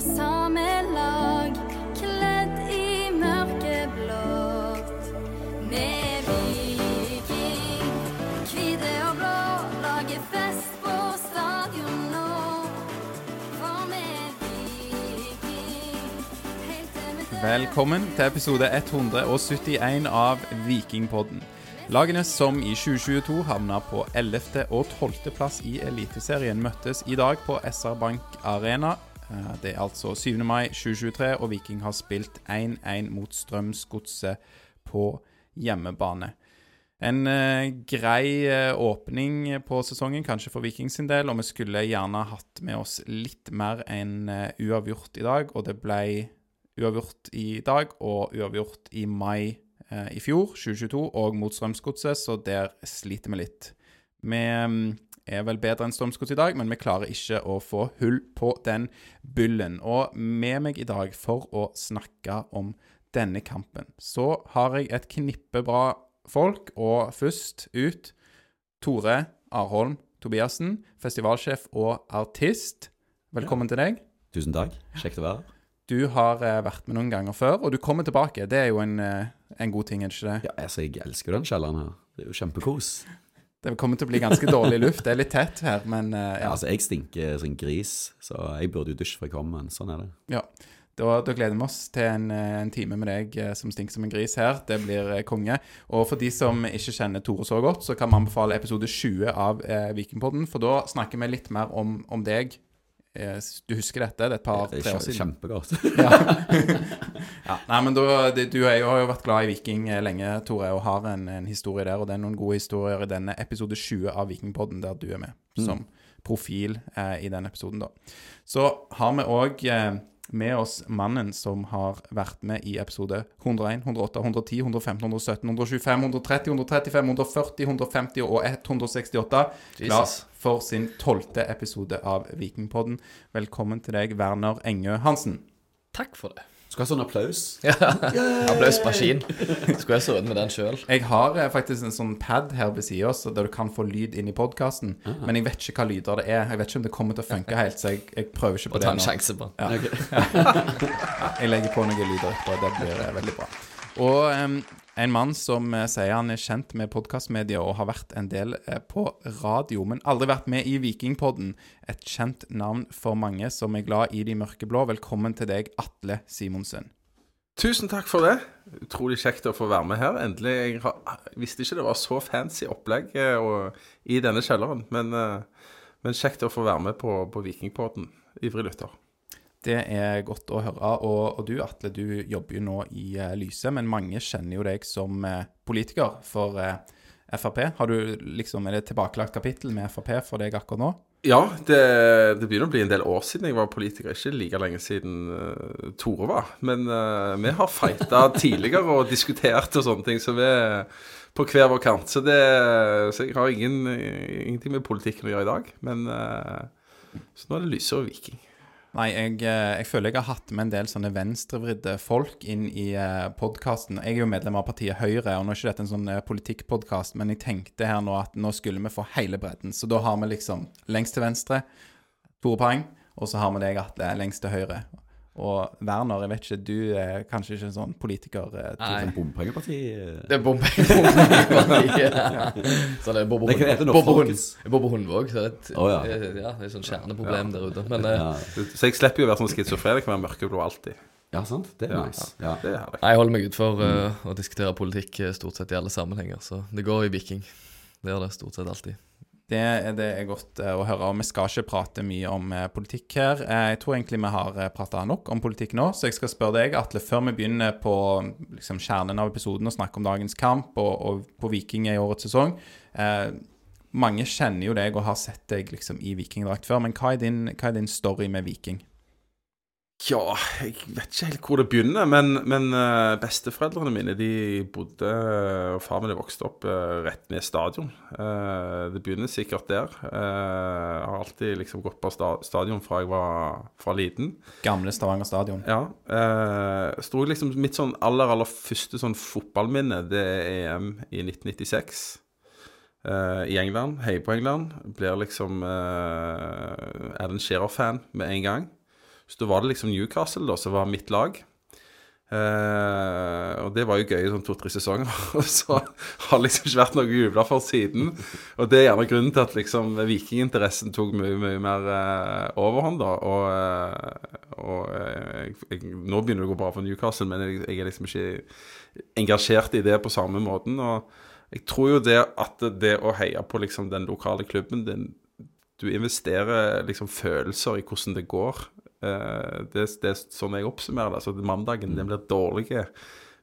samme lag, kledd i mørkeblått. Vi er viking, hvite og blå, lager fest på stadion nå. For vi er viking. Velkommen til episode 171 av Vikingpodden. Lagene som i 2022 havna på 11. og 12. plass i Eliteserien, møttes i dag på SR Bank Arena. Eh, Det er altså 7. mai 2023, og Viking har spilt 1-1 mot Strømsgodset på hjemmebane. En eh, grei eh, åpning på sesongen, kanskje for Viking sin del, og vi skulle gjerne hatt med oss litt mer enn uavgjort i dag, og det ble uavgjort i dag og uavgjort i mai i fjor, 2022, og mot Strømsgodset, så der sliter vi litt. Vi mm, er vel bedre enn Strømsgodset i dag, men vi klarer ikke å få hull på den byllen. Og med meg i dag for å snakke om denne kampen, så har jeg et knippe bra folk, og først ut Tore Arholm Tobiassen, festivalsjef og artist. Velkommen til deg. Tusen takk. Kjekt å være her. Du har eh, vært med noen ganger før, og du kommer tilbake. Det er jo en, eh, en god ting, er ikke det? Ja, altså, jeg elsker den kjelleren her. Det er jo kjempekos. Det kommer til å bli ganske dårlig luft. Det er litt tett her, men uh, Ja, ja. altså, jeg stinker som en gris, så jeg burde jo dusje før jeg kommer, sånn er det. ja. Da, da gleder vi oss til en, eh, en time med deg eh, som stinker som en gris her. Det blir konge. Og for de som ikke kjenner Tore så godt, så kan vi anbefale episode 20 av eh, Vikingpodden, for da snakker vi litt mer om, om deg. Eh, du husker dette? Det er et par-tre er år siden. kjempegodt. Ja. ja. Nei, men da, du er har jo vært glad i Viking eh, lenge, Tore, og har en, en historie der. Og det er noen gode historier i denne episode 20 av Vikingpodden, der du er med som profil eh, i den episoden, da. Så har vi òg eh, med oss mannen som har vært med i episode 101, 108, 110, 115, 117, 125, 130, 135, 140, 150 og 168. Jesus. Jesus. For sin tolvte episode av Vikingpodden. Velkommen til deg, Werner Engø Hansen. Takk for det. Skal ha sånn applaus. Ja. Applausmaskin. Skulle jeg stått med den sjøl? Jeg har eh, faktisk en sånn pad her ved siden av oss, der du kan få lyd inn i podkasten. Men jeg vet ikke hva lyder det er. Jeg vet ikke om det kommer til å funke helt, så jeg, jeg prøver ikke på Og det ta en sjanse på den. Ja, jeg legger på noen lyder etterpå. Det blir eh, veldig bra. Og em, en mann som eh, sier han er kjent med podkastmedia og har vært en del eh, på radio, men aldri vært med i Vikingpodden. Et kjent navn for mange som er glad i de mørkeblå. Velkommen til deg, Atle Simonsen. Tusen takk for det. Utrolig kjekt å få være med her. Endelig. Jeg, har, visste ikke det var så fancy opplegg eh, og, i denne kjelleren. Men, men kjekt å få være med på, på Vikingpodden. Ivrig lytter. Det er godt å høre. Og, og du, Atle, du jobber jo nå i eh, Lyse, men mange kjenner jo deg som eh, politiker for eh, Frp. Har du liksom, Er det et tilbakelagt kapittel med Frp for deg akkurat nå? Ja, det, det begynner å bli en del år siden jeg var politiker. Ikke like lenge siden uh, Tore var. Men uh, vi har fighta tidligere og diskutert og sånne ting, så vi er på hver vår kant. Så, det, så jeg har ingen, ingenting med politikken å gjøre i dag. Men uh, så nå er det Lyse og Viking. Nei, jeg, eh, jeg føler jeg har hatt med en del sånne venstrevridde folk inn i eh, podkasten. Jeg er jo medlem av partiet Høyre, og nå er ikke dette en sånn eh, politikkpodkast, men jeg tenkte her nå at nå skulle vi få hele bredden. Så da har vi liksom lengst til venstre, Tore Pang, og så har vi deg, Atle, lengst til høyre. Og Werner, jeg vet ikke, du er kanskje ikke en sånn politiker? eh? Nei. Bompengeparti. eh. Det er bombepartiet. Så det er Bobo Det kan hete Hund- noe Bobbe Hund- folkets. Bobbe Hundvåg. Så det er et, Å, ja. ja, det er et sånn kjerneproblem der ute. Men eh, Så jeg slipper jo å være sånn schizofren. Jeg kan være mørkeblå alltid. ja, sant? Det er nice. Ja. Det er herlig. jeg holder meg utenfor uh, å diskutere politikk eh, stort sett i alle sammenhenger. Så det går i viking. Det gjør det stort sett alltid. Det, det er godt eh, å høre. og Vi skal ikke prate mye om eh, politikk her. Eh, Jeg tror egentlig vi har prata nok om politikk nå, så jeg skal spørre deg, Atle, før vi begynner på liksom, kjernen av episoden og snakke om dagens kamp og, og på Viking i årets sesong. Eh, mange kjenner jo deg og har sett deg liksom, i vikingdrakt før, men hva er, din, hva er din story med Viking? Ja, jeg vet ikke helt hvor det begynner, men, men eh, besteforeldrene mine de bodde og Far min vokste vokst opp eh, rett ved stadion. Eh, det begynner sikkert der. Eh, jeg har alltid liksom gått på sta stadion fra jeg var fra liten. Gamle Stavanger stadion. Ja. Eh, jeg tror liksom Mitt sånn aller aller første sånn fotballminne, det er EM i 1996. eh, I England. Heier på England. Blir liksom uh, Alan Shearer-fan med en gang. Så da var det liksom Newcastle da, som var mitt lag. Eh, og det var jo gøy i sånn to-tre sesonger. Og så har det liksom ikke vært noe å juble for siden. Og det er gjerne grunnen til at liksom vikinginteressen tok mye, mye mer eh, overhånd, da. Og, eh, og eh, jeg, jeg, nå begynner det å gå bra for Newcastle, men jeg, jeg er liksom ikke engasjert i det på samme måten. Og jeg tror jo det at det å heie på liksom den lokale klubben din Du investerer liksom følelser i hvordan det går. Eh, det, det er sånn jeg oppsummerer det. Altså, mandagen den blir dårlig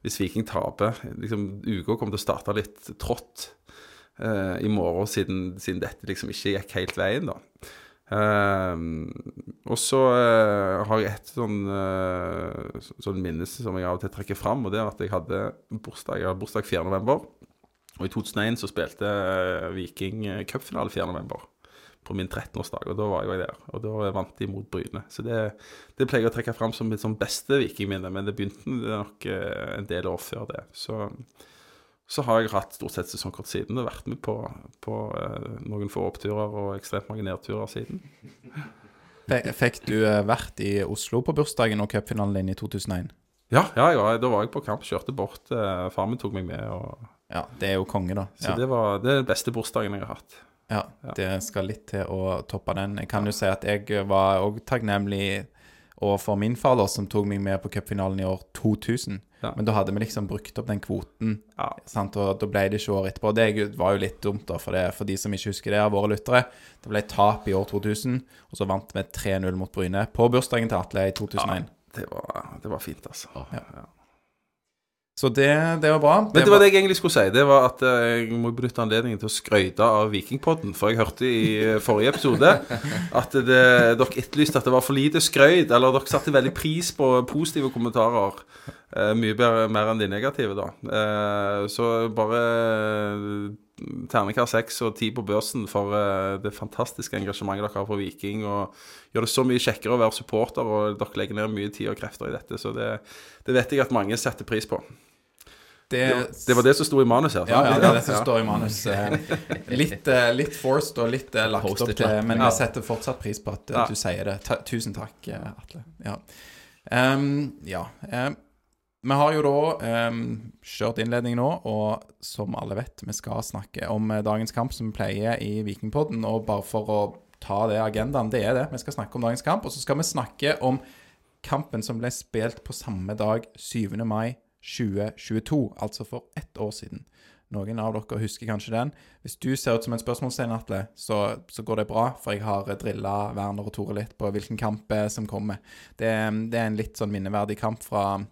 hvis Viking taper. Liksom, Uka kommer til å starte litt trått uh, i morgen, siden, siden, dette liksom ikke gikk helt veien, da. Uh, og så uh, har jeg et sånn, sånn minne som jeg av og til trekker fram, og det er at jeg hadde bursdag, jeg hadde bursdag 4. november. Og i 2001 så spilte Viking cupfinale 4. på min 13-årsdag, og da var jeg der. Og da vant de mot Bryne. Så det, det pleier jeg å trekke fram som mitt sånn beste vikingminne, men det begynte nok eh, en del år før det. Så, så har jeg hatt stort sett sesongkort siden og vært med på, på eh, noen få oppturer og ekstremt mange nedturer siden. Fikk du eh, vært i Oslo på bursdagen og cupfinalen din i 2001? Ja, ja, ja, da var jeg på kamp, kjørte bort. Far min tok meg med, og, Ja, det er jo konge, da. så Ja. det var det den beste bursdagen jeg har hatt. Ja, det skal litt til å toppe den. Jeg kan jo si at jeg var òg takknemlig overfor min far, da, som tok meg med på cupfinalen i år 2000. Ja. Men da hadde vi liksom brukt opp den kvoten, Ja. sant? og da ble det ikke år etterpå. Det var jo litt dumt, da, for, det, for de som ikke husker det av våre lyttere. Det ble tap i år 2000, og så vant vi 3-0 mot Bryne på bursdagen til Atle i 2001. Det var, det var fint, altså. Ja. Så det, det var bra. Men det var det jeg egentlig skulle si. Det var at eh, jeg må benytte anledningen til å skryte av Vikingpodden. For jeg hørte i eh, forrige episode at det, dere etterlyste at det var for lite skrøyt. Eller dere satte veldig pris på positive kommentarer. Eh, mye bedre, mer enn de negative, da. Eh, så bare ternekast seks og ti på børsen for eh, det fantastiske engasjementet dere har for Viking. Og gjør det så mye kjekkere å være supporter, og dere legger ned mye tid og krefter i dette. Så det, det vet jeg at mange setter pris på. det, Det var det som sto i manus her. Ja, ja, det er det som står i manus. Eh, Litt, eh, litt forced og litt lagt opp til, men jeg setter fortsatt pris på at Ja. du sier det. Ta, tusen takk, Atle. Ja. Um, ja. ehm, vi har jo da um, kjørt innledning nå, og som alle vet, vi skal snakke om eh, dagens kamp, som vi pleier i Vikingpodden. Og bare for å ta det agendaen, det er det. Vi skal snakke om dagens kamp, og så skal vi snakke om kampen som ble spilt på samme dag, 7. mai 2022, altså for ett år siden. Noen av dere husker kanskje den. Hvis du ser ut som en spørsmålstegn, Atle, så, så går det bra, for jeg har drilla Werner og Tore litt på hvilken kamp eh, som kommer. Det, det er en litt sånn minneverdig kamp fra,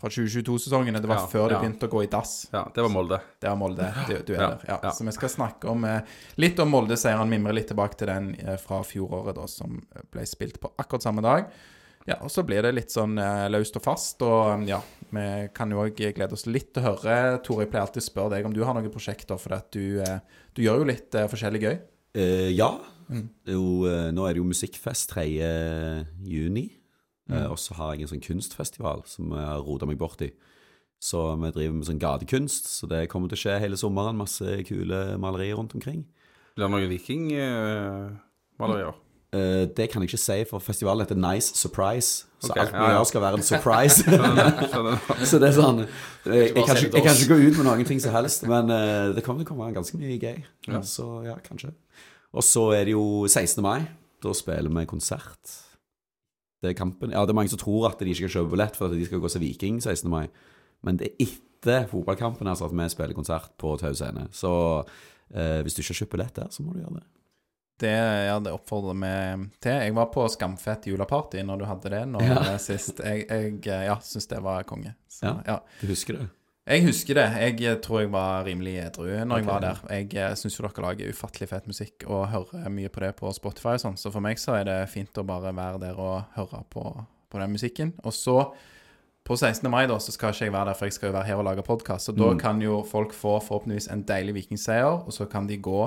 fra 2022-sesongen. Det var Ja, ja. før det begynte å gå i dass. Ja, det var Molde. Det var Molde. Du, du er Ja, der. Ja. ja. Så vi skal snakke om eh, litt om Molde-seieren. Mimre litt tilbake til den eh, fra fjoråret, da, som ble spilt på akkurat samme dag. Ja, og så blir det litt sånn eh, løst og fast. Og ja, vi kan jo òg glede oss litt til å høre. Tore, jeg pleier alltid å spørre deg om du har noen prosjekter, for at du, eh, du gjør jo litt eh, forskjellig gøy. Eh, ja. Mm. Jo, eh, nå er det jo musikkfest 3. juni. Mm. Eh, og så har jeg en sånn kunstfestival som jeg har rota meg bort i. Så vi driver med sånn gatekunst, så det kommer til å skje hele sommeren. Masse kule malerier rundt omkring. Blir det noen vikingmalerier? Uh, det kan jeg ikke si, for festivalen heter Nice Surprise. Så okay, alt vi ja, ja. gjør skal være en surprise. Så det er sånn Jeg, jeg, kan, ikke, jeg kan ikke gå ut med noen ting som helst, men uh, det kommer til å komme ganske mye gøy. Ja. Så ja, kanskje. Og så er det jo 16. mai. Da spiller vi konsert. Det er kampen. Ja, det er mange som tror at de ikke kan kjøpe billett for at de skal gå og se Viking 16. mai. Men det er etter fotballkampen altså, at vi spiller konsert på Tau scene. Så eh, hvis du ikke har kjøpt billett der, så må du gjøre det. Det, ja, det oppfordrer vi til. Jeg var på Skamfett juleparty når du hadde det nå Ja. sist. Jeg, jeg ja, syns det var konge. Så, Ja. ja. Du husker det? Jeg husker det. Jeg eh, tror jeg var rimelig edru når jeg var der. Jeg eh, syns jo dere lager ufattelig fet musikk og hører mye på det på Spotify og sånn, så for meg så er det fint å bare være der og høre på, på den musikken. Og så, på 16. mai, da, så skal ikke jeg være der, for jeg skal jo være her og lage podkast. Så da kan jo folk få forhåpentligvis en deilig vikingseier, og så kan de gå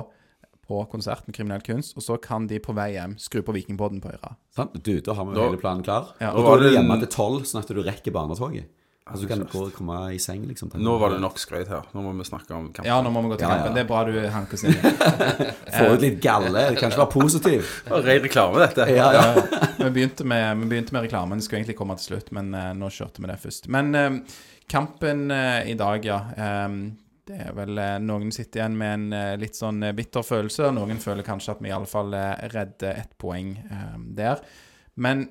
på konsert med kriminell kunst, og så kan de på vei hjem skru på Vikingpodden på øra. Sant? Du, da har vi Da- hele planen klar. Ja. Og da er du hjemme til tolv, sånn at du rekker barnetoget. Altså, du kan gå og komme i seng, liksom. Nå var det nok skrøyt her. Nå må vi snakke om kampen. Ja, nå må vi gå til Ja, ja. kampen. Det er bra du hanker sin. inn. Få ut litt galle. Det kan ikke være positiv. Det var Ren reklame, dette. Ja, ja. vi, begynte med, vi begynte med reklamen. Det skulle egentlig komme til slutt, men uh, nå kjørte vi det først. Men uh, kampen uh, i dag, ja. Um, det er vel eh, Noen sitter igjen med en eh, litt sånn eh, bitter følelse. Noen føler kanskje at vi iallfall uh, redder ett poeng eh, der. Men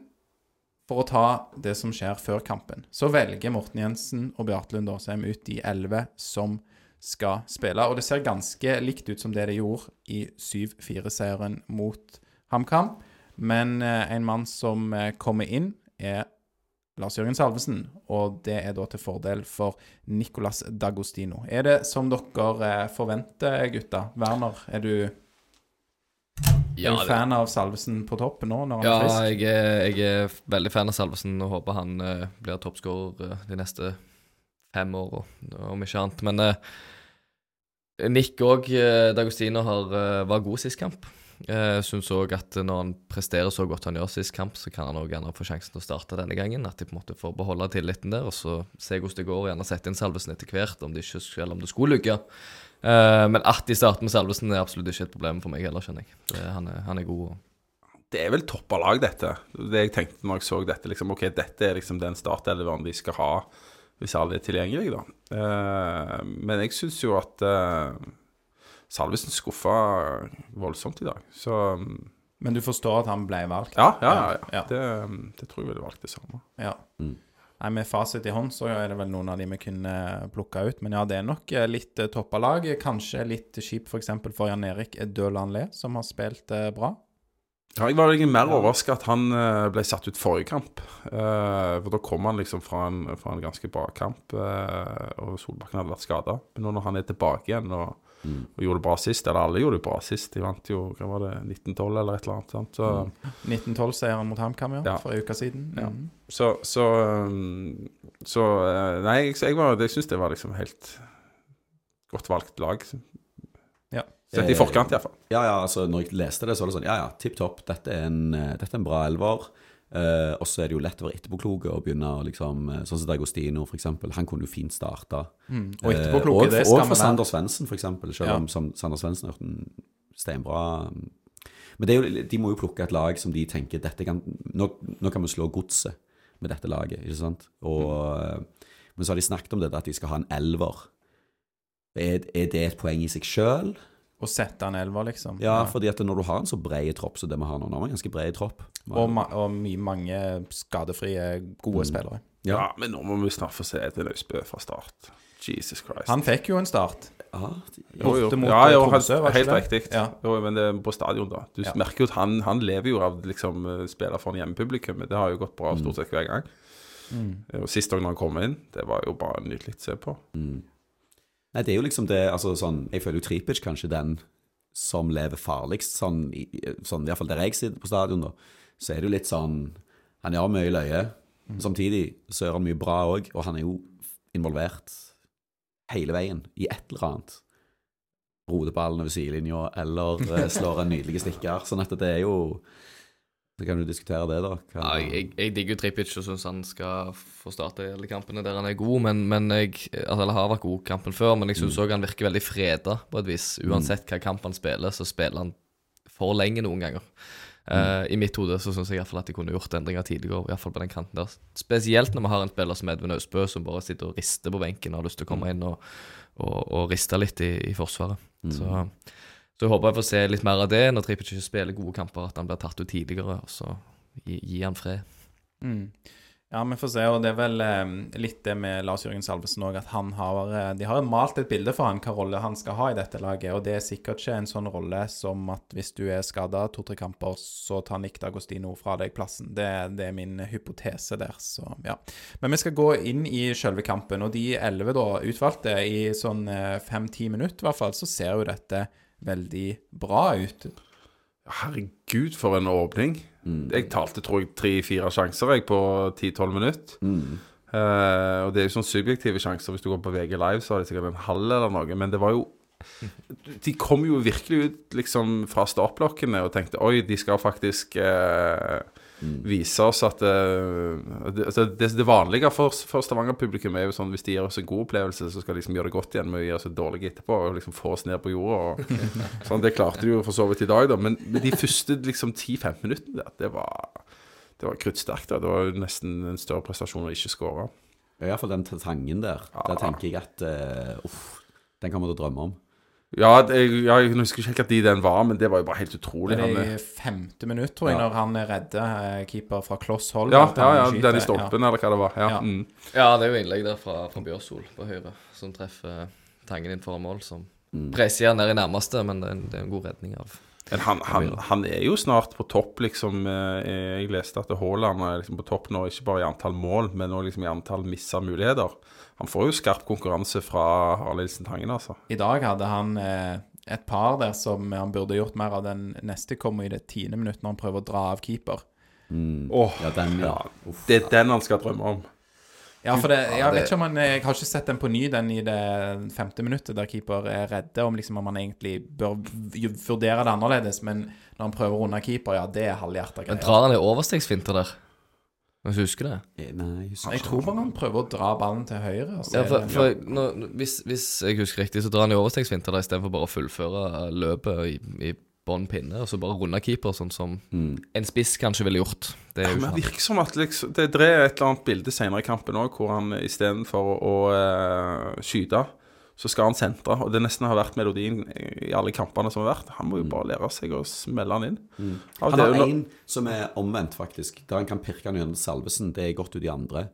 for å ta det som skjer før kampen, så velger Morten Jensen og Beate Lund Åsheim ut de elleve som skal spille. Og det ser ganske likt ut som det de gjorde i 7-4-seieren mot HamKam. Men eh, en mann som eh, kommer inn, er Lars Jørgen Salvesen. Og det er da til fordel for Nicolas D'Agostino. Er det som dere eh, forventer, gutta? Werner, er du, Ja, er du fan av Salvesen på topp nå, når han Ja, er frisk? jeg er, jeg er veldig fan av Salvesen og håper han uh, blir toppskårer uh, de neste fem år, om ikke annet. Men uh, Nick òg, D'Agostino, har, var god sist kamp. Jeg syns òg at når han presterer så godt han gjør sist kamp, så kan han òg gjerne få sjansen til å starte denne gangen. At de på en måte får beholde tilliten der, og så se hvordan det går, og gjerne sette inn Salvesen etter hvert, om det, ikke, eller om det skulle lykke. Eh, men at de starter med Salvesen, er absolutt ikke et problem for meg heller, skjønner jeg. Det, han, er, han er god. Og, Det er vel toppa lag, dette. Det jeg tenkte når jeg så dette, liksom, ok, dette er liksom den startelveren de skal ha hvis alle er tilgjengelige, da. Uh, men jeg syns jo at uh, Salvesen skuffa voldsomt i dag. Så Men du forstår at han ble valgt? ja, ja, ja. ja. Ja. Det, det tror jeg ville valgt det samme. Ja. Mm. Nei, Med fasit i hånd så er det vel noen av de vi kunne plukka ut. Men ja, det er nok eh, litt eh, toppa lag. Kanskje litt kjipt f.eks. For, for Jan Erik Døland Le, som har spilt eh, bra. Jeg var egentlig mer overraska at han eh, ble satt ut forrige kamp. Eh, for da kom han liksom fra en, fra en ganske bra kamp, eh, og Solbakken hadde vært skada. Men nå når han er tilbake igjen og, og gjorde det bra sist, eller alle gjorde det bra sist De vant jo hva var det, 1912 eller et eller annet. Sant? Så, 1912-seieren mot HamKam ja, Ja. for en uke siden. Ja. Mhm. så, så, så Nei, jeg, jeg, var- jeg syns det var liksom helt godt valgt lag. Ja. Sett i forkant, iallfall. Ja, ja, altså når jeg leste det, så var det sånn Ja, ja, tipp topp. Dette, er en, eh, dette er en bra elver. Eh, og så er det jo lett å være etterpåkloke og begynne å liksom eh, Sånn som Dagostino, for eksempel. Han kunne jo fint starta. Mm. Og Eh, etterpåkloke, og det skammer og for Sander. Svendsen, for eksempel. Selv Ja. om Sam- Sander Svendsen har gjort en steinbra Men det er jo, de må jo plukke et lag som de tenker dette kan, nå, nå kan vi slå godset med dette laget, ikke sant? Og, Mm. Men så har de snakket om det at de skal ha en elver. Er, er det et poeng i seg sjøl? Å sette en elver, liksom. Ja, fordi at når du har en så bred tropp som det vi har nå, nå er en ganske bred tropp. Og, ma og mye, mange skadefrie, gode Mm. spillere. Ja, men nå må vi snart få se Edvin Austbø fra start. Jesus Christ. Han fikk jo en start. Ja, Jo, jo. ja, jo, eh, Tromsø, helt, helt riktig. Ja. Jo, men det er på stadion, da. Du Ja. merker jo at han, han lever jo av liksom eh, spille for en hjemmepublikum. Det har jo gått bra stort sett hver gang. Mm. Og Sist gang han kom inn, det var jo bare nydelig å se på. Mm. Nei, det er jo liksom det altså sånn, Jeg føler jo Tripic kanskje den som lever farligst, sånn, i, i- hvert fall der jeg sitter på stadion, da. Så er det jo litt sånn Han gjør mye løye. Samtidig så gjør han mye bra òg, og han er jo involvert hele veien i et eller annet. Roter ballen over sidelinja, eller eh, slår en nydelig stikker. Sånn at det er jo Så kan du diskutere det, da. Hva, Ja, jeg, jeg, digger jo Trippic og syns han skal få starte i alle kampene der han er god, men, men jeg altså, Eller har vært god kampen før, men jeg syns òg han virker veldig freda på et vis. Uansett hva kamp han spiller, så spiller han for lenge noen ganger. Eh, I mitt hode så syns jeg i hvert fall at de kunne gjort endringer tidligere, i hvert fall på den kanten der. Spesielt når vi har en spiller som Edvin Austbø, som bare sitter og rister på benken og har lyst til å komme inn og, og, og riste litt i, i forsvaret. Så, så jeg håper jeg får se litt mer av det når Tripic ikke spiller gode kamper, at han blir tatt ut tidligere, og så gi, gi han fred. Mm. Ja, vi får se. Og det er vel eh, litt det med Lars Jørgen Salvesen òg, at han har eh, De har malt et bilde for han hva rolle han skal ha i dette laget, og det er sikkert ikke en sånn rolle som at hvis du er skada to-tre kamper, så tar Nick D'Agostino fra deg plassen. Det, det er min hypotese der, så ja. Men vi skal gå inn i selve kampen, og de elleve da utvalgte i sånn fem-ti minutter i hvert fall, så ser jo dette veldig bra ut. Herregud, for en åpning. Jeg talte, tror jeg, tre-fire sjanser jeg på 10-12 minutter. Eh, og det er jo sånn subjektive sjanser. Hvis du går på VG Live, så har de sikkert en halv eller noe. Men det var jo De kom jo virkelig ut liksom fra startblokkene og tenkte oi, de skal faktisk eh, vise oss at uh, det, altså, det, det vanlige for, for Stavanger-publikum er jo sånn hvis de gir oss en god opplevelse, så skal de liksom gjøre det godt igjen med å gi oss et dårlig etterpå og liksom få oss ned på jorda. Og, sånn, det klarte de jo for så vidt i dag, da. Men de første liksom 10-15 minuttene der, det var det var kruttsterkt. Det var nesten en større prestasjon å ikke skåre. Iallfall den tangen der. Der tenker jeg at uh, uff, den kan til å drømme om. Ja, det, ja, jeg husker ikke helt hva de den var, men det var jo bare helt utrolig. Det Han, er i femte minutt, tror jeg, Ja. når han redder eh, keeper fra kloss hold. ja, ja, ja, den i stolpen, eller hva det var. Ja. Ja. Mm. Ja, det er jo innlegg der fra, fra Bjørsol på høyre, som treffer Tangen inn foran mål, som preser ned i nærmeste, men det er, en, det er en god redning av Men han, han, han er jo snart på topp, liksom. eh, Jeg leste at Haaland er liksom på topp nå, ikke bare i antall mål, men også liksom i antall missa muligheter. Han får jo skarp konkurranse fra Harald Nilsen Tangen, altså. I dag hadde han eh, et par der som han burde gjort mer av. Den neste kommer i det tiende minutt, når han prøver å dra av keeper. Åh, Ja, den, ja. Uff. det er den han skal drømme om. Ja, for det, jeg vet ikke om han Jeg har ikke sett den på ny, den i det femte minuttet, der keeper er redde, om liksom om han egentlig bør vurdere det annerledes. Men når han prøver å runde keeper, ja, det er halvhjerta Men drar han i overstegsfinter der? Hvis du husker det? Eh, Nei, jeg husker Jeg ikke. tror bare han prøver å dra ballen til høyre. og så Ja, er for, det- for nå, hvis, hvis jeg husker riktig, så drar han i overstegsfinter der istedenfor bare å fullføre løpet i, i bånn pinne, og så bare runde keeper, sånn som en spiss kanskje ville gjort. Det er jo Men ikke det virker som at liksom, det, det er et eller annet bilde senere i kampen òg, hvor han istedenfor å, å eh, skyte, så skal han sentre. Og det nesten har vært melodien i alle kampene som har vært. Han må jo bare lære seg å smelle han inn. Mm. Han er har en som er omvendt, faktisk. Der han kan pirke han gjennom salvesen. Det er godt ut i andre.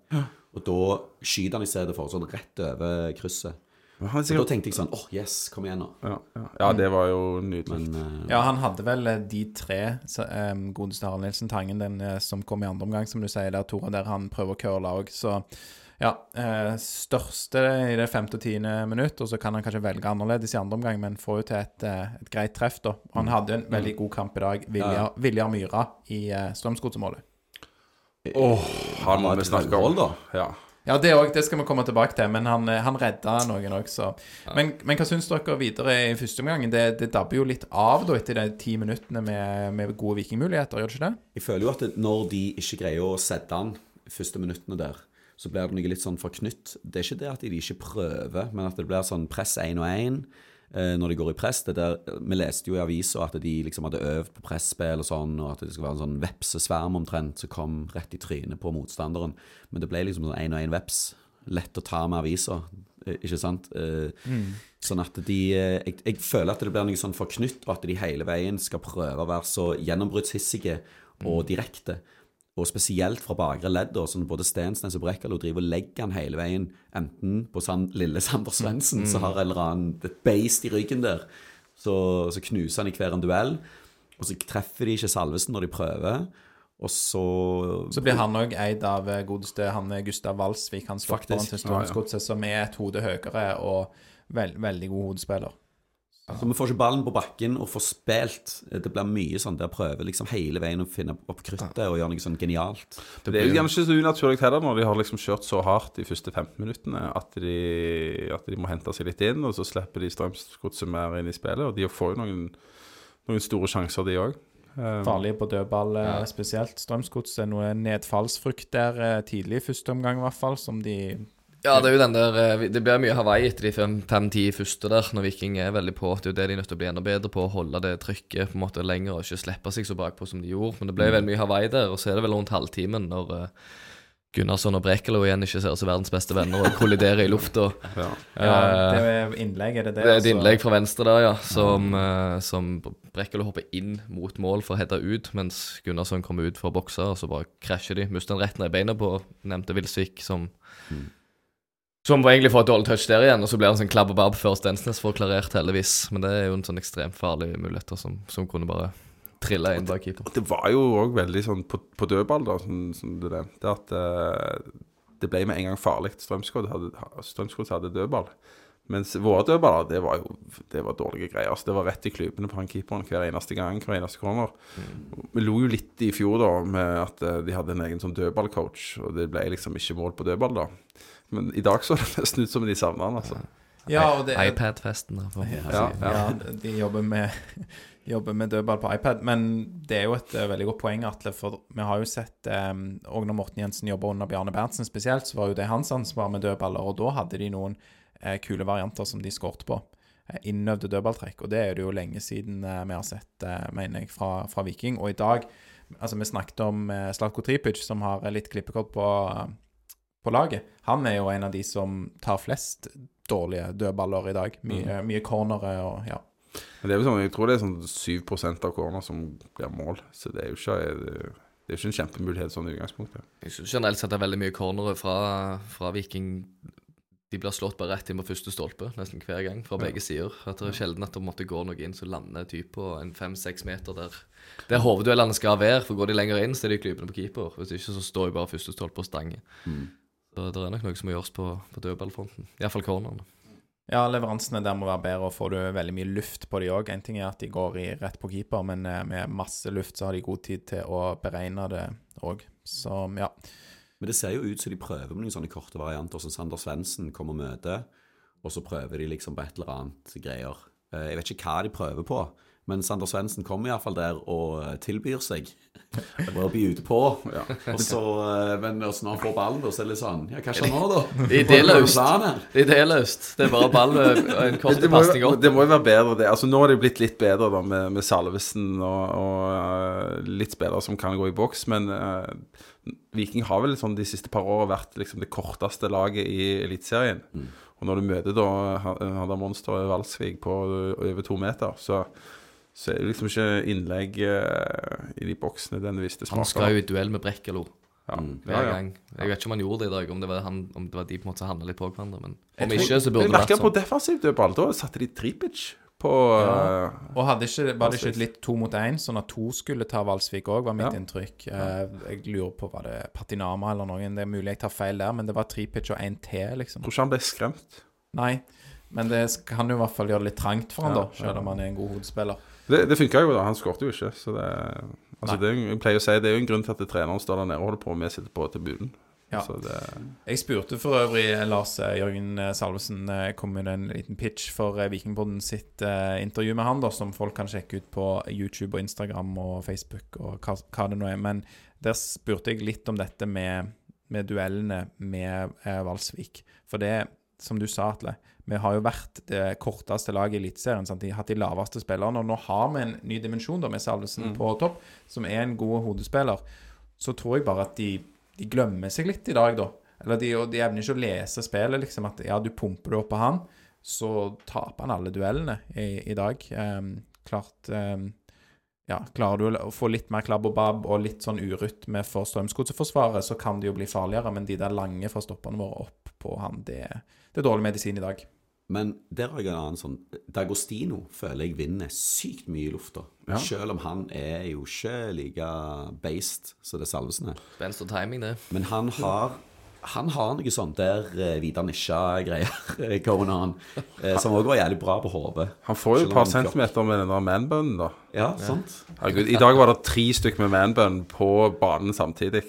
Og da skyter han i stedet for sånn rett over krysset. Og da tenkte jeg sånn åh, yes, kom igjen nå. ja, ja. ja, det var jo nydelig. Men uh, Ja, han hadde vel eh, de tre, så, um, godeste Harald Nilsen Tangen, den eh, som kom i andre omgang, som du sier der, Tore, der han prøver å curle òg. Så ja, eh, største i det femte og tiende minutt, og så kan han kanskje velge annerledes i andre omgang, men får jo til et, eh, et greit treff, da. Han hadde en veldig god kamp i dag, Viljar, Viljar Myra i uh, Strømsgodsemålet. Åh, han må vi snakke mål, om. da. Ja. Ja, det, også, det skal vi komme tilbake til, men han, eh, han redda noen også. Men, men hva syns dere videre i første omgang? Det, det dabber jo litt av da etter de ti minuttene med, med gode vikingmuligheter, gjør det ikke det? Jeg føler jo at når de ikke greier å sette han første minuttene der, så blir det noe litt sånn forknytt. Det er ikke det at de ikke prøver, men at det blir sånn press én og én eh, når de går i press. Det der, vi leste jo i avisa at de liksom hadde øvd på presspill og sånn, og at det skulle være en sånn vepsesverm omtrent som kom rett i trynet på motstanderen. Men det ble liksom sånn én og én veps. Lett å ta med avisa, eh, ikke sant? Eh, Sånn at de eh, jeg, jeg føler at det blir noe sånn forknytt, og at de hele veien skal prøve å være så gjennombruddshissige og direkte. Og spesielt fra bakre ledd, sånn både Stensnes og Brekkalo driver og legger han hele veien, enten på sånn lille Sander Svendsen, som har en eller annen et beist i ryggen der, så, så knuser han i hver en duell, og så treffer de ikke Salvesen når de prøver, og så Så blir han òg eid av eh, godeste han er Gustav Walsvik, han stopperen Faktisk. til ja. som er et hode høyere og veld, veldig god hodespiller. Så vi får ikke ballen på bakken og får spilt. Det blir mye sånn der prøver liksom hele veien å finne opp kruttet og gjøre noe sånn genialt. Det er jo kanskje så unaturlig heller når de har liksom kjørt så hardt de første 15 minuttene at de, at de må hente seg litt inn, og så slipper de Strømsgodset mer inn i spillet. Og de får jo noen, noen store sjanser, de òg. Farlige på dødball eh, spesielt. Strømsgodset er noe nedfallsfrukt der eh, tidlig i første omgang, i hvert fall, som de Ja, det er jo den der eh, Det blir mye Hawaii etter de fem-ti første der, når Viking er veldig på. Det er jo det de er nødt til å bli enda bedre på, å holde det trykket på en måte lenger og ikke slippe seg så bakpå som de gjorde. Men det ble veldig mye Hawaii der, og så er det vel rundt halvtimen når eh, Gunnarsson og Brekalo igjen ikke ser ut som verdens beste venner og kolliderer i lufta. Ja. Ja, det er innlegg, er det det? Det er et altså? innlegg fra venstre der, ja, som, eh, som Brekkelo hopper inn mot mål for å heade ut, mens Gunnarsson kommer ut for å bokse, og så bare krasjer de. Mister han rett ned i beina på nevnte Vilsvik, som Som egentlig får et dårlig touch der igjen, og så blir en sånn klabb og babb før Stensnes får klarert, heldigvis. Men det er jo en sånn ekstremt farlig muligheter som, som kunne bare trille inn bak keeper. Det var jo òg veldig sånn på, på dødball, da, som, som du nevnte, at uh, det ble med en gang farlig. Strømsgodt hadde, Strømsgodt hadde dødball. Mens våre dødballer, det var jo det var dårlige greier. Altså, det var rett i klypene på han keeperen hver eneste gang, hver eneste corner. Vi lo jo litt i fjor da med at eh, de hadde en egen sånn dødballcoach, og det ble liksom ikke mål på dødball da. Men i dag så det nesten ut som de savna han, altså. Ja, iPad-festen. Ja, ja. Ja, de jobber med, jobber med dødball på iPad. Men det er jo et eh, veldig godt poeng, Atle. For vi har jo sett um, Og når Morten Jensen jobba under Bjarne Berntsen spesielt, så var jo det hans ansvar med dødballer. Og da hadde de noen eh, kule varianter som de skårte på. Eh, innøvde dødballtrekk. Og det er det jo lenge siden eh, vi har sett, eh, mener jeg, fra, fra Viking. Og i dag Altså, vi snakket om eh, Slatko Tripic, som har litt klippekort på, eh, på laget. Han er jo en av de som tar flest dårlige dødballer i dag. Mye, mye cornere og ja. Men det er jo sånn, jeg tror det er sånn 7% av corner som blir mål, så det er jo ikke, det er jo ikke en kjempemulighet sånn i utgangspunktet. Jeg synes generelt sett det er veldig mye cornere fra, fra Viking. De blir slått bare rett inn på første stolpe nesten hver gang, fra begge sider. At Det er sjelden at det måtte gå noe inn som lander typ på en fem-seks meter der Der hovedduellene skal være. For går de lenger inn, så er de klypende på keeper. Hvis ikke så står jo bare første stolpe og stanger. Så det er nok noe som må gjøres på, på dødballfronten. Iallfall cornerne. Ja, leveransene der må være bedre, og får du veldig mye luft på de òg. En ting er at de går i rett på keeper, men eh, med masse luft så har de god tid til å beregne det òg. Så ja. Men det ser jo ut som de prøver med noen sånne korte varianter, som Sander Svendsen kommer og møter, og så prøver de liksom på et eller annet greier. Eh, Jeg vet ikke hva de prøver på, men Sander Svendsen kommer iallfall der og eh, tilbyr seg. Bare by ute på. Og så, eh, men når han får ballen, så er det litt sånn Ja, hva skjer nå, da? Idéløst. Er? Det er bare ball og en kort pasning opp. det må jo være bedre, det. Altså, nå har det blitt litt bedre da, med, med Salvesen og, og eh, litt spillere som kan gå i boks, men uh, Viking har vel sånn de siste par årene vært liksom det korteste laget i Eliteserien. Og når du møter da han Monster og Valsvik på over to meter, så, så er det liksom ikke innlegg eh, i de boksene nødvendigvis det Han skal jo i duell med Brekkalo ja. hver Ja, ja. gang. Jeg vet ikke om han gjorde det i dag, om det var, han, om det var de på en måte som handla litt på hverandre. Men om tror- ikke, så burde det vært sånn. på sånn. defensiv dødball. Da satte de Tripic på eh, Og hadde ikke, var det ikke litt to mot én, sånn at to skulle ta Valsvik òg, var mitt Ja. inntrykk. Eh, Jeg lurer på, var det Patinama eller noen? Det er mulig jeg tar feil der, men det var Tripic og én til, liksom. Tror ikke han ble skremt. Nei. Men det kan jo i hvert fall gjøre det litt trangt for han Ja, da, selv om han er en god hodespiller. Det, det funka jo, da. Han skårte jo ikke. Så det, altså det jeg pleier å si det er jo en grunn til at treneren står der nede og holder på og vi sitter på tribunen. Ja. Så det, Jeg spurte for øvrig Lars eh, Jørgen eh, Salvesen eh, kom med en liten pitch for eh, Vikingpodden sitt uh, intervju med han, da, som folk kan sjekke ut på YouTube og Instagram og Facebook og hva, hva det nå er. Men der spurte jeg litt om dette med, med duellene med eh, Valsvik. For det, som du sa, Atle, vi har jo vært det korteste laget i Eliteserien. De har hatt de laveste spillerne. Og nå har vi en ny dimensjon da, med Salvesen på topp, som er en god hodespiller. Så tror jeg bare at de, de glemmer seg litt i dag, da. Eller de, de evner ikke å lese spillet, liksom. At ja, du pumper det opp på han, så taper han alle duellene i, i dag. Um, klart um, ja, Klarer du å få litt mer klabb og babb og litt sånn urytme for Strømsgodset-forsvaret, så kan det jo bli farligere, men de der lange fra stopperne våre opp på han, det, det er dårlig medisin i dag. Men der har jeg en annen sånn Dagostino føler jeg vinner sykt mye i lufta. Ja. Selv om han er jo ikke like based som det Salvesen er. Venstre timing, det. Men han har han har noe sånt der eh, Vidar Nisja-greier going on, eh, som òg var jævlig bra på hodet. han får jo et par centimeter med den der manbunnen, da. Ja, sant? Herregud, I dag var det tre stykker med manbun på banen samtidig.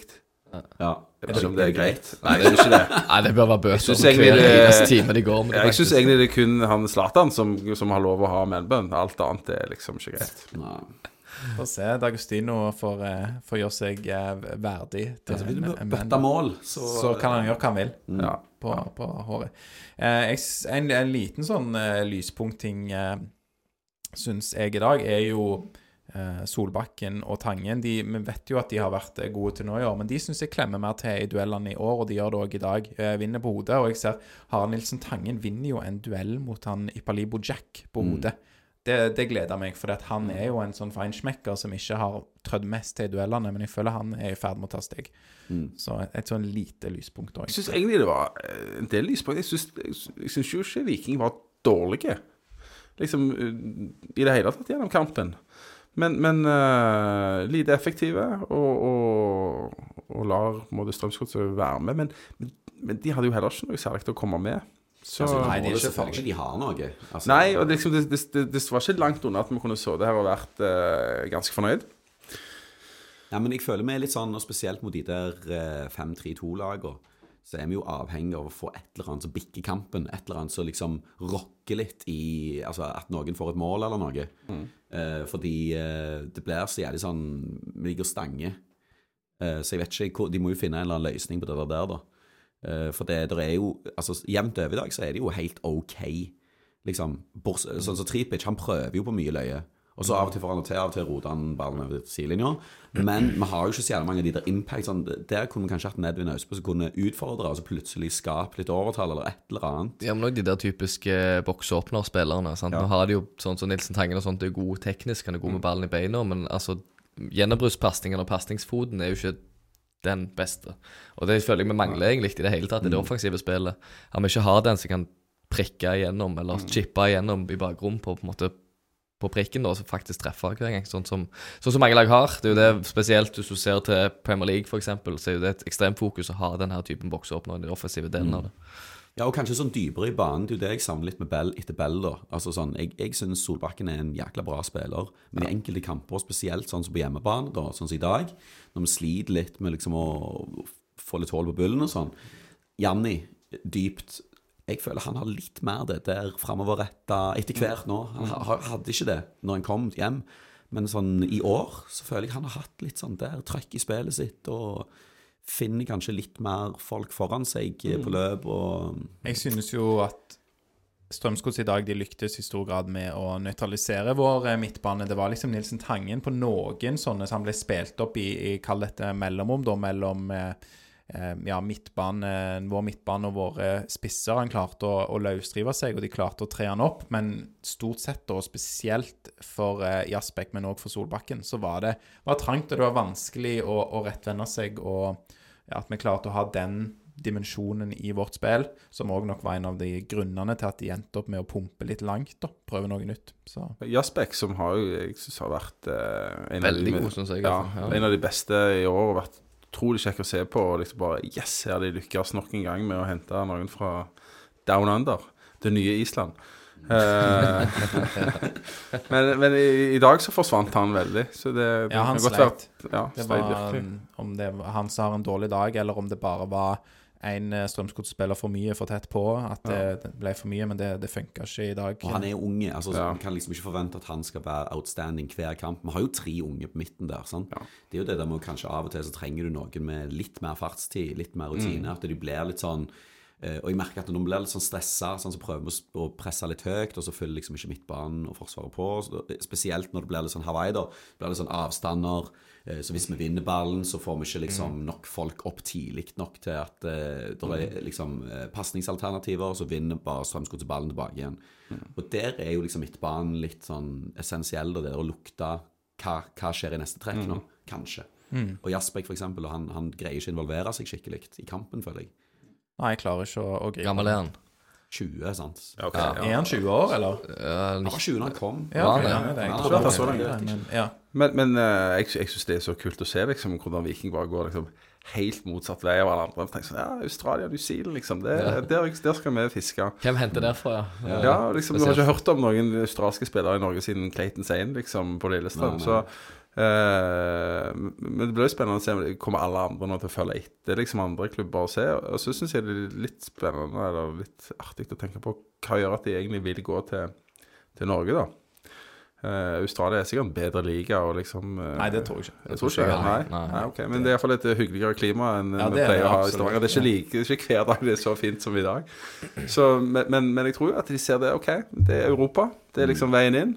Ja. Jeg vet ikke om det er greit. Nei, det er ikke det. Nei, det bør være bøter hver eneste time de går med det. Jeg syns egentlig det er kun han Zlatan som, som har lov å ha manbun. Alt annet er liksom ikke greit. Nei. Får se. Dagostino får, eh, får gjøre seg eh, verdig til Altså, en- bøtte mål, så, Så kan han gjøre hva han vil. Ja. på, på håret. Eh, en, en liten sånn lyspunktting eh, syns jeg i dag, er jo Solbakken og Tangen. De, vi vet jo at de har vært eh, gode til nå i år, men de syns jeg klemmer mer til i duellene i år, og de gjør det òg i dag. Eh, vinner på hodet. Og jeg ser Harald Nilsen Tangen vinner jo en duell mot han Ipalibo Jack på hodet. Det, det gleder meg, for han er jo en sånn feinschmecker som ikke har trødd mest til i duellene, men jeg føler han er i ferd med å ta steg. Så et, et sånn lite lyspunkt òg. Jeg syns egentlig det var eh, en del lyspunkt. Jeg syns jo ikke Viking var dårlige, liksom eh, i det hele tatt gjennom kampen. Men, men uh, lite effektive, og, og, og lar Strømsgodset være med. Men, men, men de hadde jo heller ikke noe særlig til å komme med. Så Altså, Nei, det de er ikke ikke de har noe. Altså, Nei, og det, liksom, det, det, det, det var ikke langt unna at vi kunne sittet her og vært uh, ganske fornøyd. Ja, men jeg føler vi er litt sånn, og spesielt mot de der uh, 5-3-2-lagene, så er vi jo avhengig av å få et eller annet som bikker kampen. Et eller annet som liksom rokker litt i Altså at noen får et mål eller noe. Eh, fordi eh, det blir så jævlig sånn Vi ligger og stanger. Eh, så jeg vet ikke De må jo finne en eller annen løsning på det der, da. Eh, for det der er jo Altså, jevnt over i dag så er det jo helt OK, liksom. Sånn som Tripic, han prøver jo på mye løye. Og så av og til får han det til, av og til roter han ballen over sidelinja. Men vi har jo ikke så jævlig mange av de der impact. Sånn, der kunne vi kanskje hatt Nedvin Edvin Austbø som kunne utfordre, og så plutselig skape litt overtall, eller et eller annet. Ja, men også de der typiske boksåpnerspillerne. sant? Nå har de jo sånn som Nilsen Tangen og sånt, det er god teknisk, han er god med ballen i beina, men altså gjennombruddspasningen og pasningsfoten er jo ikke den beste. Og det føler jeg vi mangler egentlig i det hele tatt i det offensive spillet. Om vi ikke har den som kan prikke igjennom, eller chippe igjennom i bakrom på på en måte på prikken, da, som faktisk treffer hver gang. Sånn som, sånn som mange lag har. Det er jo det, spesielt hvis du ser til Premier League, f.eks., så er jo det et ekstremt fokus å ha denne typen boksåpner i den offensive delen av det. Ja, og kanskje sånn dypere i banen. Det er jo det jeg savner litt med Bell etter Bell. da. Altså sånn, Jeg, jeg syns Solbakken er en jækla bra spiller, men i enkelte kamper, spesielt sånn som på hjemmebane, da, sånn som i dag, når vi sliter litt med liksom å få litt hull på bullen og sånn Janni, dypt Jeg føler han har litt mer det der framoverretta etter hvert nå. Han ha- ha- hadde ikke det når han kom hjem, men sånn i år så føler jeg han har hatt litt sånn der trøkk i spillet sitt. og finner kanskje litt mer folk foran seg eh, på løp og Jeg synes jo at Strømsgods i dag de lyktes i stor grad med å nøytralisere vår eh, midtbane. Det var liksom Nilsen Tangen på noen sånne som ble spilt opp i, i kall dette mellomrom, da, mellom eh, ja, midtbane, vår midtbane og våre spisser. Han klarte å, å løsrive seg, og de klarte å tre han opp. Men stort sett, og spesielt for eh, Jasbekk, men òg for Solbakken, så var det var trangt, og det var vanskelig å, å rettvende seg. Og ja, at vi klarte å ha den dimensjonen i vårt spill, som òg nok var en av de grunnene til at de endte opp med å pumpe litt langt. og Prøve noe nytt. Så Jasbekk, som har jo, jeg synes har vært eh, en, Veldig av de, god, syns jeg, Ja, altså. Ja. en av de beste i år. og vært utrolig kjekk å se på. og liksom bare, Yes, her de lykkes nok en gang med å hente noen fra Down Under, det nye Island. Eh, men men i, i dag så forsvant han veldig. Så det, det Ja, han kan godt være- sleit. Ja, det var um, om det var han som har en dårlig dag, eller om det bare var en eh, Strømsgods-spiller for mye for tett på. At det, det ble for mye, men det, det funka ikke i dag. Og han er unge. altså så Ja. Man kan liksom ikke forvente at han skal være outstanding hver kamp. Vi har jo tre unge på midten der. sant? Det er jo det der med kanskje av og til så trenger du noen med litt mer fartstid, litt mer rutine. At de blir litt sånn eh, Og jeg merker at når de blir litt sånn stressa, sånn, så prøver vi å presse litt høyt, og så følger liksom ikke midtbanen og forsvaret på. Så, spesielt når det blir litt sånn Hawaii, da. blir litt sånn avstander. Eh, Så hvis vi vinner ballen, så får vi ikke liksom nok folk opp tidlig nok til at uh, det er liksom eh, pasningsalternativer, og så vinner bare Strømsgodset ballen tilbake igjen. Og der er jo liksom midtbanen litt sånn essensiell, og det å lukte hva, hva skjer i neste trekk nå, kanskje. Og Jasbek, for eksempel, han, han greier ikke å involvere seg skikkelig i kampen, føler jeg. Nei, jeg klarer ikke å, å gripe Gammel er han. 20, sant. Ja, ok, Ja. ja. Er han 20 år, eller? Ja, Han var 20 da han kom. Ja, okay, ja, det? det, jeg Ja, det var så lenge. Men. Men, eh, jeg, jeg syns det er så kult å se liksom, hvordan Viking bare går liksom, helt motsatt vei av alle andre. Tenker sånn, ja, Australia, New Zealand, liksom. Det, der, der skal vi fiske. Hvem henter derfra, ja? Ja, liksom, Du har ikke hørt om noen australske spillere i Norge siden Clayton Zane liksom, på Lillestrøm. Nei, nei. Så, men det blir spennende å se om det kommer alle andre nå til å følge etter liksom andre klubber å se. Og så syns jeg det er litt spennende eller litt artig å tenke på hva gjør at de egentlig vil gå til, til Norge, da. Uh, Australia er sikkert en bedre liga og liksom uh, Nei, det tror jeg ikke. jeg tror ikke Nei, Nei, nei. okay. Men det er iallfall et hyggeligere klima enn Ja, vi er pleier å ha i. Stavanger. Det er ikke, like, det er ikke hver dag det er så fint som i dag. Så, men, men, men jeg tror at de ser det. OK, det er Europa. Det er liksom veien inn.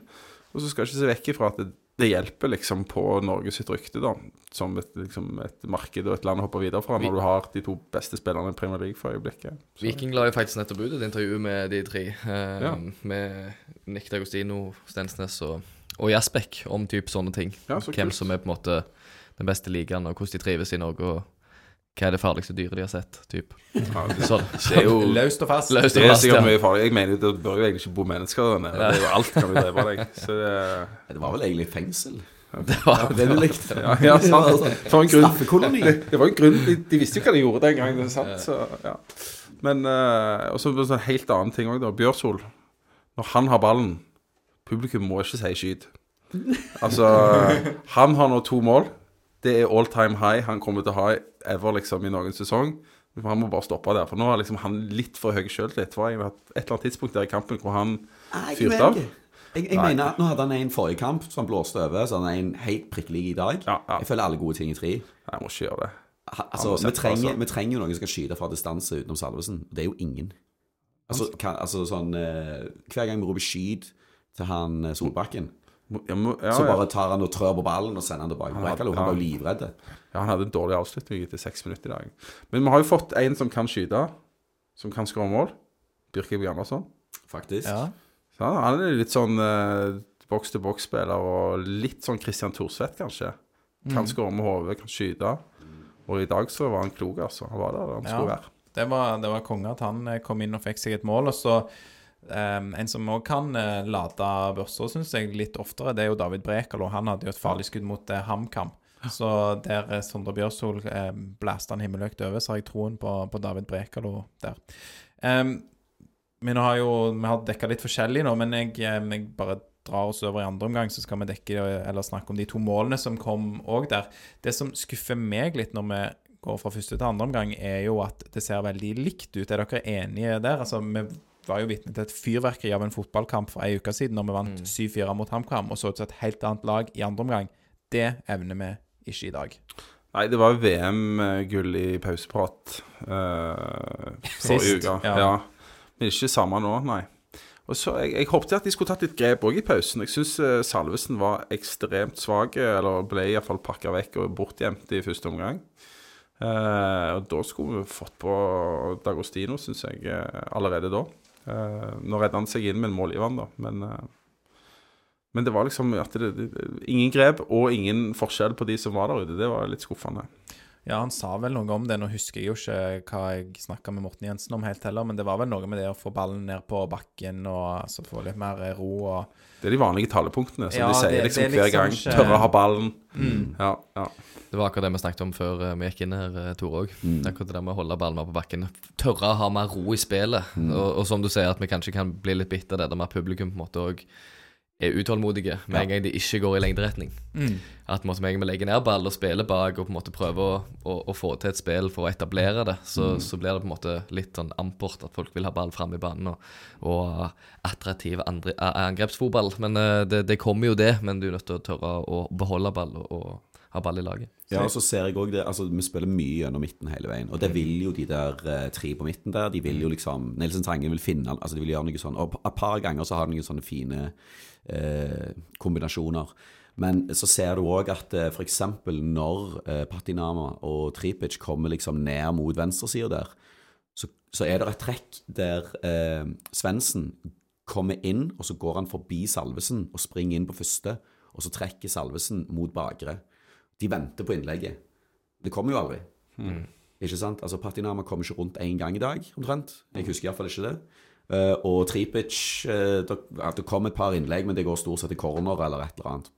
Og så skal jeg ikke se vekk ifra at det, det hjelper liksom på Norge sitt rykte, da. Som et, liksom et marked og et land å hoppe videre fra når du har de to beste spillerne i Premier League for øyeblikket. Så- Viking la jo faktisk nettopp ut et intervju med de tre. Eh, Ja. Med Nick D'Agostino, Stensnes og, og Jasbekk om typ sånne ting. Ja, så Hvem kult. som er på en måte den beste ligaen, og hvordan de trives i Norge, og hva er det farligste dyret de har sett. Typ. Ja, det, det er jo Løst og fast. Løst det er sikkert mye farlig. Jeg mener det bør jo egentlig ikke bo mennesker der nede. Det er jo alt kan jo drepe deg. Så det Det var vel egentlig fengsel. Det var, Det du likte. Ja, ja sant. For en grunn. Straffekoloni. Det, det var en grunn. De, de visste jo hva de gjorde den gangen. Det er sant? Så, ja. Men uh, Og så en helt annen ting òg, da. Bjørsol. Når han har ballen Publikum må ikke si skyt. Altså Han har nå to mål. Det er all time high han kommer til å ha ever liksom i noen sesong. Han må bare stoppe der. For nå har liksom han litt for høy sjøltillit. Det var et eller annet tidspunkt der i kampen hvor han fyrte av. jeg, jeg mener at Nå hadde han en forrige kamp som blåste over, så han er en helt prikkelig i dag. Ja, ja. Jeg føler alle gode ting i tre. Jeg må ikke gjøre det. Altså, vi, trenger, altså. vi trenger jo noen som skal skyte fra distanse utenom Salvesen. Det er jo ingen. Altså, kan, altså sånn eh, Hver gang vi roper 'skyt' til han eh, Solbakken, Må- men, ja, så bare tar han og trør på ballen og sender han tilbake. Han hadde. Han var jo livredd. Ja, han hadde en dårlig avslutning etter seks minutter i dag. Men vi har jo fått en som kan skyte, som kan skåre mål. Birke Bjarnason. Faktisk. Ja. Så han, han er litt sånn eh, boks-til-boks-spiller og litt sånn Christian Thorsvedt, kanskje. Kan skåre med hodet, kan skyte. Og i dag så var han klok, altså. Han var der han skulle være. Det var, det var konge at han eh, kom inn og fikk seg et mål. Og så eh, En som òg kan uh, lade børsa, syns jeg, litt oftere, det er jo David Brekalo. Han hadde jo et farlig skudd mot uh, HamKam. Så der eh, Sondre Bjørsol uh, blæste han himmelhøyt over, så har jeg troen på, på David Brekalo der. Um, vi nå har jo Vi har dekka litt forskjellig nå, men jeg, eh, jeg bare drar oss over i andre omgang, så skal vi dekke eller snakke om de to målene som kom òg der. Det som skuffer meg litt når vi går fra første til andre omgang, er jo at det ser veldig likt ut. Er dere enige der? Altså, vi var jo vitne til et fyrverkeri av en fotballkamp for ei uke siden når vi vant 7-4 mot HamKam og så ut som et helt annet lag i andre omgang. Det evner vi ikke i dag. Nei, det var VM-gull i pauseprat uh, forrige uke. ja. Ja. Men ikke samme nå, nei. Og så, Jeg, jeg håpet at de skulle tatt litt grep òg i pausen. Jeg syns Salvesen var ekstremt svak, eller ble iallfall pakka vekk og bortgjemt i første omgang. Uh, og da skulle vi fått på Dagostino, syns jeg, eh, allerede da. Eh, nå redda han seg inn med en målgiveren, da, men eh, men det var liksom det, ingen grep og ingen forskjell på de som var der ute. Det var litt skuffende. Ja, han sa vel noe om det. Nå husker jeg jo ikke hva jeg snakka med Morten Jensen om helt heller, men det var vel noe med det å få ballen ned på bakken og altså, få litt mer ro og Det er de vanlige talepunktene som Ja, de sier det- liksom det er hver liksom gang. ikke- Tørre å ha ballen. Mm. Ja, ja. Det var akkurat det vi snakket om før eh, vi gikk inn her, eh, Tore òg. Mm. Akkurat det der med å holde ballen mer på bakken. Tørre å ha mer ro i spillet. Og, og som du sier, at vi kanskje kan bli litt bitt av det der med publikum på en måte òg er utålmodige med en gang de ikke går i lengderetning. At på med en gang vi legger ned ball og spiller bak og på en måte prøver å, å, å få til et spill for å etablere det, så, så blir det på en måte litt sånn amport at folk vil ha ball framme i banen og, og attraktiv andre, angrepsfotball. Men eh, det, det kommer jo det, men du er nødt til å tørre å beholde ball og, og ha ball i laget. Ja, og så ser jeg også det Altså, vi spiller mye gjennom midten hele veien. Og det vil jo de der eh, tre på midten der. De vil jo liksom Nelson Tangen vil finne Altså, de vil gjøre noe sånn. Og et par ganger så har de noen sånne fine eh, kombinasjoner. Men så ser du òg at eh, f.eks. når eh, Patinama og Tripic kommer liksom ned mot venstresida der, så, så er det et trekk der eh, Svendsen kommer inn, og så går han forbi Salvesen og springer inn på første, og så trekker Salvesen mot bakre. De venter på innlegget. Det kommer jo aldri. Ikke sant? Altså Patinama kommer ikke rundt én gang i dag, omtrent. Jeg husker iallfall ikke det. Eh, og Tripic uh, det, kom et par innlegg, men det går stort sett i corner eller et eller annet.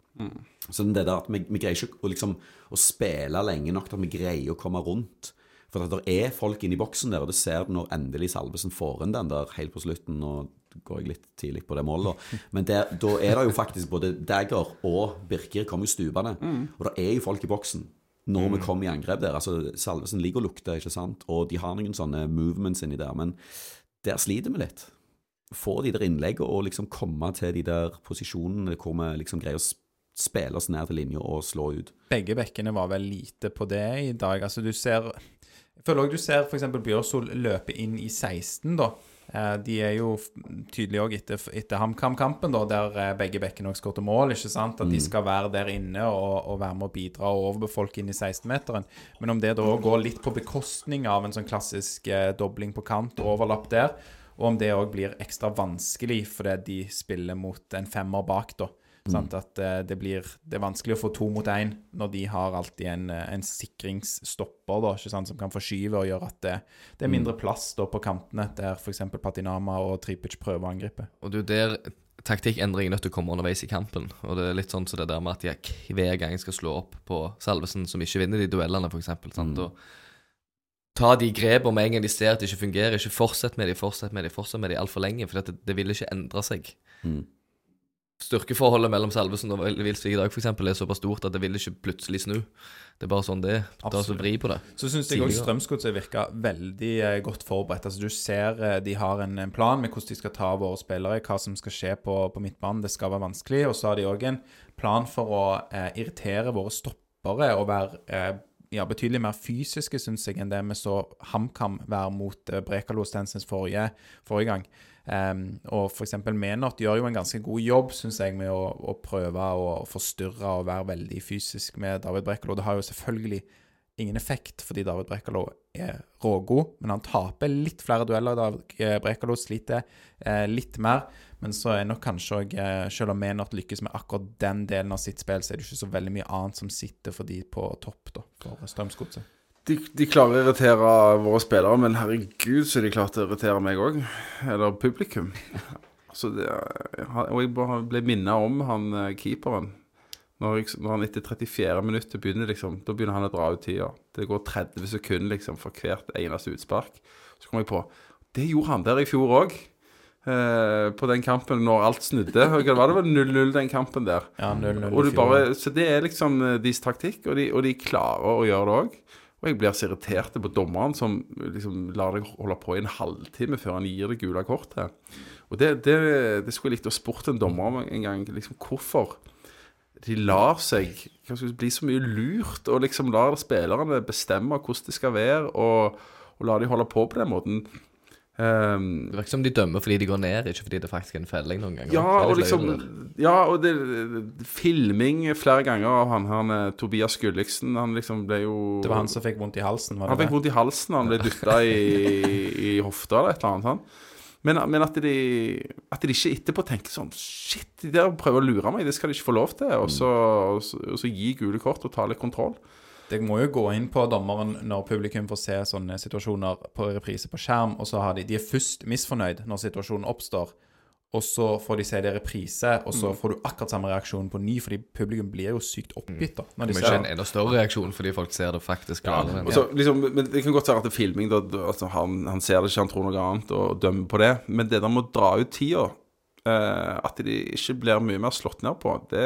Så det der at vi, vi greier ikke å, liksom, å spille lenge nok til at vi greier å komme rundt. For at det er folk inne i boksen der, og det ser du når endelig Salvesen får inn den der helt på slutten. Nå går jeg litt tidlig på det målet. Men der, da er det jo faktisk både Dagger og Birker kommer jo stupende. Og det er jo folk i boksen når vi kommer i angrep der. Altså, Salvesen ligger og lukter, ikke sant. Og de har noen sånne movements inni der. Men der sliter vi litt. Få de der innleggene og liksom komme til de der posisjonene hvor vi liksom greier å spille oss ned til linja og slå ut. Begge bekkene var vel lite på det i dag. Altså, du ser Jeg føler òg du ser f.eks. Bjørsol løpe inn i 16, da. Eh, De er jo tydelige òg etter, etter HamKam-kampen, der eh, begge bekkene òg skåret mål. ikke sant? At de skal være der inne og, og være med å bidra og overbefolke inn i 16-meteren. Men om det da går litt på bekostning av en sånn klassisk eh, dobling på kant, overlapp der, og om det òg blir ekstra vanskelig fordi de spiller mot en femmer bak, da. Sant? At eh, det blir Det er vanskelig å få to mot én når de har alltid en, eh, en sikringsstopper da, ikke sant, som kan forskyve og gjøre at det, det er mindre plass da på kantene, der f.eks. Patinama og Tripic prøver å angripe. Og jo der taktikkendring er nødt til å komme underveis i kampen. Og det er litt sånn som det der med at de hver gang skal slå opp på Salvesen, som ikke vinner de duellene, f.eks. Mm. Og ta de grepene med en gang de ser at det ikke fungerer. Ikke fortsett med de, fortsett med de, fortsett med de altfor lenge, for det, det vil ikke endre seg. Mm. Styrkeforholdet mellom Salvesen og Wilsvik i dag for eksempel, er såpass stort at det vil ikke plutselig snu. Det er bare sånn det er. Det er altså vri på det. Så syns jeg òg. Strømsgodset virker veldig eh, godt forberedt. Altså Du ser eh, de har en, en plan med hvordan de skal ta våre spillere, hva som skal skje på, på midtbanen. Det skal være vanskelig. Og så har de òg en plan for å eh, irritere våre stoppere og være eh, ja, betydelig mer fysiske, syns jeg, enn det vi så HamKam være mot eh, Brekalo Stensens forrige, forrige gang. Ehm, og f.eks. Menot gjør jo en ganske god jobb, syns jeg, med å, å prøve å forstyrre og være veldig fysisk med David Brekalo. Det har jo selvfølgelig ingen effekt, fordi David Brekalo er rågod, men han taper litt flere dueller. David Brekalo sliter eh, litt mer. Men så er nok kanskje òg, eh, selv om Menot lykkes med akkurat den delen av sitt spill, så er det ikke så veldig mye annet som sitter for de på topp, da, for Strømsgodset. De, de klarer å irritere våre spillere, men herregud så de klarte å irritere meg òg. Eller publikum. Så det, og jeg ble minnet om han eh, keeperen. Når, jeg, når han etter 34 minutter begynner, liksom, da begynner han å dra ut tida. Det går 30 sekunder liksom, for hvert eneste utspark. Så kom jeg på Det gjorde han der i fjor òg. Eh, på den kampen når alt snudde. Var det vel 0-0 den kampen der? Ja, 0-0 Og du bare, så det er liksom eh, deres taktikk, og de, og de klarer å gjøre det òg. Og jeg blir så irritert på dommeren som liksom lar deg holde på i en halvtime før han gir det gule kortet. Og det, det, det skulle jeg likt å spurt en dommer om en gang. liksom Hvorfor de lar seg si, bli så mye lurt, og liksom lar spillerne bestemme hvordan det skal være, og, og lar de holde på på den måten. Ehm, Det virker som de dømmer fordi de går ned, ikke fordi det faktisk er en felling noen ganger. Ja, og liksom. Ja, og det, filming flere ganger av han, her med Tobias Gulliksen. Han liksom ble jo Det var han som fikk vondt i halsen, var Han fikk vondt i halsen, han ble dytta i, i hofta eller et eller annet. sånn. Men, men at, de, at de ikke etterpå tenker sånn Shit, de der prøver å lure meg, det skal de ikke få lov til. Og så, og så, og så gi gule kort og ta litt kontroll. Det må jo gå inn på dommeren når publikum får se sånne situasjoner på reprise på skjerm, og så har de De er først misfornøyd når situasjonen oppstår, og så får de se det i reprise, og Mm. så får du akkurat samme reaksjon på ny, fordi publikum blir jo sykt oppgitt da når de Det ser ikke en enda større reaksjon fordi folk ser det faktisk. Ja, og så, liksom, men Det kan godt være at det er filming, da, altså, han, han ser det ikke, han tror noe annet og dømmer på det. Men det der med å dra ut tida, at de ikke blir mye mer slått ned på, det,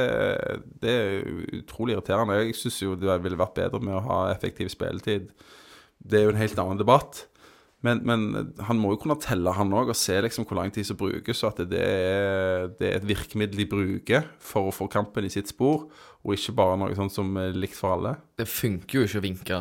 det er utrolig irriterende. Jeg syns jo det ville vært bedre med å ha effektiv spilletid. Det er jo en helt annen debatt. Men, men han må jo kunne telle, han òg, og se liksom hvor lang tid som brukes, og at det er, det er et virkemiddel de bruker for å få kampen i sitt spor, og ikke bare noe sånt som er likt for alle. Det funker jo ikke å vinke.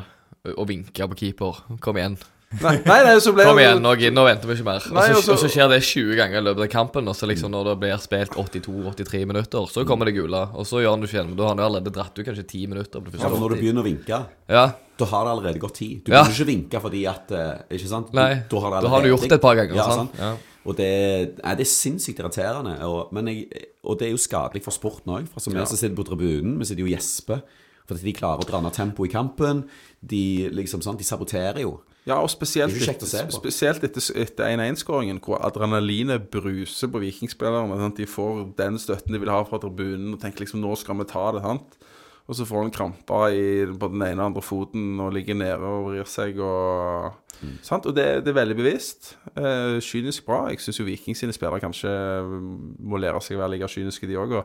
Å vinke på keeper. Kom igjen. Nei, nei, så ble Kom igjen, nå, nå venter vi ikke mer. Og Nei, så, og så- og så skjer det 20 ganger i løpet av kampen. Og så liksom når det blir spilt 82-83 minutter, så kommer det gule. Og så gjør han det ikke igjen. Men da har han allerede dratt ut kanskje 10 minutter. på det Ja, for når du begynner å vinke, Ja, da har det allerede gått tid. Du Ja. begynner ikke å vinke fordi at eh, Ikke sant? Du, Nei, da har, da har du gjort det et par ganger, Ja, sant? sant? Ja. Og det, nei, det er sinnssykt irriterende. Og, men jeg, og det er jo skadelig for sporten òg. Som vi som sitter på tribunen, vi sitter jo og gjesper. For de klarer å dra ned tempoet i kampen. De liksom sant, de saboterer jo. Ja, og spesielt, er etter, spesielt etter, etter 1-1-skåringen, hvor adrenalinet bruser på vikingspillerne. Sant? De får den støtten de vil ha fra tribunen, og tenker liksom 'nå skal vi ta det'. sant? Og så får han kramper i på den ene og andre foten og ligger nede og vrir seg. Og, sant? og det, det er veldig bevisst. Eh, kynisk bra. Jeg syns jo Viking sine spillere kanskje må lære seg å være like kyniske, de òg.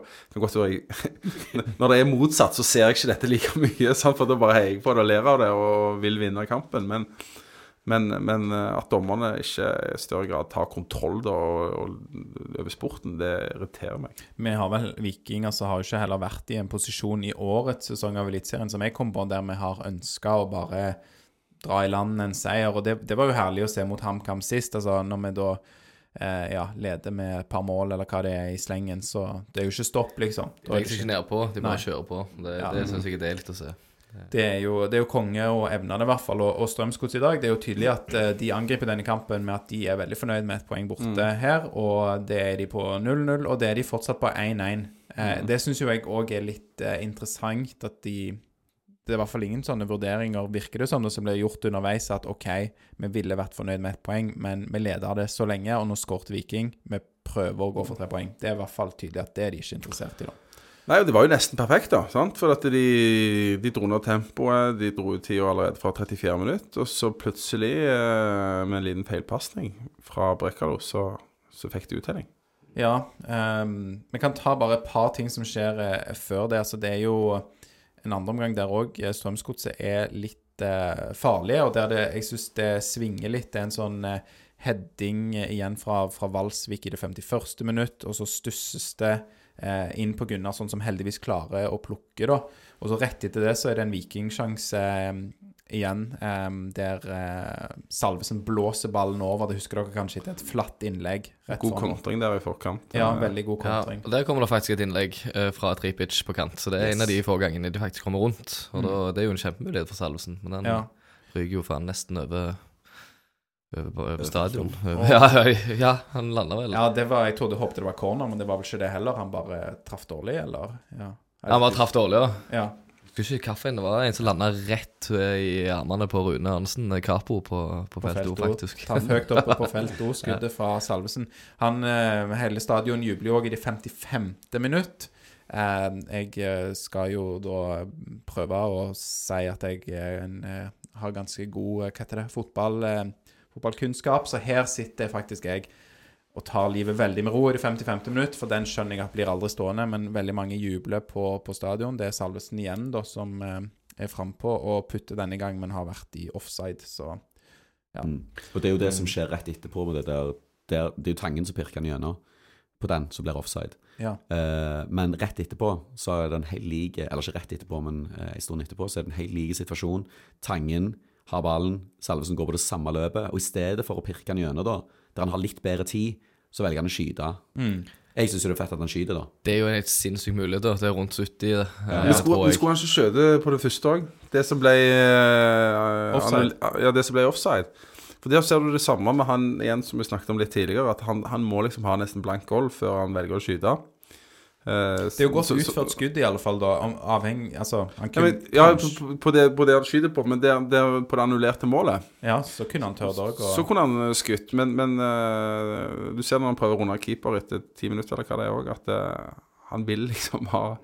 Når det er motsatt, så ser jeg ikke dette like mye, sant? for da bare heier jeg på det og ler av det og vil vinne kampen. Men men, men eh, at dommerne ikke i større grad tar kontroll da, og, og, over sporten, det irriterer meg. Vi har vel Viking altså har jo ikke heller vært i en posisjon i årets sesong av Eliteserien som jeg kom på, der vi har ønska å bare dra i land en seier. Og det, det var jo herlig å se mot HamKam sist. altså Når vi da eh, ja, leder med et par mål, eller hva det er i slengen, så det er jo ikke stopp, liksom. Da De er legger seg ikke nedpå, de bare kjører på. Det, Ja. det syns jeg er deilig å se. Det er, jo, det er jo konge og evnene, i hvert fall. Og, og Strømsgods i dag, det er jo tydelig at eh, de angriper denne kampen med at de er veldig fornøyd med et poeng borte her. Og det er de på 0-0, og det er de fortsatt på 1-1. Eh, Det syns jo jeg òg er litt eh, interessant at de Det er i hvert fall ingen sånne vurderinger, virker det som, det som ble gjort underveis, at OK, vi ville vært fornøyd med ett poeng, men vi leda det så lenge, og nå skåret Viking. Vi prøver å gå for tre poeng. Det er i hvert fall tydelig at det er de ikke interessert i, da. Nei, det var jo nesten perfekt, da. sant? For at de, de dro ned tempoet. De dro ut tida allerede fra 34 minutter. Og så plutselig, eh, med en liten feilpasning fra Brekkalo, så, så fikk de uttelling. Ja. ehm, vi kan ta bare et par ting som skjer eh, før det. Altså, det er jo en andre omgang der òg Strømsgodset er litt eh, farlige, og der det, jeg syns det svinger litt. Det er en sånn eh, heading igjen fra, fra Valsvik i det 51. minutt, og så stusses det eh, inn på Gunnarsson, som heldigvis klarer å plukke, da. Og så rett etter det så er det en vikingsjanse eh, igjen, eh, der eh, Salvesen blåser ballen over. Det husker dere kanskje etter et flatt innlegg. rett God sånn. kontring der i forkant. Ja, Eh, veldig god Ja, og Der kommer det faktisk et innlegg eh, fra Tripic på kant. Så det er Yes. en av de få gangene de faktisk kommer rundt. Og da, det er jo en kjempemulighet for Salvesen. Men den Ja. ryker jo faen nesten over, på- stadion. Ja, ja, han landa vel. Ja, det var, jeg trodde håpte det var corner, men det var vel ikke det heller. Han bare traff dårlig, eller? Ja. Han bare traff dårlig, ja. Ja. Husker ikke kaffen. Det var en som landa rett eh, i armene på Rune Hansen, eh, Capo, på, på, På felt O, faktisk. Traff høyt oppe på felt O, skuddet fra Salvesen. Han, eh, hele stadion jubler jo òg i det 55. minutt. Jeg skal jo da prøve å si at jeg har ganske god hva heter det, fotball, fotballkunnskap, så her sitter faktisk jeg og tar livet veldig med ro i det 55. minutt, for den skjønner jeg at blir aldri stående, men veldig mange jubler på, på stadion. Det er Salvesen igjen da som eh, er frampå og putter denne gang, men har vært i offside, så Ja. Mm. Og det er jo det som skjer rett etterpå. Med det, der, der, det er jo Tangen som pirker den gjennom på den som blir offside. Ja. Uh, men rett etterpå så er det en helt like Eller ikke rett etterpå, men uh, en stund etterpå så er det en helt like situasjon. Tangen har ballen, Salvesen går på det samme løpet. Og i stedet for å pirke han gjennom, da, der han har litt bedre tid, så velger han å skyte. Mm. Jeg syns det er fett at han skyter, da. Det er jo en helt sinnssyk mulighet. da. Det er rundt 70. eh, Men skulle, men skulle han ikke skjøte på det første òg? Det som ble uh, Offside. Ja, det som ble offside. For der ser du det samme med han igjen som vi snakket om litt tidligere, at han, han må liksom ha nesten blank gold før han velger å skyte. Eh, Det er jo godt så- utført skudd, i alle fall, da. Avhengig Altså, han Ja, men, ja på, på, det, på det han skyter på, men det, det, på det annullerte målet, ja, så kunne han tørt òg. så kunne han eh, skutt. Men, men uh, du ser når han prøver å runde keeper etter ti minutter, eller hva det er òg, at uh, han vil liksom ha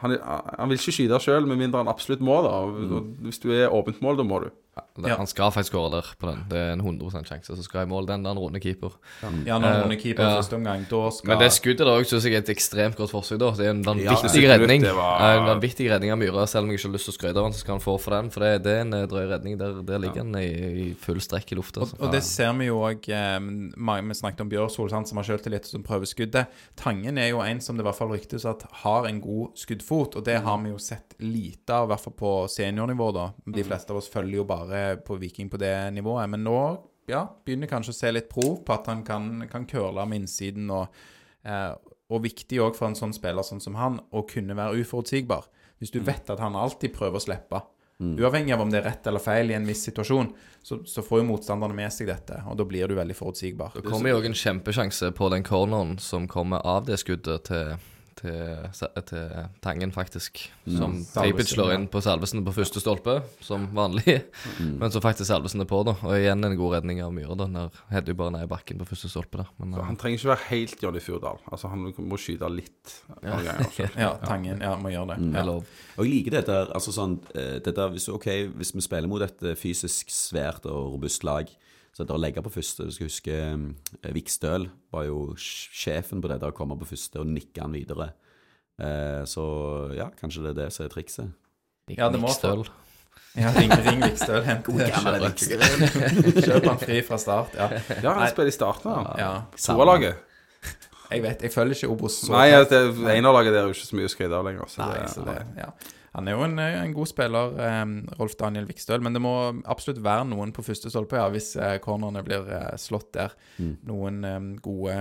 han, han vil ikke skyte sjøl, med mindre han absolutt må. da og Hvis du er åpent mål, da må du. Det, Ja. Han skal faktisk skåre der på den. Det er en 100% sjanse. Så skal jeg måle den der han runder keeper. Ja, når han keeper Ja. første omgang, da skal Men det skuddet der synes syns jeg er et ekstremt godt forsøk. da Det er en vanvittig Ja, redning. var- En vanvittig redning av Myhre. Selv om jeg ikke har lyst til å skryte av han, så skal han få for den. For det, det er en eh, drøy redning. Der, der ligger han i, i full strekk i lufta. Og, og det ser vi jo òg Vi snakket om Bjørsol, sant, som har selvtillit, som prøver skuddet. Tangen er jo en som det i hvert fall ryktes at har en god skuddfot, og det har vi jo sett lite av, i hvert fall på seniornivå. da De fleste av oss følger jo bare på Viking på det nivået. Men nå ja, begynner kanskje å se litt prov på at han kan, kan curle med innsiden. Og, eh, og viktig òg for en sånn spiller sånn som han, å kunne være uforutsigbar. Hvis du vet at han alltid prøver å slippe, uavhengig av om det er rett eller feil i en viss situasjon, så, så får jo motstanderne med seg dette, og da blir du veldig forutsigbar. Det kommer jo en kjempesjanse på den corneren som kommer av det skuddet til, til, til Tangen, faktisk. Som mm. Tapic slår inn på Salvesen på første stolpe, som vanlig. Men så faktisk Salvesen er på, da. Og igjen en god redning av Myhre, da. Når Hedde bare ned i bakken på første stolpe der. Men Han uh, trenger ikke være helt Johnny Furdal. Altså, han må skyte litt. Ja. Ganger. Ja, Tangen ja, må gjøre det. Mm. Ja. lov. Og jeg liker det der, altså sånn, eh, det der hvis, okay, hvis vi spiller mot et eh, fysisk svært og robust lag, så det å legge på første Du skal huske eh, Vikstøl var jo sjefen på det der å komme på første og nikke han videre. Eh, så ja, kanskje det er det som er trikset. Ja, det må Vikstøl. Ja, ring, ring Vikstøl, hent Kjøp han fri fra start. Ja. Ja, han spiller i starten, ja. ja. Toerlaget. Jeg vet, jeg følger ikke Obos Nei, der er jo ikke så mye å skryte av lenger. Så Nei, det, så det, ja. Han er jo en, en god spiller, eh, Rolf Daniel Vikstøl, men det må absolutt være noen på første stolpe ja, hvis eh, cornerne blir eh, slått der. Noen eh, gode,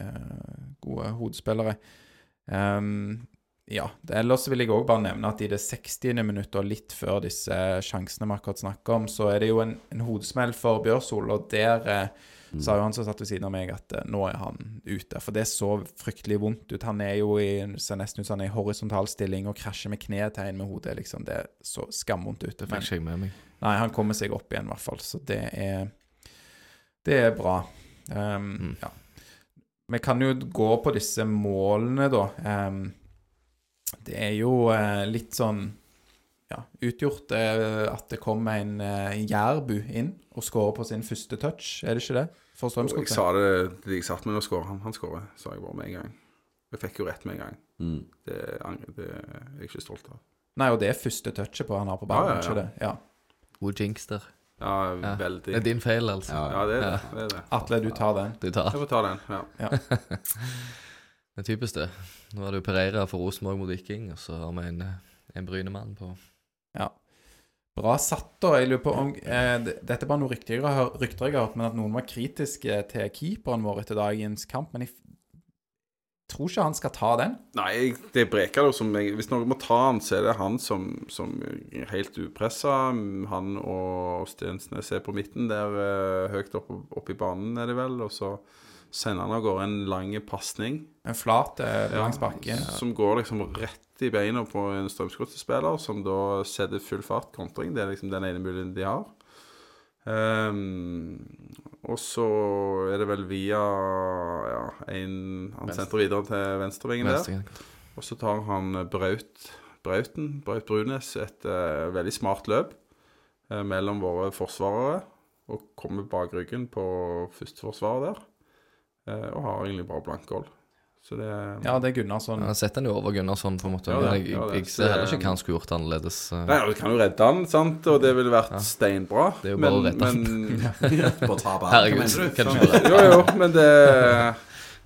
eh, gode hodespillere. Um, ja, ellers vil jeg òg bare nevne at i det 60. minuttet, og litt før disse sjansene vi akkurat snakker om, så er det jo en, en hodesmell for Bjørsol, og der eh, sa jo han som satt ved siden av meg, at eh, nå er han ute. For det så fryktelig vondt ut. Han er jo i ser nesten ut som han er i horisontal stilling og krasjer med knetegn med hodet. liksom Det så skamvondt ut. Fikk ikke med meg. Nei, han kommer seg opp igjen, i hvert fall. Så det er Det er bra. Um, Ja. Vi kan jo gå på disse målene, da. Um, Det er jo uh, litt sånn ja, utgjort eh, at det kom en eh, jærbu inn og skårer på sin første touch, er det ikke det? For Jeg sa det til jeg satt med og skåra. Han, han skårer, sa jeg bare med en gang. Jeg fikk jo rett med en gang. Mm. Det, det er jeg ikke stolt av. Nei, og det er første touchet på han har på ballen, Ja, ja, ja. ikke det? Ja. God jinx der. Ja, Ja. veldig. Det er din feil, altså. Ja. Ja, det er det. Ja. det, er det. Atle, du tar den. Du tar. Jeg får ta den. ja. Det er typisk det. Nå er det jo Pereira for Rosenborg mot Viking, og så har vi en, en Brynemann på Ja. Bra satt, da. Jeg lurer på om eh, Dette er bare noen rykter jeg, har, hørt, men at noen var kritiske til keeperen vår etter dagens kamp. Men jeg tror ikke han skal ta den. Nei, det er Brekalo som jeg, Hvis noen må ta han, så er det han som, som er helt upressa. Han og Stensnes er på midten der, eh, høyt oppe opp i banen, er det vel. Og så sender han av gårde en lang pasning. En flat eh, langs bakken. Som går liksom rett i beina på en Strømsgodset-spiller, som da setter full fart kontring. Det er liksom den ene muligheten de har. Um, og så er det vel via ja, en Han sentrer videre til venstrevingen der. Og så tar han Braut Brauten, Braut Brunes, et uh, veldig smart løp uh, mellom våre forsvarere. Og kommer bak ryggen på førsteforsvaret der. Uh, og har egentlig bare blank goal. Så det Ja, det er Gunnarsson. Ja, Sett den jo over Gunnarsson, på en måte. Ja, det- jeg, ja, det- jeg ser heller ikke hva han skulle gjort annerledes. eh. Nei, Du kan jo redde han, sant? og det ville vært steinbra. Det er jo bare å redde han. men. Herregud, Hva mener du? kan du ikke redde det? Jo, jo, men det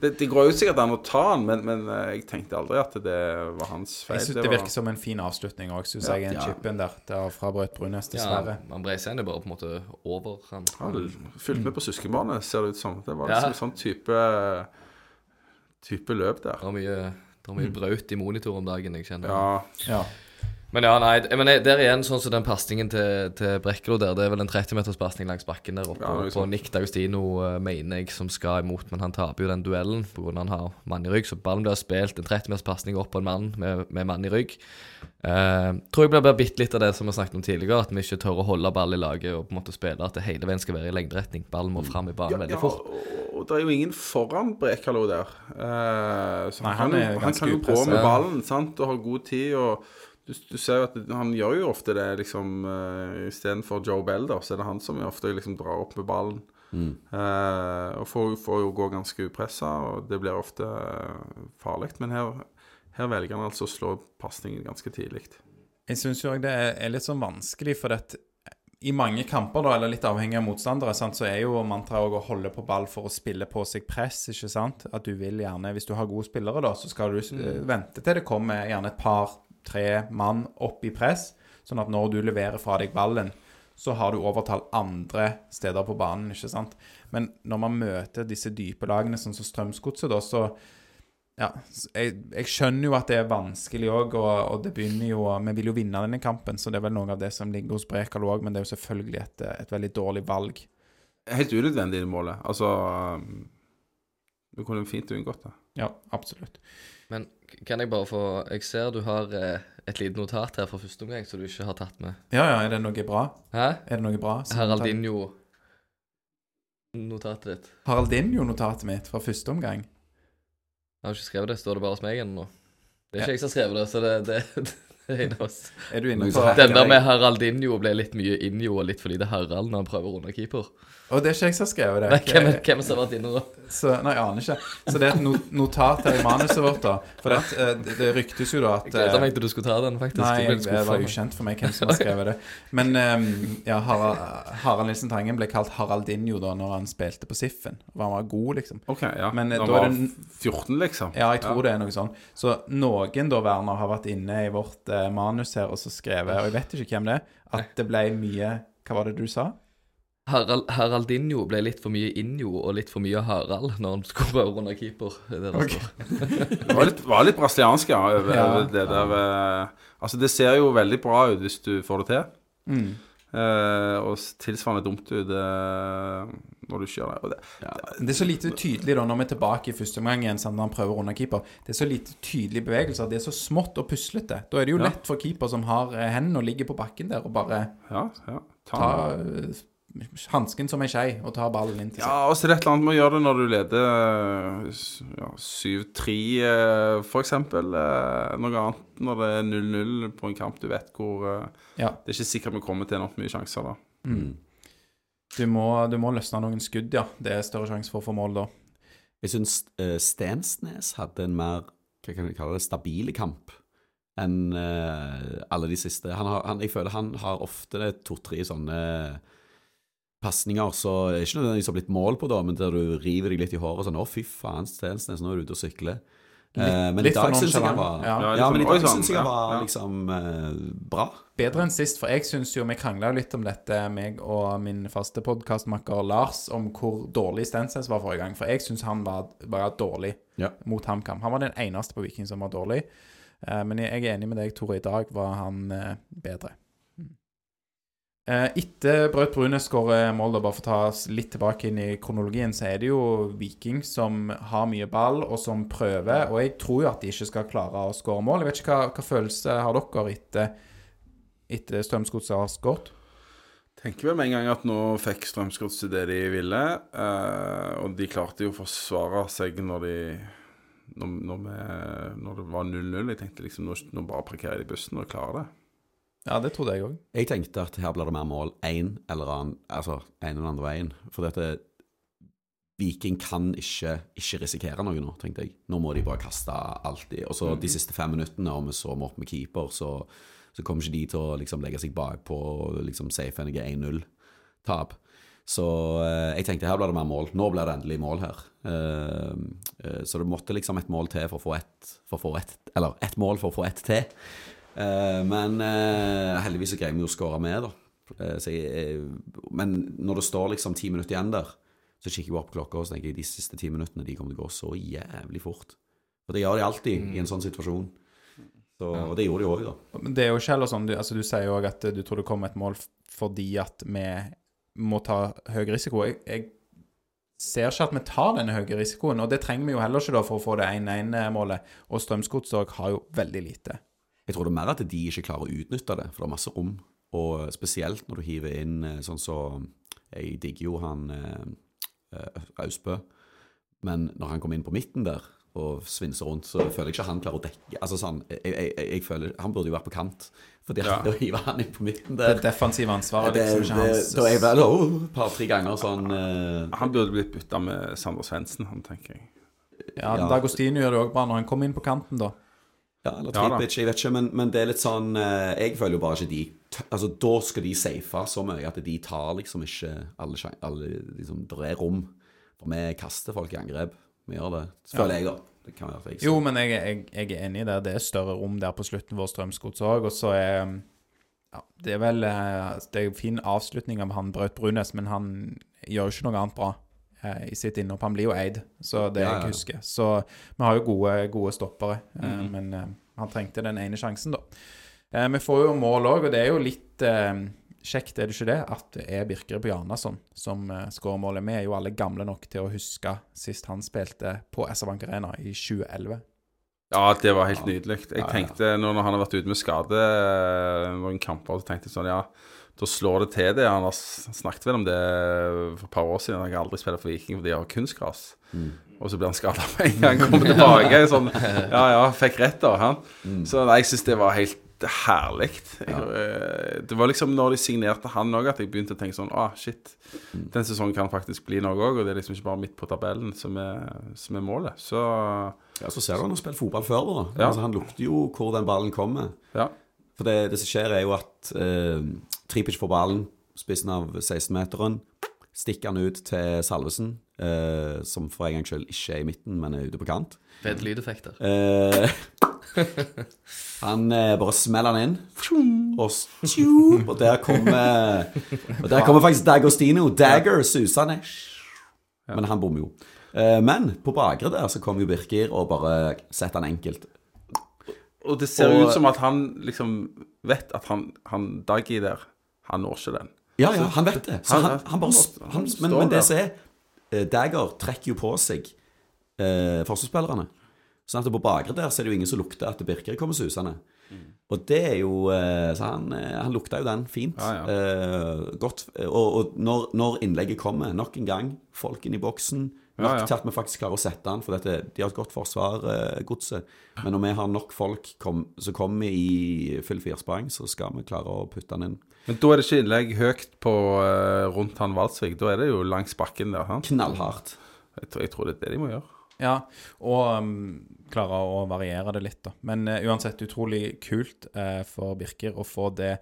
det, det går jo sikkert an å ta han, men, men eh, jeg tenkte aldri at det var hans feil. Jeg synes Det Det var- virker som en fin avslutning òg, syns jeg. En Ja. chipen der, der fra Braut Brunes, Ja, dessverre. han er bare på en måte over han. Ja, fulgte med på søskenbarnet, ser det ut som. Det var Ja. liksom en sånn type type løp der. Det er mye, det er mye braut i monitor om dagen, jeg kjenner. Ja, Ja. Men ja, nei, men der igjen, sånn som den pasningen til, til Brekkelo der, det er vel en 30-meters pasning langs bakken der oppe. Ja, og på. Nick D'Agostino eh, mener jeg som skal imot, men han taper jo den duellen pga. han har mann i rygg. Så ballen blir spilt, en 30-meters pasning opp på en mann med, med mann i rygg. Eh, tror jeg blir bare bitte litt av det som vi snakket om tidligere, at vi ikke tør å holde ball i laget og på en måte spille at det hele veien skal være i lengderetning. Ballen må fram i banen veldig ja fort. og, og det er jo ingen foran Brekkelo der. Eh, så Nei, han, han er han kan jo gå med ballen sant, og ha god tid. og du, du ser jo at han gjør jo ofte det, liksom uh, Istedenfor Joe Bell, da, så er det han som ofte liksom drar opp med ballen. Eh, og får, får jo gå ganske upressa, og det blir ofte uh, farlig. Men her, her velger han altså å slå pasningen ganske tidlig. Jeg syns jo det er, litt sånn vanskelig, for at i mange kamper, da, eller litt avhengig av motstandere, sant, så er jo mantraet òg å holde på ball for å spille på seg press, ikke sant? At du vil gjerne, hvis du har gode spillere, da, så skal du mm. vente til det kommer gjerne et par-tre mann opp i press, sånn at når du leverer fra deg ballen, så har du overtall andre steder på banen, ikke sant? Men når man møter disse dype lagene, sånn som Strømsgodset, da, så ja, jeg, jeg skjønner jo at det er vanskelig òg, og, og det begynner jo Vi vil jo vinne denne kampen, så det er vel noe av det som ligger hos Brekalo òg, men det er jo selvfølgelig et, et veldig dårlig valg. Helt unødvendig i målet. Altså det Du kunne fint unngått det. Ja, absolutt. Men kan jeg bare få Jeg ser du har eh, et lite notat her fra første omgang som du ikke har tatt med. Ja, ja, er det noe bra? Hæ? Er det noe bra? Haraldinho-notatet ditt. Haraldinho-notatet mitt fra første omgang. Jeg har ikke skrevet det. Står det bare hos meg ennå? Det er Ja. ikke jeg som har skrevet det, så det, det, det er av oss. Er du inne på. Den der med Haraldinho ble litt mye Injo og litt fordi det er Harald når han prøver å runde keeper. Å, det er ikke jeg som har skrevet det. Nei, hvem, er- hvem som har vært inne da? Så, nei, jeg aner ikke. Så det er et no- notat her i manuset vårt, da. For det, eh, det, det ryktes jo da at Jeg eh, meg til du skulle ta den, faktisk. Nei, Jeg det var ukjent for meg hvem som har skrevet det. Men ehm, ja, Harald, Harald Nilsen Tangen ble kalt Haraldinho da når han spilte på Siffen. Og han var god, liksom. OK, ja. Men, eh, da da var han det- 14, liksom. Ja, jeg tror det er noe sånn. Så noen da, Werner, har vært inne i vårt eh, manus her og så skrevet, og jeg vet ikke hvem det er, at det ble mye Hva var det du sa? Harald, Haraldinho ble litt for mye Injo og litt for mye Harald når han skulle prøve under keeper. Det okay. det var litt, var litt brasiliansk, ja. Over, Ja, det der eh, Altså, det ser jo veldig bra ut hvis du får det til. Mm. Eh, og tilsvarende dumt ut eh, når du ikke gjør det. Og det Det er så lite tydelig da, når vi er tilbake i første omgang igjen, når han prøver under keeper. Det er så lite tydelige bevegelser. Det er så smått og puslete. Da er det jo Ja. lett for keeper som har eh, hendene og ligger på bakken der, og bare Ja, ja. Ta, ta, hansken som ei skei og tar ballen inn til seg. Ja, og så er det et eller annet med å gjøre det når du leder eh, ja, 7-3, f.eks. for eksempel. eh, Noe annet når det er 0-0 på en kamp. Du vet hvor eh, Ja. Det er ikke sikkert vi kommer til nok mye sjanser da. Du, må, du må løsne noen skudd, ja. Det er større sjanse for å få mål da. Jeg syns Stensnes hadde en mer hva kan vi kalle det, stabile kamp enn eh, alle de siste. Han har, han, jeg føler han har ofte to-tre sånne pasninger så det er ikke nødvendigvis har blitt mål på, da, men der du river deg litt i håret og sånn 'Å, fy faen, Stensnes, nå er du ute og sykler'. Eh, men litt i dag syns jeg han var Ja. Ja, Ja, litt men i dag synes syns jeg han var ja. liksom eh, bra. Bedre enn sist, for jeg syns jo vi krangla litt om dette, meg og min faste podkastmakker Lars, om hvor dårlig Stensnes var forrige gang. For jeg syns han var, var dårlig Ja. mot HamKam. Han var den eneste på Viking som var dårlig. Eh, men jeg er enig med deg, Tore. I dag var han eh, bedre. Eh, etter Braut Brune skårer mål, bare for å ta oss litt tilbake inn i kronologien, så er det jo Viking som har mye ball, og som prøver. Og jeg tror jo at de ikke skal klare å skåre mål. Jeg vet ikke hva, hva følelse har dere etter, etter Strømsgodset har skåret? Tenker vel med en gang at nå fikk Strømsgodset det de ville. eh, og de klarte jo å forsvare seg når de når, når, vi, når det var 0-0. Jeg tenkte liksom nå, nå bare parkerer de bussen og klarer det. Ja, det trodde jeg òg. Jeg tenkte at her blir det mer mål én eller annen Altså en eller andre veien. For dette Viking kan ikke, ikke risikere noe nå, tenkte jeg. Nå må de bare kaste alltid. Og så de siste fem minuttene, og vi så må opp med keeper, så, så kommer ikke de til å liksom legge seg bakpå og liksom safe enige 1-0-tap. Så eh, jeg tenkte her blir det mer mål. Nå blir det endelig mål her. Eh, eh, så det måtte liksom et mål til for å få ett for å få ett Eller ett mål for å få ett til. Eh, men eh, heldigvis så greier vi å skåre med, da. Eh, jeg, men når det står liksom ti minutter igjen der, så kikker jeg bare på klokka og så tenker jeg de siste ti minuttene de kommer til å gå så jævlig fort. For det gjør de alltid i en sånn situasjon. Så, Og det gjorde de òg, da. Men det er jo ikke heller sånn Du, altså, du sier jo òg at du tror det kommer et mål fordi at vi må ta høy risiko. Jeg, jeg ser ikke at vi tar denne høye risikoen, og det trenger vi jo heller ikke da for å få det 1-1-målet. Og Strømsgodset har jo veldig lite. Jeg tror det er mer at de ikke klarer å utnytte det, for det er masse rom. Og spesielt når du hiver inn eh, sånn så Jeg digger jo han eh, eh, Austbø, men når han kommer inn på midten der og svinser rundt, så føler jeg ikke han klarer å dekke Altså sånn, jeg, jeg, jeg, føler Han burde jo vært på kant, fordi ja. å hive han inn på midten Det der defensive ansvaret det, liksom det, ikke hans Da er jeg vel et par-tre ganger sånn uh, Han burde blitt bytta med Sander Svendsen, han tenker jeg. Ja, ja. Dagostino gjør det òg bra når han kommer inn på kanten, da. Ja, eller Ja da. Jeg vet ikke, men, men det er litt sånn eh, Jeg føler jo bare ikke de Altså, Da skal de safe så mye at de tar liksom ikke alle, alle liksom, Det er rom. For vi kaster folk i angrep. Vi gjør det. Så føler jeg, da. Det kan jeg Jo, men jeg, jeg, jeg er enig i det. Det er større rom der på slutten vår Strømsgods òg. Og så er ja, Det er vel eh, Det er en fin avslutning av han Braut Brunes, men han gjør jo ikke noe annet bra i sitt innhopp. Han blir jo eid, så det Ja, ja, jeg ja. husker. Så vi har jo gode, gode stoppere, eh, Mhm. men eh, han trengte den ene sjansen, da. Eh, vi får jo mål òg, og det er jo litt eh, kjekt, er det ikke det, at det er Birker Bjarnason som uh, skårer målet. Vi er jo alle gamle nok til å huske sist han spilte på SR Bank Arena i 2011. Ja, det var helt nydelig. Jeg Ja, ja. tenkte, når når han har vært ute med skade eh, noen kamper, så tenkte jeg sånn, ja, da slår det til det. Han har snakket vel om det for et par år siden. Han har aldri spilt for Viking fordi de har kunstgras. Og så blir han skada med en gang. Kommer tilbake sånn Ja, ja, fikk rett, da. Han. Så nei, jeg syns det var helt herlig. Jeg, eh, Det var liksom når de signerte han òg, at jeg begynte å tenke sånn Å, shit. Den sesongen kan faktisk bli noe òg, og det er liksom ikke bare midt på tabellen som er, som er målet. Så Ja, Så ser du han har spilt fotball før, da. Ja. Altså, han lukter jo hvor den ballen kommer. ja. For det, det som skjer, er jo at eh, Tripic får ballen, spissen av 16-meteren, stikker han ut til Salvesen, eh, som for en gangs skyld ikke er i midten, men er ute på kant. Fete lydeffekter. Eh, han eh, bare smeller han inn, og, tju, og der kommer Og der kommer faktisk Dagostino. Dagger susende. Men han bommer jo. Eh, men på bakre der så kommer jo Birkir og bare setter han enkelt. Og det ser Og- ut som at han liksom vet at han, han Daggy der, han når ikke den. Ja, ja, han vet det. Han- han, han bare Men, men det som er eh, Dagger trekker jo på seg eh, forsvarsspillerne. Sånn at på bakre der så er det jo ingen som lukter at Birker kommer susende. Og det er jo eh, Så han, eh, han lukta jo den fint. Ja, Eh, godt. Og, og når, når innlegget kommer, nok en gang, folk inn i boksen Nok Ja, ja. til at vi faktisk klarer å sette den, for dette, de har et godt forsvar, eh, godset. Men når vi har nok folk kom, som kommer i full firsprang, så skal vi klare å putte den inn. Men da er det ikke innlegg høyt på eh, rundt han Valsvik. Da er det jo langs bakken der. sant? Knallhardt. Jeg, tror- jeg tror det er det de må gjøre. Ja, og um, klare å variere det litt, da. Men eh, uansett utrolig kult eh, for Birker å få det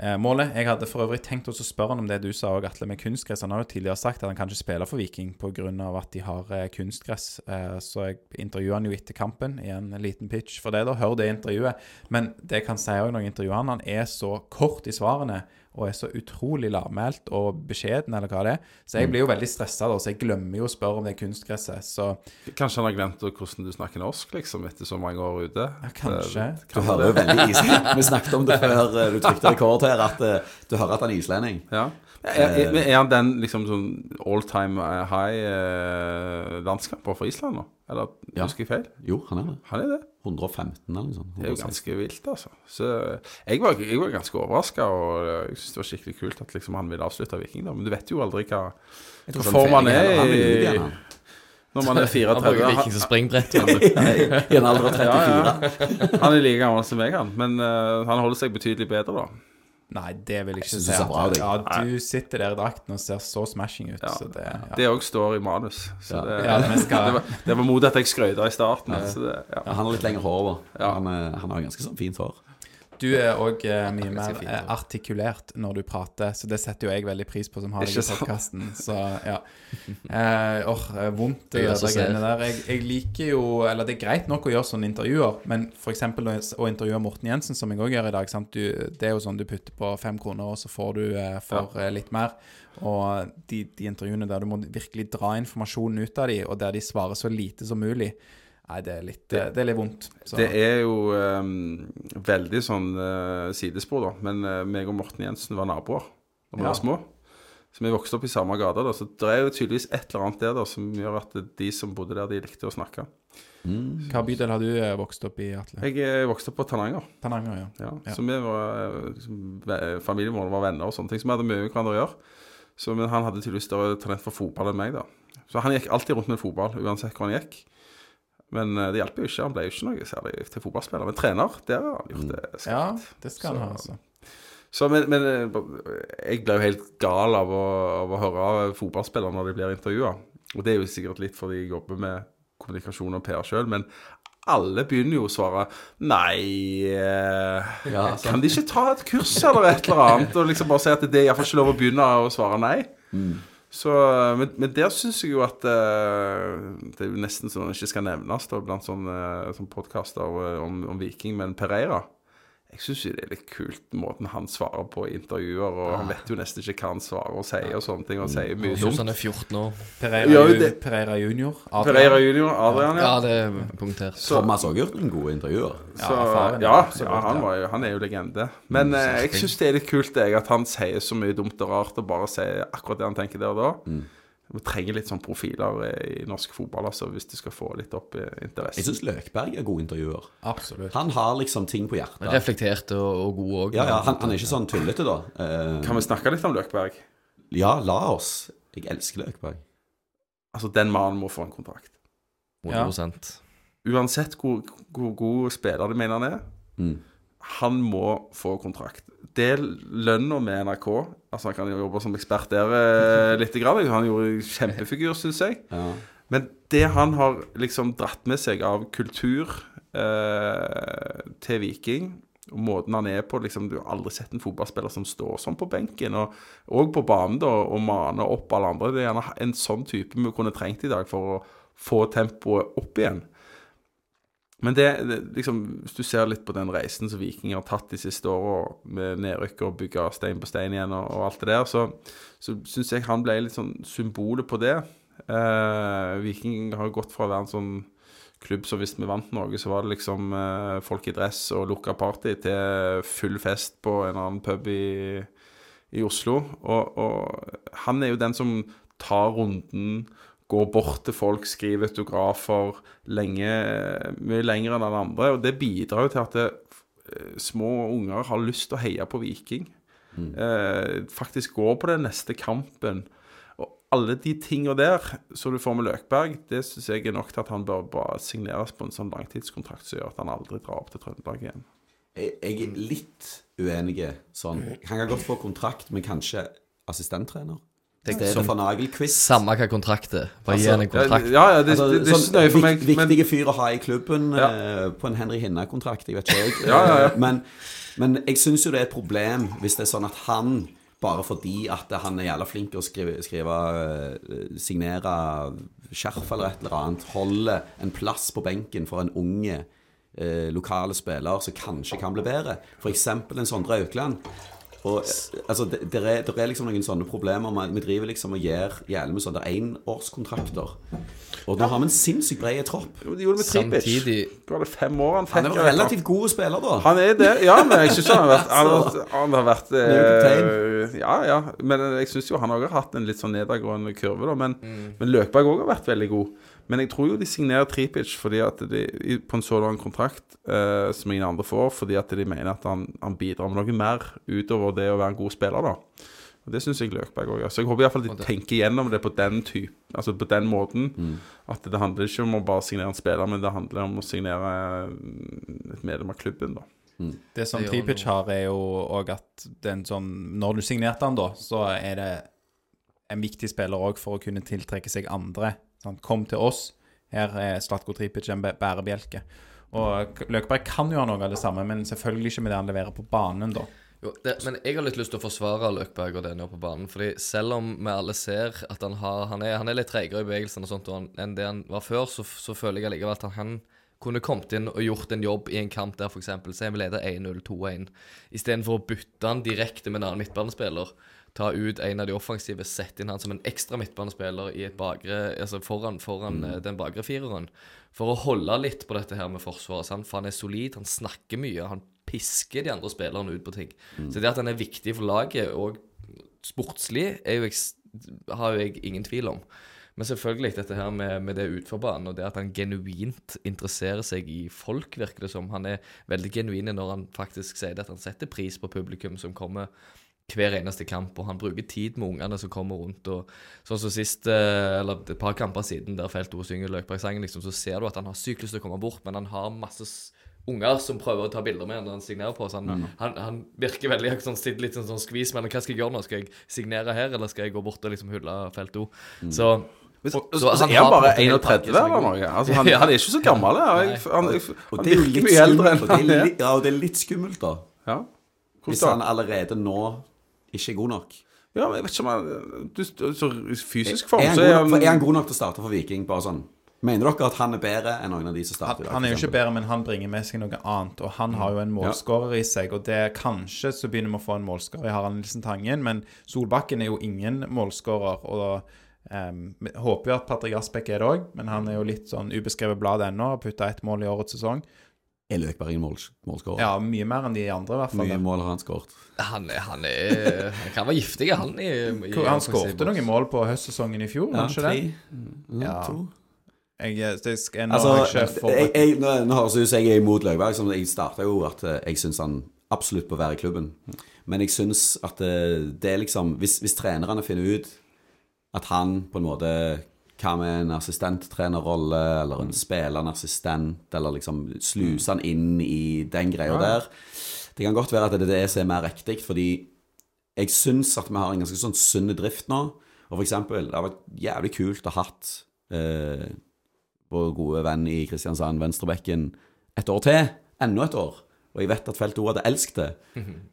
eh, målet. Jeg hadde for øvrig tenkt å spørre han om det du sa òg, Atle, med kunstgress. Han har jo tidligere sagt at han kan ikke spille for Viking pga. at de har eh, kunstgress. Eh, så jeg intervjuet han jo etter kampen i en liten pitch for det, da. Hør det intervjuet. Men det kan si òg når jeg intervjuer han, han er så kort i svarene. Og er så utrolig lavmælt og beskjeden, eller hva det er. Så jeg blir jo veldig stressa, så jeg glemmer jo å spørre om det kunstgresset. Så Kanskje han har glemt hvordan du snakker norsk, liksom, etter så mange år ute. Ja, kanskje. Du hører jo veldig islending. Vi snakket om det før eh, du trykte rekord her, at eh, du hører at han er islending. Ja. Er, er, er han den liksom sånn all time high eh, landskamper for Island nå? Eller Ja. husker jeg feil? Jo, han er det. Han er det. 115 eller noe sånt. Det er jo ganske vilt, altså. Så jeg var, jeg var ganske overraska, og jeg syns det var skikkelig kult at liksom han ville avslutte Viking, da. Men du vet jo aldri hva, hva form han er Han ut i når man er Han bruker 34. Viking som springbrett. I en alder av 34. Ja, han er like gammel som meg, han. Men uh, han holder seg betydelig bedre, da. Nei, det vil jeg ikke si. ut. Ja, du sitter der i drakten og ser så smashing ut, Ja. så det ja. Det òg står i manus. Så Ja. det, skal- det, var, det var modig at jeg skrøyta i starten. Så det, ja. Ja, han har litt lengre hår, da. Ja. Han, er- han har ganske sånn fint hår. Du er òg mye mer eh, artikulert når du prater, så det setter jo jeg veldig pris på som har deg i podkasten. Så ja. Eh, åh, eh, vondt å gjøre de greiene der. Jeg, jeg liker jo Eller det er greit nok å gjøre sånne intervjuer, men f.eks. å intervjue Morten Jensen, som jeg òg gjør i dag. Du, det er jo sånn du putter på fem kroner, og så får du eh, for eh, litt mer. Og de, de intervjuene der du må virkelig dra informasjonen ut av dem, og der de svarer så lite som mulig, nei, det er litt, det, det er litt vondt. Så. Det er jo um, veldig sånn uh, sidespor, da. Men uh, meg og Morten Jensen var naboer da vi Ja. var små. Så vi vokste opp i samme gate. da, Så det er jo tydeligvis et eller annet der da som gjør at de som bodde der, de likte å snakke. Hva bydel har du eh, vokst opp i, Atle? Jeg eh, vokste opp på Tananger. Tananger, ja. Ja, Ja. Så vi var, eh, liksom, familien vår var venner og sånne ting. Så vi hadde mye med hverandre å gjøre. Så, men han hadde tydeligvis større talent for fotball enn meg, da. Så han gikk alltid rundt med fotball, uansett hvor han gikk. Men eh, det hjalp jo ikke. Han ble jo ikke noe særlig til fotballspiller. Men trener, der har han gjort det. Ja, det skal han ha, Så- altså. Så, men, men eh, jeg ble jo helt gal av å, av å høre fotballspillere når de blir intervjua. Og det er jo sikkert litt fordi jeg jobber med kommunikasjon og PR sjøl, men alle begynner jo å svare Nei eh, Ja, Kan de ikke ta et kurs eller et eller annet? Og liksom bare si at det er iallfall ikke lov å begynne å svare nei. Så, men, men der syns jeg jo at uh, Det er jo nesten sånn det ikke skal nevnes da, blant sånne, sånne podkaster om, om Viking, men Pereira jeg syns jo det er litt kult måten han svarer på i intervjuer, og han vet jo nesten ikke hva han svarer og sier og sånne ting, og sier mye dumt. han er 14 år. Pereira, Ja, det- Pereira junior. Adrian. Pereira junior, Adrian, ja. Ja, det er punktert. Så, Thomas har også gjort noen gode intervjuer. så, faren, ja, ja, ja, han, var jo, han er jo legende. Men mm, jeg syns det er litt kult jeg, at han sier så mye dumt og rart, og bare sier akkurat det han tenker der og da. Vi trenger litt sånn profiler eh, i norsk fotball, altså, hvis du skal få litt opp interessen. Jeg syns Løkberg er god intervjuer. Absolutt. Han har liksom ting på hjertet. Reflektert og, og god òg. Ja, ja, han, han er ikke sånn tullete, da. Uh, Kan vi snakke litt om Løkberg? ja, la oss. Jeg elsker Løkberg. Altså, den mannen må få en kontrakt. 100 Uansett hvor, hvor god spiller de mener han er, Mm. han må få kontrakt. Det lønna med NRK Altså Han kan jobbe som ekspert der eh, litt. Grann. Han gjorde kjempefigur, syns jeg. Ja. Men det han har liksom dratt med seg av kultur eh, til Viking, og måten han er på liksom, Du har aldri sett en fotballspiller som står sånn på benken, og, og på banen da, og maner opp alle andre. Det er gjerne en sånn type vi kunne trengt i dag for å få tempoet opp igjen. Men det, det liksom, hvis du ser litt på den reisen som Viking har tatt de siste åra, med nedrykk og bygge stein på stein igjen og, og alt det der, så, så syns jeg han ble litt sånn symbolet på det. Eh, Viking har gått fra å være en sånn klubb som hvis vi vant noe, så var det liksom eh, folk i dress og lukka party, til full fest på en annen pub i, i Oslo. Og, og han er jo den som tar runden, går bort til folk, skriver autografer lenge, mye lenger enn den andre. Og det bidrar jo til at det, eh, små unger har lyst til å heie på Viking. Mm. Eh, faktisk går på den neste kampen. Og alle de tinga der som du får med Løkberg, det syns jeg er nok til at han bør bare signeres på en sånn langtidskontrakt som gjør at han aldri drar opp til Trøndelag igjen. Jeg, jeg er litt uenig sånn. Han kan godt få kontrakt, men kanskje assistenttrener? I stedet for Nagelquist. Samme hva kontrakt er. Bare gi han en kontrakt. ja, ja det, Altså, det, det, er sånn, ikke så nøye for meg. vik- Men, Viktige fyr å ha i klubben Ja. uh, på en Henry Hinna-kontrakt, jeg vet ikke jeg. Ja, ja, ja. Men, men jeg syns jo det er et problem hvis det er sånn at han bare fordi at han er jævla flink til å skrive, skrive eh, signere skjerf eller et eller annet, holder en plass på benken for en unge eh, lokale spiller som kanskje kan bli bedre. F.eks. en Sondre Aukland. Og, eh, altså, det, det, er, det er liksom noen sånne problemer med Vi driver liksom og gjør jævlig med sånne énårskontrakter. Og nå har vi en sinnssykt bred tropp. Jo, de gjorde vi Tripic. Samtidig- Var det fem år han? Han er jo relativt god spiller, da. Han er det, ja, men jeg syns han har vært Han har, han har vært eh, Ja, ja. Men jeg syns jo han òg har hatt en litt sånn nedadgående kurve, da. Men, men Løkberg òg har vært veldig god. Men jeg tror jo de signerer Tripic fordi at de, på en så lang kontrakt eh, som ingen andre får, fordi at de mener at han, han bidrar med noe mer utover det å være en god spiller, da. Og Det syns jeg Løkberg òg gjør. Så jeg håper iallfall de tenker igjennom det på den type, altså på den måten. At det handler ikke om å bare signere en spiller, men det handler om å signere mm, et medlem av klubben, da. Det som Tripic har, er jo òg at den sånn Når du signerte han, da, så er det en viktig spiller òg for å kunne tiltrekke seg andre. Sant? Kom til oss. Her er Slatko Tripic en bæ- bærebjelke. Og Løkberg kan jo ha noe av det samme, men selvfølgelig ikke med det han leverer på banen, da. Jo, det, men jeg har litt lyst til å forsvare Løkberg og det nå på banen. Fordi selv om vi alle ser at han, har, han, er, han er litt treigere i bevegelsen han, enn det han var før, så, så føler jeg allikevel at han kunne kommet inn og gjort en jobb i en kamp der f.eks. Se vi leder 1-0, 2-1. Istedenfor å bytte han direkte med en annen midtbanespiller. Ta ut en av de offensive, sette inn han som en ekstra midtbanespiller i et bakre, altså foran, foran mm. den bakre fireren. For å holde litt på dette her med forsvaret. sant? For han er solid, han snakker mye. Han pisker de andre spillerne ut på ting. Så det at han er viktig for laget, og sportslig, jo har jo jeg ingen tvil om. Men selvfølgelig dette her med, med det utforbanen, og det at han genuint interesserer seg i folk, virker det som. Han er veldig genuin når han faktisk sier det, at han setter pris på publikum som kommer hver eneste kamp, og han bruker tid med ungene som kommer rundt. og Sånn som sist, eh, eller et par kamper siden, der Felt O synger Løkbergsangen, liksom, så ser du at han har sykt lyst til å komme bort, men han har masse unger som prøver å ta bilder med han når han signerer på. Så han, han, han virker veldig sånn, sitter litt sånn, sånn skvis mellom hva skal jeg gjøre nå? Skal jeg signere her, eller skal jeg gå bort og liksom hylle Felt O? Så Så, så altså, han er han bare på en måte 31 er eller noe? Altså, han, Ja. han er ikke så gammel. Jeg, han, jeg, Og han det er jo virker litt mye eldre skummelt, og det er. ja, og det er litt skummelt, da. Ja. Hvis han allerede nå ikke er god nok. Ja, men jeg vet ikke om han du, Så fysisk form, Er han, så er nok, er han han god nok til å starte for Viking? Bare sånn Mener dere at han er bedre enn noen av de som Han, starter? i dag, han er jo ikke bedre, men han bringer med seg noe annet. Og han har jo en målskårer i seg, og det kanskje så begynner vi å få en målskårer i Harald Nilsen Tangen, men Solbakken er jo ingen målskårer. Og um, håper jo at Patrick Aspek er det òg, men han er jo litt sånn ubeskrevet blad ennå. Har putta ett mål i årets sesong. Er Løkberg en mål, målskårer? Ja, mye mer enn de andre, i hvert fall. Mye mål har han skåret. han, er- han, er, han kan være giftig, han. I, i Han skårte noen mål på høstsesongen i fjor, Ja, kanskje det? tre. Ja, Ja. to. Jeg, det skal, nå Altså, jeg jeg, jeg, nå, høres det ut som jeg er imot Løkberg. Som jeg starta jo at eh, jeg syns han absolutt bør være i klubben. Men jeg syns at det, det er liksom Hvis, hvis trenerne finner ut at han på en måte Hva med en assistenttrenerrolle, eller en spillende assistent, eller liksom sluse han inn i den greia der Det kan godt være at det er det som er mer riktig, fordi jeg syns at vi har en ganske sånn sunn drift nå. Og for eksempel, det har vært jævlig kult å ha hatt eh, vår gode venn i Kristiansand, venstrebekken, et år til. Enda et år. Og jeg vet at Felt O hadde elsket det.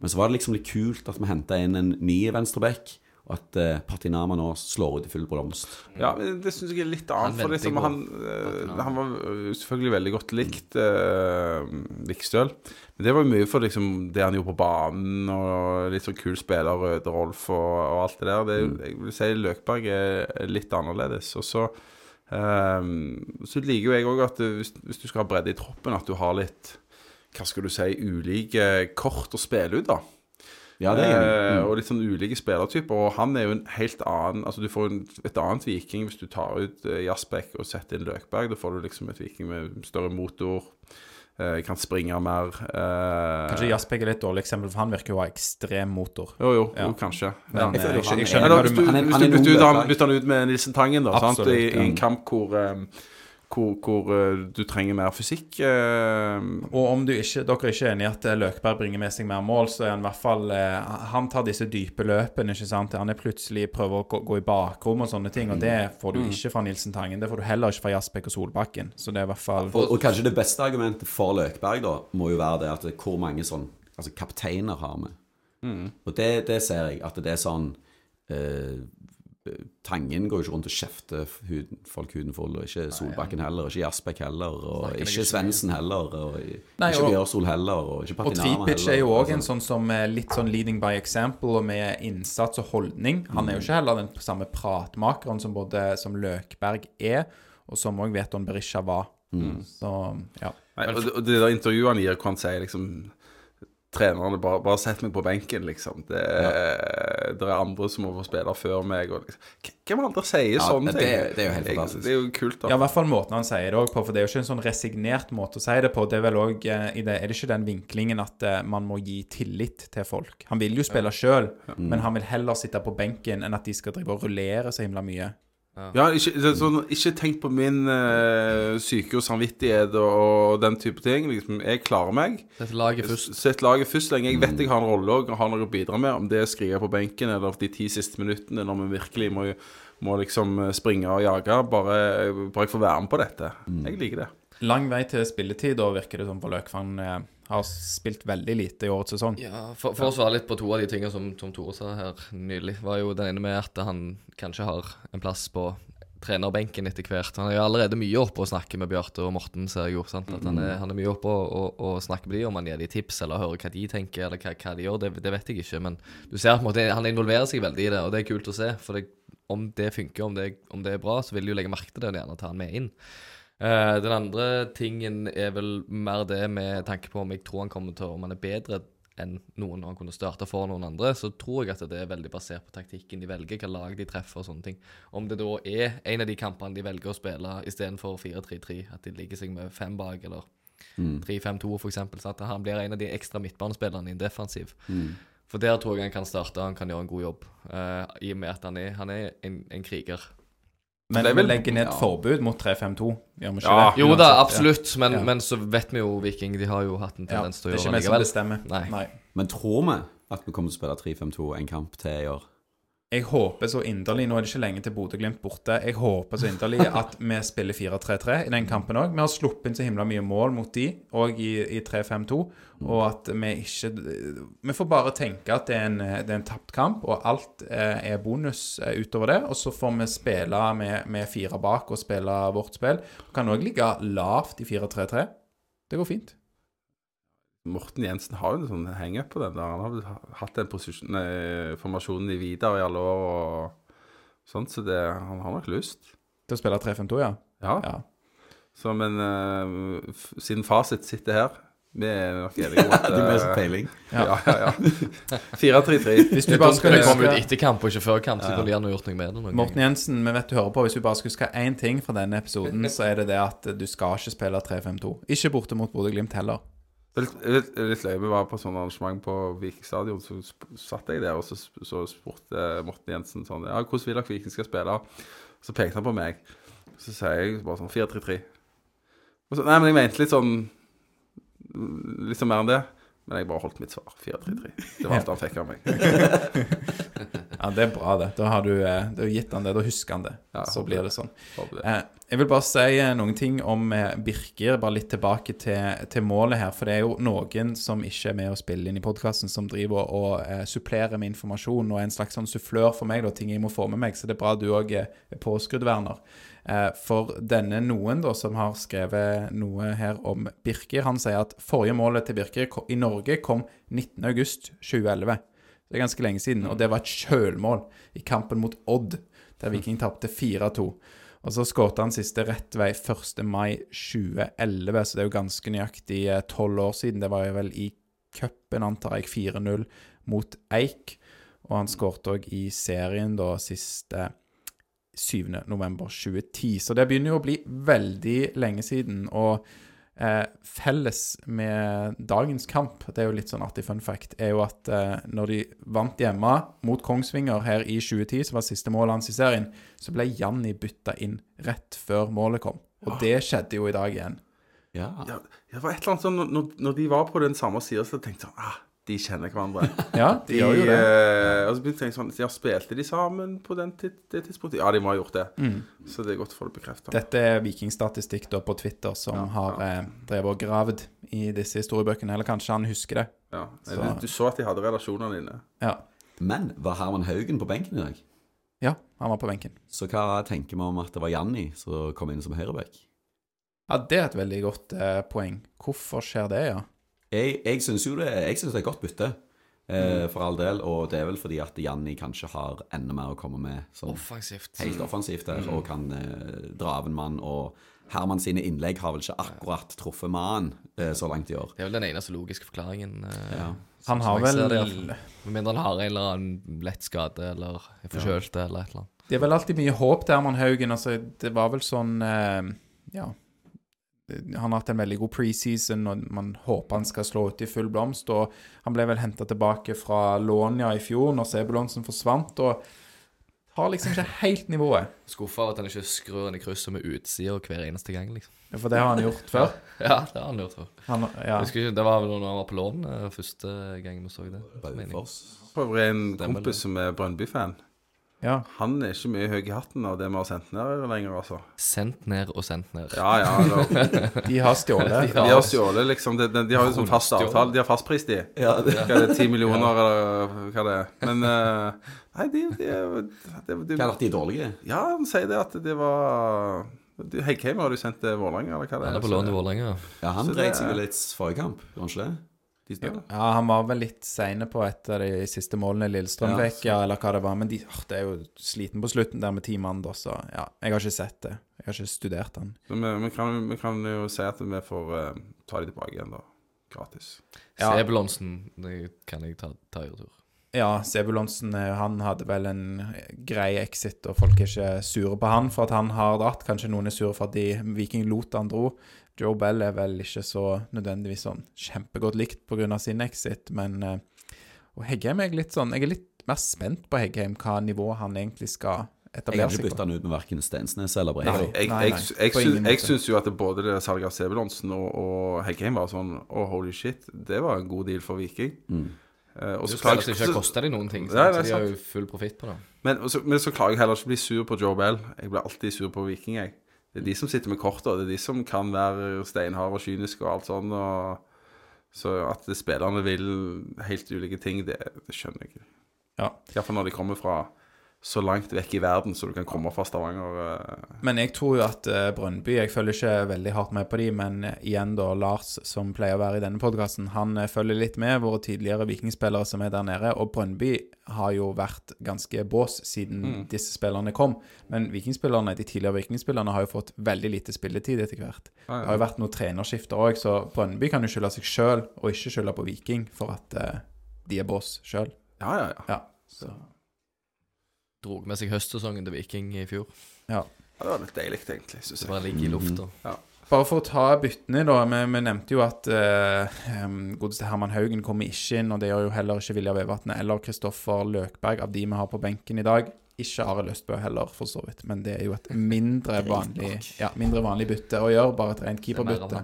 Men så var det liksom litt kult at vi henta inn en ny venstrebekk, at eh, Patinama nå slår ut i full blomst. Ja, men det syns jeg er litt Han annet. For liksom, han, eh, han var eh, selvfølgelig veldig godt likt, uh, Vikstøl. Men det var jo mye for liksom, det han gjorde på banen, og litt sånn kul spiller, Røde Rolf og, og alt det der. Det, mm. Jeg vil si Løkberg er litt annerledes. Og så eh, Så liker jo jeg òg at hvis, hvis du skal ha bredde i troppen, at du har litt hva skal du si, ulike kort å spille ut, da. Ja, det er. Eh, Mm. og litt sånn ulike spillertyper. Og han er jo en helt annen Altså Du får en, et annet Viking hvis du tar ut Jaspek og setter inn Løkberg. Da får du liksom et Viking med større motor. eh, kan springe mer. eh, Kanskje Jaspek er litt dårlig eksempel, for han virker jo å ha ekstrem motor. Jo, jo, Ja. jo kanskje. Men, Ja. eh, jeg, han- jeg skjønner hva du mener. Er- hvis du er bytter, ut, han, ut med Nilsen Tangen, da, sant? I, i en kamp hvor, eh, hvor, hvor eh, du trenger mer fysikk. eh, Og om du ikke, dere ikke er enig i at eh, Løkberg bringer med seg mer mål, så er han i hvert fall Han tar disse dype løpene, ikke sant. Han er plutselig prøver å gå, gå i bakrom og sånne ting, og det får du ikke fra Nilsen Tangen. Det får du heller ikke fra Jaspek og Solbakken. Så det er i hvert fall Og, og kanskje det beste argumentet for Løkberg da må jo være det at det, hvor mange sånn altså kapteiner har vi. Og det, det ser jeg, at det er sånn eh, Tangen går jo ikke rundt og kjefter huden, folk huden full, og ikke Solbakken heller, og ikke Jaspek heller, og Snakker ikke Svendsen heller, og Nei, ikke Bjørsol heller, og ikke Og Tripic er jo heller, òg en altså. sånn som er litt sånn leading by example, og med innsats og holdning. Han er jo ikke heller den samme pratmakeren som både som Løkberg er, og som òg Veton Berisha var. Så ja. Nei, og, det- og det der intervjuet han gir, hvor han sier liksom Trenerne bare, bare sett meg på benken, liksom. Det, er- det er andre som må få spille før meg. Og liksom. Hvem andre sier Ja, sånne det- ting? det er jo helt fantastisk. Det er jo kult, da. Ja, i hvert fall måten han sier det òg på, for det er jo ikke en sånn resignert måte å si det på. Det er vel òg i det, Er det ikke den vinklingen at eh, man må gi tillit til folk? Han vil jo spille sjøl, men han vil heller sitte på benken enn at de skal drive og rullere så himla mye. Ja, ikke, sånn, ikke tenk på min uh, syke og samvittighet og, og den type ting. Liksom, jeg klarer meg. Sett laget først. Sett laget først lenge jeg vet jeg har en rolle og har noe å bidra med. Om det er skrive på benken eller de ti siste minuttene når vi virkelig må, må liksom springe og jage. Bare, bare jeg får være med på dette. Jeg liker det. Lang vei til spilletid, da virker det som på Løk, for han eh, har spilt veldig lite i årets sesong. Ja, for, for å svare litt på to av de tingene som, som Tore sa her nylig, var jo den ene med at han kanskje har en plass på trenerbenken etter hvert. Han er jo allerede mye oppe og snakker med Bjarte og Morten, ser jeg jo. sant? At han, er, han er mye oppe og, og, og snakker med dem, om han gir dem tips eller hører hva de tenker, eller hva, hva de gjør, det, det vet jeg ikke. Men du ser at måte, han involverer seg veldig i det, og det er kult å se. For det, om det funker, om det, om det er bra, så vil de jo legge merke til det og gjerne ta han med inn. Eh, den andre tingen er vel mer det med tanke på om jeg tror han kommer til Om han er bedre enn noen han kunne starte for noen andre, så tror jeg at det er veldig basert på taktikken de velger, hva lag de treffer og sånne ting. Om det da er en av de kampene de velger å spille istedenfor 4-3-3, at de ligger seg med fem bak, eller 3-5-2 for eksempel, sånn at han blir en av de ekstra midtbanespillerne i en defensiv. For der tror jeg han kan starte, han kan gjøre en god jobb, uh, i og med at han er, han er en, en kriger. Men vi legger ned ja. forbud mot 3-5-2, gjør vi ikke Ja. det? Jo da, absolutt, men, Ja. men så vet vi jo Viking, de har jo hatt en tendens til tendens gjøre det Det er ikke vi som bestemmer. Nei. Men tror vi at vi kommer til å spille 3-5-2 en kamp til i år? Jeg håper så inderlig Nå er det ikke lenge til Bodø-Glimt borte. Jeg håper så inderlig at vi spiller 4-3-3 i den kampen òg. Vi har sluppet inn så himla mye mål mot de, og i, i 3-5-2. Og at vi ikke Vi får bare tenke at det er en, det er en tapt kamp, og alt eh, er bonus eh, utover det. Og så får vi spille med, med fire bak og spille vårt spill. Vi kan òg ligge lavt i 4-3-3. Det går fint. Morten Jensen har jo en sånn hang-up på den der. Han har hatt den posisjon- nei, formasjonen i Vidar i alle år og sånt, så det, han har nok lyst. Til å spille 3-5-2, ja. Ja. ja. Så, men eh, siden fasit sitter her, vi er nok enige om at De har eh, peiling. Ja, ja, ja. 4-3-3. Hvis du bare skal kommer ut etter kamp og ikke før kamp, så kunne de gjort noe med det. noen Morten ganger. Jensen, vi vet du hører på. Hvis du bare skal huske én ting fra denne episoden, så er det det at du skal ikke spille 3-5-2. Ikke borte mot Bodø-Glimt heller. Litt, litt, litt løye. Vi var på sånn arrangement på Viking stadion, så satt jeg der, og så, så spurte Morten Jensen sånn Ja, hvordan vil dere Viking skal spille? Så pekte han på meg. Så sier jeg bare sånn 4-3-3. Så, Nei, men jeg mente litt sånn Litt sånn mer enn det. Men jeg bare holdt mitt svar. 4-3-3. Det var alt han fikk av meg. Ja, Det er bra, det. Da har du, du har gitt han det. Da husker han det. Ja, så blir det. det sånn. Det. Eh, jeg vil bare si eh, noen ting om eh, Birker, bare litt tilbake til, til målet her. For det er jo noen som ikke er med å spille inn i podkasten, som driver og eh, supplerer med informasjon og er en slags sånn sufflør for meg, da, ting jeg må få med meg. Så det er bra du òg er påskrudd, Werner. Eh, for denne noen da, som har skrevet noe her om Birker, han sier at forrige målet til Birker i Norge kom 19.8.2011. Det er ganske lenge siden, og det var et kjølmål i kampen mot Odd, der Viking tapte 4-2. Og så skåret han siste rett vei 1. mai 2011, så det er jo ganske nøyaktig eh, tolv år siden. Det var jo vel i cupen, antar jeg, 4-0 mot Eik. Og han skåret òg i serien da siste 7. november 2010. Så det begynner jo å bli veldig lenge siden. Og Eh, felles med dagens kamp, det er jo litt sånn artig fun fact, er jo at eh, når de vant hjemme mot Kongsvinger her i 2010, som var siste målet hans i serien, så ble Janni bytta inn rett før målet kom. Og det skjedde jo i dag igjen. Ja. Ja, det var et eller annet sånn, når, når de var på den samme sida, så tenkte jeg sånn ah, de kjenner hverandre. Ja, de, gjør jo det. eh, og så begynte jeg sånn ja, Spilte de sammen på den tid, det tidspunktet? Ja, de må ha gjort det. Mm. Så det er godt å få det bekrefta. Dette er vikingstatistikk da på Twitter som har eh, drevet og gravd i disse historiebøkene, eller kanskje han husker det. Ja. Så- Du, du så at de hadde relasjonene dine. Ja. Men var Herman Haugen på benken i dag? ja, han var på benken. Så hva tenker vi om at det var Janni som kom inn som høyreback? Ja, det er et veldig godt eh, poeng. Hvorfor skjer det, ja? Jeg, jeg syns jo det, jeg synes det er godt bytte, eh, for all del. Og det er vel fordi at Janni kanskje har enda mer å komme med sånn Offensivt. helt offensivt der, og kan eh, dra av en mann. Og Herman sine innlegg har vel ikke akkurat truffet mannen eh, så langt i år. Det er vel den eneste logiske forklaringen. eh, Ja. som- Han som har jeg ser vel det, i. Med mindre han har en eller annen lett skade eller er forkjølt eller et eller annet. Det er vel alltid mye håp til Herman Haugen. Altså, det var vel sånn eh, Ja. Han har hatt en veldig god preseason, og man håper han skal slå ut i full blomst. Og han ble vel henta tilbake fra Lånja i fjor, når Sebulonsen forsvant. Og har liksom ikke helt nivået. Skuffa over at han ikke skrur den i krysset med utsida hver eneste gang, liksom. For det har han gjort før. Ja, det har han gjort før. Han, ja. Jeg husker ikke, Det var vel når han var på lån eh, første gang vi så det. Baufoss. Øvrig en kompis som er Brønnby-fan. Ja. Han er ikke mye høy i hatten av det vi har sendt ned lenger, altså. Sendt ned og sendt ned. Ja, ja. Da, De har stjålet. de har stjålet, liksom. De, de, de har jo sånn fast avtale. De har fastpris, de. Ja, det, Hva er det, 10 millioner, eller hva det er. Men uh, Nei, de, de, de, de, hva er det at de er dårlige? Ja, han sier det at det var Heggheim har du sendt til Vålerenga, eller hva det er? Han er på lån i Vålerenga. Ja, han dreit seg jo litt forrige kamp, gjorde han ikke det? De, Ja. Ja, han var vel litt seine på et av de siste målene Lillestrøm Ja, fikk, ja, eller hva det var. Men de, oh, det er jo sliten på slutten der med ti mann, da, så ja. Jeg har ikke sett det. Jeg har ikke studert han. Så vi, vi, kan, vi kan jo si at vi får uh, ta de tilbake igjen, da. Gratis. Ja. Sebulonsen det kan jeg ta, ta i retur. Ja, Sebulonsen eh, han hadde vel en grei exit, og folk er ikke sure på han for at han har dratt. Kanskje noen er sure for at de Viking lot han dro. Joe Bell er vel ikke så nødvendigvis sånn kjempegodt likt pga. sin exit, men eh, Og Heggheim er litt sånn Jeg er litt mer spent på Heggheim, hva nivå han egentlig skal jeg har ikke seg bytta på. han ut med verken Stensnes eller Breivik. jeg, Nei, jeg, nei, jeg, på jeg syns jo at både det salget av Sebulonsen og, og Heggheim var sånn Å, holy shit, det var en god deal for Viking. Mm. Uh, og Det skal altså ikke så- koste dem noen ting. Nei, nei, så de har jo full profitt på det. Men så, men så klarer jeg heller ikke å bli sur på Joe Bell. Jeg blir alltid sur på Viking, jeg. Det er de som sitter med korta. Det er de som kan være steinharde og kyniske og alt sånn. Og, så at spillerne vil helt ulike ting, det, det skjønner jeg ikke. Ja. Iallfall når de kommer fra så langt vekk i verden så du kan komme fra Stavanger. eh. Men jeg tror jo at eh, Brøndby Jeg følger ikke veldig hardt med på de, men eh, igjen da, Lars, som pleier å være i denne podkasten, han følger litt med våre tidligere vikingspillere som er der nede. Og Brøndby har jo vært ganske bås siden disse spillerne kom. Men vikingspillerne, de tidligere vikingspillerne har jo fått veldig lite spilletid etter hvert. Ja, Det har jo vært noen trenerskifter òg, så Brøndby kan jo skylde seg sjøl, og ikke skylde på Viking for at uh, de er bås sjøl. Ja, ja, ja. Ja. Så, Drog med seg høstsesongen til Viking i fjor. ja. Ja, Det var litt deilig, egentlig. Synes Det jeg. bare ligger i lufta. Bare for å ta byttene, da. Vi, vi nevnte jo at uh, godeste Herman Haugen kommer ikke inn, og det gjør jo heller ikke Vilja Vevatnet eller Kristoffer Løkberg av de vi har på benken i dag. Ikke Are Løstbø heller, for så vidt. Men det er jo et mindre vanlig, ja, mindre vanlig bytte å gjøre. Bare et rent er keeperbytte.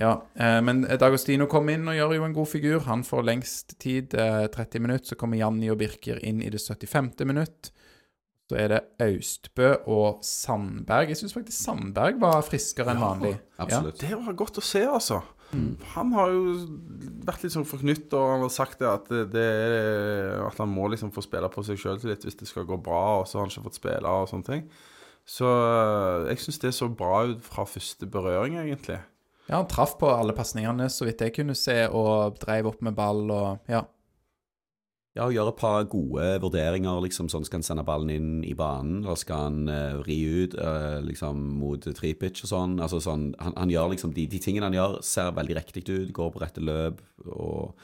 Ja, eh, men Dagostino kom inn og gjør jo en god figur. Han får lengst tid, eh, 30 minutter. Så kommer Janni og Birker inn i det 75. minutt. Så er det Austbø og Sandberg. Jeg syns faktisk Sandberg var friskere enn vanlig. Absolutt. Det var godt å se, altså. Han har jo vært litt sånn forknytt, og han har sagt det at, det, det er, at han må liksom få spille på seg sjøl litt hvis det skal gå bra, og så har han ikke fått spille og sånne ting. Så øh, jeg syns det så bra ut fra første berøring, egentlig. Ja, han traff på alle pasningene, så vidt jeg kunne se, og dreiv opp med ball og ja. Ja, og gjøre et par gode vurderinger, liksom sånn skal han sende ballen inn i banen, eller skal han uh, ri ut uh, liksom mot tripitch og sånn. Altså sånn, han, han gjør liksom, de, de tingene han gjør ser veldig riktig ut, går på rette løp, og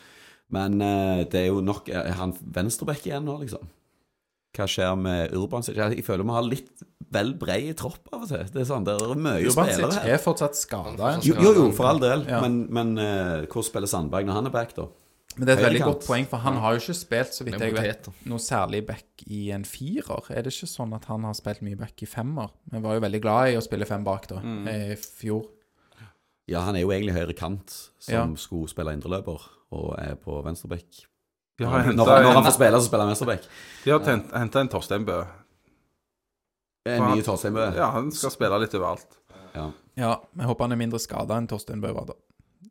Men uh, det er jo nok han venstreback igjen nå, liksom? Hva skjer med Urban? Jeg føler vi har litt vel bred tropp av og til. Det er sånn, det er mye Urban spillere her. er fortsatt skada. Jo, jo, jo, for all del. Ja. Men, men uh, hvor spiller Sandberg når han er back, da? Men det er et veldig godt poeng, for han har jo ikke spilt, så vidt jeg vet, noe særlig back i en firer. Er det ikke sånn at han har spilt mye back i femmer? Vi var jo veldig glad i å spille fem bak da, i fjor. Ja, han er jo egentlig høyre kant, som Ja. skulle spille indreløper, og er på venstreback. De Når, har når, han får spille, så spiller han venstreback. en Torstein Bø. En ny Torstein Bø. Ja, han skal spille litt overalt. Ja. Ja, jeg håper han er mindre skada enn Torstein Bø var da.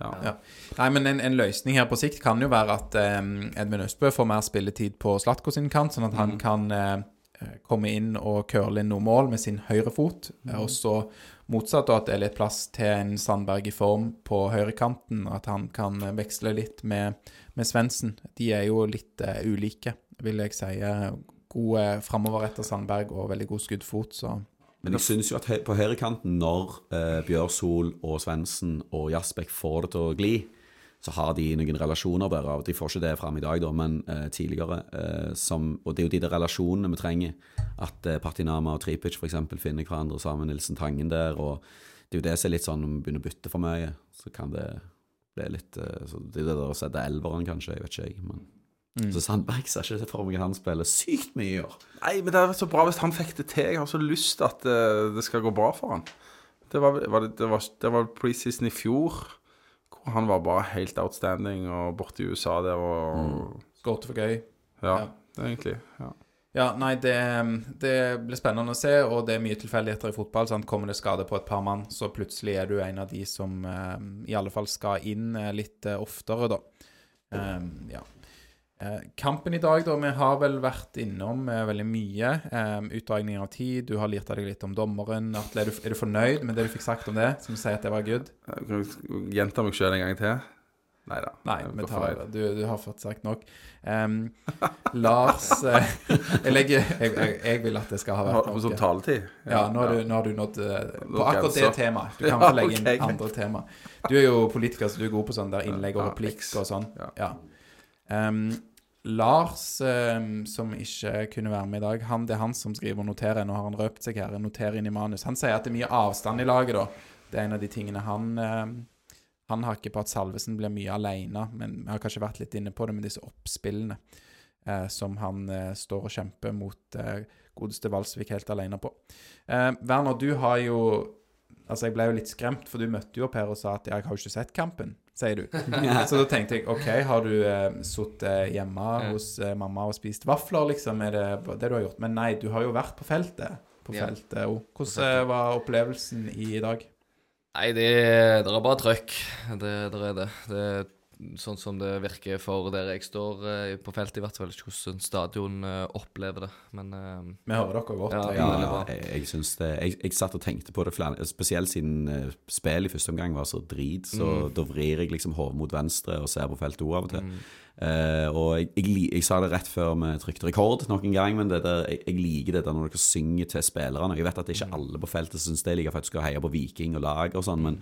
Ja. Ja. Nei, men en, en løsning her på sikt kan jo være at um, Edvin Østbø får mer spilletid på Slatko sin kant, sånn at han kan uh, komme inn og curle inn noen mål med sin høyre fot. Mm. Og så motsatt, og at det er litt plass til en Sandberg i form på høyrekanten, at han kan eh, veksle litt med, med Svendsen. De er jo litt uh, ulike, vil jeg si. God uh, etter Sandberg og veldig god skuddfot, så Men jeg syns jo at på høyrekanten, når eh, Bjørsol og Svendsen og Jasbekk får det til å gli, så har de noen relasjoner der. og De får ikke det fram i dag, da, men eh, tidligere. Eh, som, og det er jo de der relasjonene vi trenger. At eh, Partinama og Tripic f.eks. finner hverandre sammen. Nilsen Tangen der. og Det er jo det som er litt sånn når vi begynner å bytte for mye, så kan det bli litt eh, så Det er der å sette elveren, kanskje. Jeg vet ikke, jeg. men... Så Sandberg ser ikke for meg at han spiller sykt mye i år. Nei, men det er så bra hvis han fikk det til. Jeg har så lyst til at uh, det skal gå bra for han. Det var, var, det, det var, det var preseason i fjor, hvor han var bare helt outstanding og borte i USA der og skåret for gøy. Ja, Ja. det egentlig ja. Ja, nei, det, det blir spennende å se, og det er mye tilfeldigheter i fotball. Sant? Kommer det skade på et par mann, så plutselig er du en av de som eh, i alle fall skal inn eh, litt eh, oftere, da. Ja. Eh, kampen i dag, da. Vi har vel vært innom eh, veldig mye. Utdragning av tid. Du har lirt deg litt om dommeren. Atle, er du, er du fornøyd med det du fikk sagt om det? Som sier at det var good? Jeg kan gjenta meg sjøl en gang til. Nei da. Nei, vi tar, fornøyd. du, du har fått sagt nok. Um, Lars eh, jeg, jeg, jeg, jeg vil at det skal ha vært noe. Som noe. taletid? Ja, nå har, du, nå har du nådd uh, på akkurat det temaet. Du kan Ja, få legge inn okay, andre tema. Du er jo politiker, så du er god på sånn der innlegg og Ja, replikk og sånn. Ja. Um, Lars, um, som ikke kunne være med i dag, han, det er han som skriver og noterer. Nå har han røpt seg her. Noterer inn i manus. Han sier at det er mye avstand i laget, da. Det er en av de tingene han Han hakker på at Salvesen blir mye alene, men vi har kanskje vært litt inne på det med disse oppspillene eh, som han eh, står og kjemper mot eh, godeste Valsvik helt alene på. Eh, Werner, du har jo Altså, jeg ble jo litt skremt, for du møtte jo opp her og sa at 'jeg har jo ikke sett kampen', sier du. Så da tenkte jeg OK, har du eh, sittet hjemme hos eh, mamma og spist vafler, liksom? Er det det du har gjort? Men nei, du har jo vært på feltet. På feltet. Hvordan eh, var opplevelsen i dag? Nei, det, det er bare trøkk. Det, det er det. Det er sånn som det virker for der jeg står eh, på feltet, i hvert fall. Ikke hvordan stadion eh, opplever det, men eh, Vi hører dere godt. Ja, jeg- Ja, veldig bra. jeg, jeg syns det jeg, jeg satt og tenkte på det flere Spesielt siden uh, spillet i første omgang var så drit, så da vrir jeg liksom hodet mot venstre og ser på feltet òg av og til. Eh, og jeg, jeg, li- jeg sa det rett før vi trykte rekord nok en gang, men det der, jeg, jeg liker det der når dere synger til spillerne. Jeg vet at det er ikke alle på feltet som syns det Jeg liker faktisk skal heie på Viking og lag og sånn, men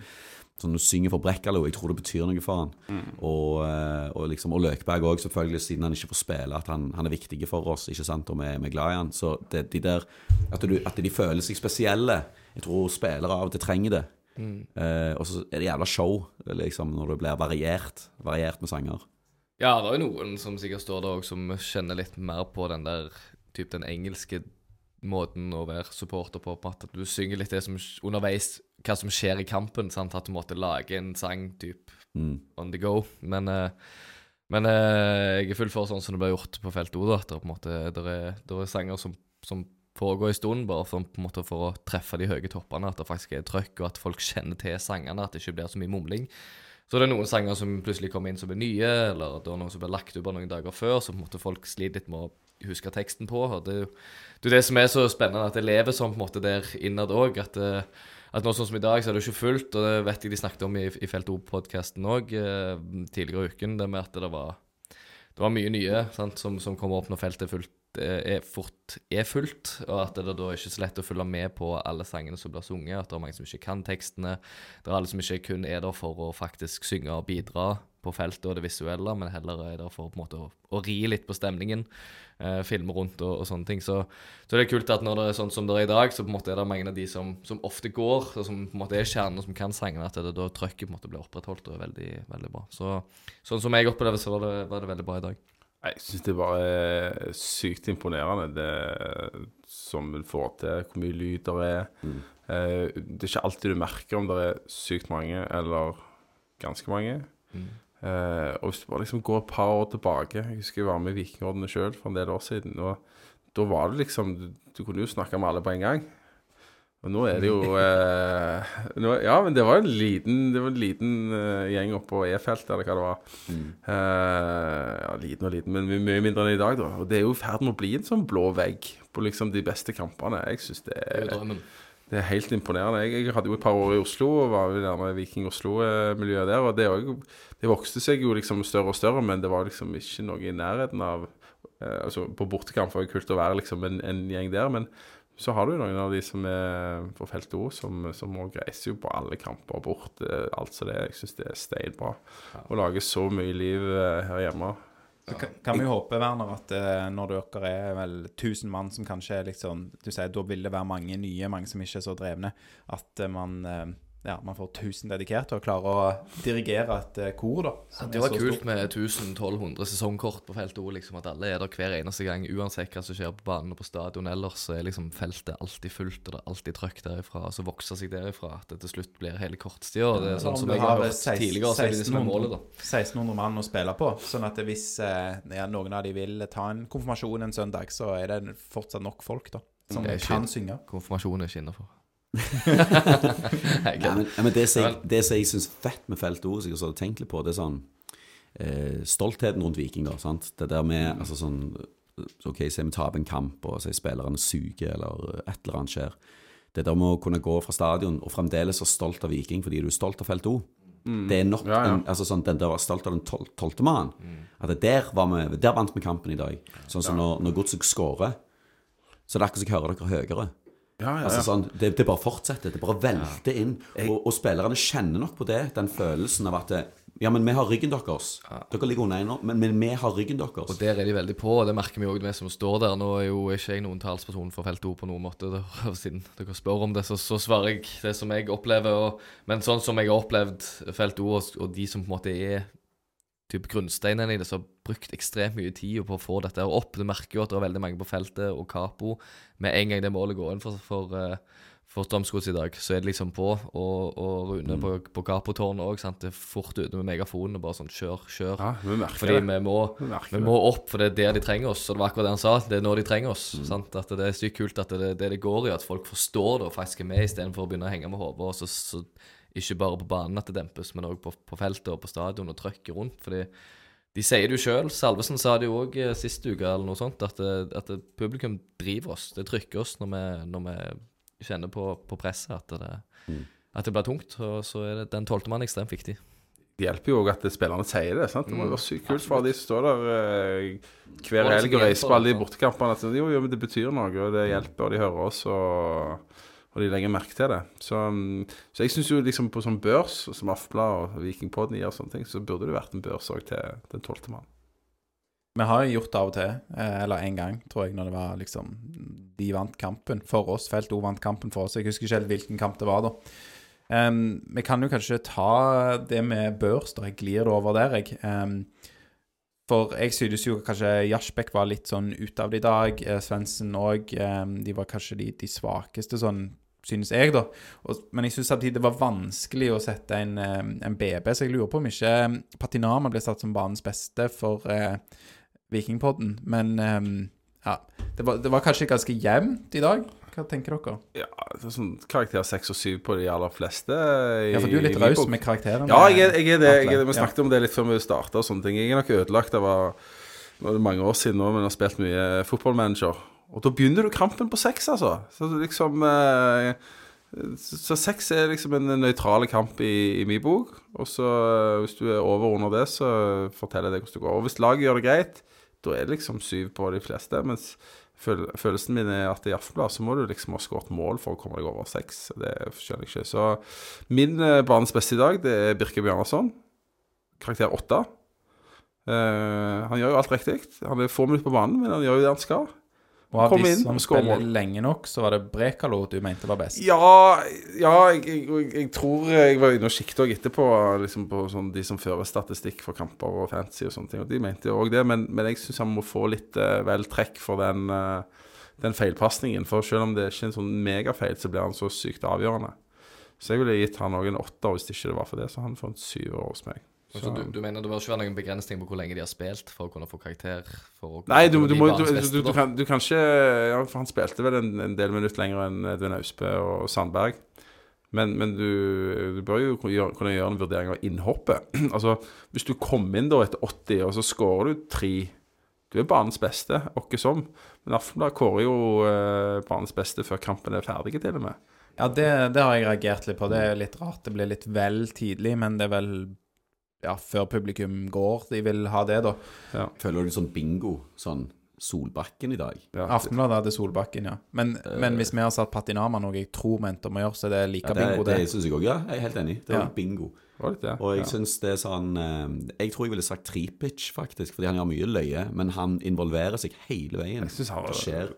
sånn du synger for Brekkalo, jeg tror det betyr noe for han. Og, eh, og, liksom, og Løkberg òg, selvfølgelig, siden han ikke får spille, at han, han er viktig for oss, ikke sant, og vi, vi er glad i han. Så det, de der, at, du, at de føler seg spesielle, jeg tror spillere av og til trenger det. Eh, og så er det jævla show, liksom, når det blir variert, variert med sanger. Ja, det er jo noen som sikkert står der òg, som kjenner litt mer på den der typ den engelske måten å være supporter på. på at du synger litt det som underveis, hva som skjer i kampen. sant? At du måtte lage en sang typ Mm. on the go. Men, eh, men eh, jeg er full for sånn som det ble gjort på feltet òg, at Det på en måte, det er, det er sanger som, som foregår i stunden, bare for, på en måte for å treffe de høye toppene. At det faktisk er trøkk, og at folk kjenner til sangene. At det ikke blir så mye mumling. Så det er noen sanger som plutselig kommer inn som er nye, eller det er noen som blir lagt ut bare noen dager før, så på en måte folk sliter litt med å huske teksten på. og Det er jo det, er det som er så spennende, at det lever sånn på en måte der innad òg. At, eh, at nå sånn som i dag, så er det jo ikke fullt, og det vet jeg de snakket om i, i Felt O-podkasten òg eh, tidligere i uken, det med at det var, det var mye nye sant, som, som kommer opp når feltet er fullt, eh, er fort er fullt, og at det da er ikke så lett å følge med på alle sangene som blir sunget, at det er mange som ikke kan tekstene. Det er alle som ikke kun er der for å faktisk synge og bidra på feltet og det visuelle, men heller er der for på en måte å, å ri litt på stemningen. Eh, filme rundt og, og sånne ting. Så, så det er kult at når det er sånn som det er i dag, så på en måte er det mange av de som, som ofte går, og som på en måte er kjernen og som kan sangene, at det da trøkket på en måte blir opprettholdt og er veldig, veldig bra. Så sånn som jeg opplever, så var det, var det veldig bra i dag. Jeg syns det bare er sykt imponerende, det som du får til, hvor mye lyd det er. Eh, det er ikke alltid du merker om det er sykt mange eller ganske mange. Eh, og hvis du bare liksom går et par år tilbake Jeg husker jeg var med i Vikingordene sjøl for en del år siden. Og da var det liksom Du, du kunne jo snakke med alle på en gang. Og nå er det jo eh, nå, Ja, men det var en liten, det var en liten eh, gjeng oppe på E-feltet, eller hva det var. Eh, ja, liten og liten, men my- mye mindre enn i dag, da. Og det er jo i ferd med å bli en sånn blå vegg på liksom de beste kampene. Jeg syns det Det er jo drømmen. Det er helt imponerende. Jeg, jeg hadde jo et par år i Oslo og var jo i Viking Oslo-miljøet der. Og det, jo- det vokste seg jo liksom større og større, men det var liksom ikke noe i nærheten av eh, Altså På bortekamp var det kult å være liksom en, en gjeng der, men så har du jo noen av de som er på feltet òg, som, som reiser jo på alle kamper bort. eh, alt som det er. Jeg syns det er steinbra. Å lage så mye liv eh, her hjemme. Så kan, kan vi håpe, Werner, at eh, når dere er vel 1000 mann som kanskje er litt sånn Du sier da vil det være mange nye, mange som ikke er så drevne. At eh, man, eh, ja, man får 1000 dedikerte og klarer å dirigere et eh, kor, da. Ja, Det var kult stort. med 1200 sesongkort på feltet òg, liksom, at alle er der hver eneste gang. Uansett hva som skjer på banen og på stadion ellers, så er liksom feltet alltid fullt, og det er alltid trøkk derifra. Og så vokser seg derifra at det til slutt blir hele kortstida. Det er sånn om som jeg har hørt 16 tidligere, så er det det som er målet, da. 1600 mann å spille på. Sånn at hvis eh, ja, noen av de vil ta en konfirmasjon en søndag, så er det fortsatt nok folk, da. Som kan synge. Konfirmasjon er ikke innafor. Nei, men, ja, men det som jeg, det som jeg syns er fett med Felt O, som jeg har tenkt litt på, det er sånn eh, Stoltheten rundt Viking, da. sant? Det der med altså sånn OK, si vi taper en kamp, og si spillerne suger, eller et eller annet skjer. Det der med å kunne gå fra stadion og fremdeles være stolt av Viking fordi du er stolt av Felt O. Det er nok Ja, ja. En, altså sånn, den der var stolt av den tol tolvte mannen. At der, var vi, der vant vi kampen i dag. Sånn som når, når Godset skårer, så er det akkurat som jeg hører dere høyere. Ja, ja, Altså sånn, det, det bare fortsetter. Det bare velter inn. Og, og spillerne kjenner nok på det, den følelsen av at det, Ja, men vi har ryggen deres. Dere ligger under ennå, men, men vi har ryggen deres. Og der er de veldig på, og det merker vi òg, vi som står der. Nå er jo ikke jeg noen talsperson for Felt O på noen måte. Der, Siden dere spør om det, så, så svarer jeg det som jeg opplever. Og, men sånn som jeg har opplevd Felt O, og, og de som på en måte er typ grunnsteinene i det, som har brukt ekstremt mye tid på å få dette opp. Du merker jo at det er veldig mange på feltet, og Capo Med en gang det målet går inn for, for, eh, for Strømsgods i dag, så er det liksom på. Og, og Rune på, på Capo-tårnet òg. Det er fort ute med megafonen og bare sånn kjør, kjør. ja, vi merker Fordi det. vi må, Vi merker vi må opp, for det er der de trenger oss. Og det var akkurat det han sa. Det er når de trenger oss. Sant? At det er sykt kult at det det, det går i, at folk forstår det og faktisk er med, istedenfor å begynne å henge med hodet. Ikke bare på banen at det dempes, men òg på, på feltet og på stadion og trøkker rundt. Fordi de sier det jo sjøl. Salvesen sa det jo òg sist uke, eller noe sånt, at, det, at det, publikum driver oss. Det trykker oss når vi, når vi kjenner på, på presset at det, at det blir tungt. Og så er det den tolvte mannen ekstremt viktig. Det hjelper jo òg at spillerne sier det. sant? Det må jo være sykt kult for de som står der eh, hver helg og reiser på alle de bortekampene. At jo, jo, men det betyr noe, og det hjelper, og de hører oss, og, og de legger merke til det. Så, mm, så jeg syns jo liksom på sånn børs, som Aftenbladet og Vikingpodden og sånne ting, så burde det vært en børs òg til den tolvte mann. Vi har jo gjort det av og til, eh, eller en gang, tror jeg, når det var liksom De vant kampen for oss. Felt O vant kampen for oss. Jeg husker ikke helt hvilken kamp det var, da. Um, vi kan jo kanskje ta det med børs, da. Jeg glir det over der, jeg. Em, for jeg synes jo kanskje Jasbekk var litt sånn ute av det i dag. Eh, Svendsen òg. de var kanskje de, de svakeste, sånn synes jeg, da. Og, men jeg synes samtidig det var vanskelig å sette en, eh, en BB, så jeg lurer på om ikke eh, Patinama ble satt som banens beste for eh, Vikingpodden. Men eh, ja, det var, det var kanskje ganske jevnt i dag. Hva tenker dere? Ja, det er sånn karakter seks og syv på de aller fleste. i- Ja, for du er litt raus med karakterene? Ja, jeg er, jeg er det. Jeg vi snakket Ja. om det litt før vi starta og sånne ting. Jeg er nok ødelagt av Nå er det mange år siden nå, men jeg har spilt mye fotballmanager. Og da begynner du kampen på seks, altså. Så liksom eh, Så seks er liksom en nøytral kamp i, i min bok. Og så eh, hvis du er over under det, så forteller jeg deg hvordan det går. Og hvis laget gjør det greit, da er det liksom syv på de fleste. Mens følelsen min er at i Aftenbladet så må du liksom ha skåret mål for å komme deg over seks. Det skjønner jeg ikke. Så min eh, banens beste i dag, det er Birke Bjørnarsson. karakter åtte. Uh, han gjør jo alt riktig. Han er få minutter på banen, men han gjør jo det han skal. Og av Kom de som spiller lenge nok, så var det Brekalo du mente var best. Ja, ja jeg, jeg, jeg tror jeg var inne og også etterpå liksom på sånn, de som fører statistikk for kamper og fancy og sånne ting. Og de mente jo òg det, men, men jeg syns han må få litt uh, vel trekk for den, uh, den feilpasningen. For selv om det er ikke er en sånn megafeil, så blir han så sykt avgjørende. Så jeg ville gitt han òg en åtter hvis ikke det var for det, så han får en syver hos meg. Så du, du mener det bør ikke være noen begrensning på hvor lenge de har spilt for å kunne få karakter? For å Nei, du, du, må, du, banens du, du, kan, du kan ikke Ja, for han spilte vel en, en del minutter lenger enn Edvin Austbø og Sandberg. Men, men du, du bør jo gjøre, kunne gjøre en vurdering av innhoppet. altså, hvis du kom inn da etter 80, og så skårer du tre Du er banens beste, åkke som. Men Aftenbladet kårer jo eh, banens beste før kampen er ferdig, til og med. Ja, det, det har jeg reagert litt på. Det er litt rart. Det blir litt vel tidlig, men det er vel ja, før publikum går de vil ha det, da. Føler du sånn bingo? Sånn Solbakken i dag? Ja, Aftenbladet hadde Solbakken, ja. Men, men hvis vi har satt Patinama, noe jeg tror vi endte om å gjøre, så er det like Ja, det bingo, det, det. syns jeg òg, ja. Jeg er helt enig. Det er Ja. bingo. Right, var. Og jeg ja. synes det er sånn eh, Jeg tror jeg ville sagt Tripic, faktisk, fordi han gjør mye løye, men han involverer seg hele veien. Jeg synes han var Det skjer.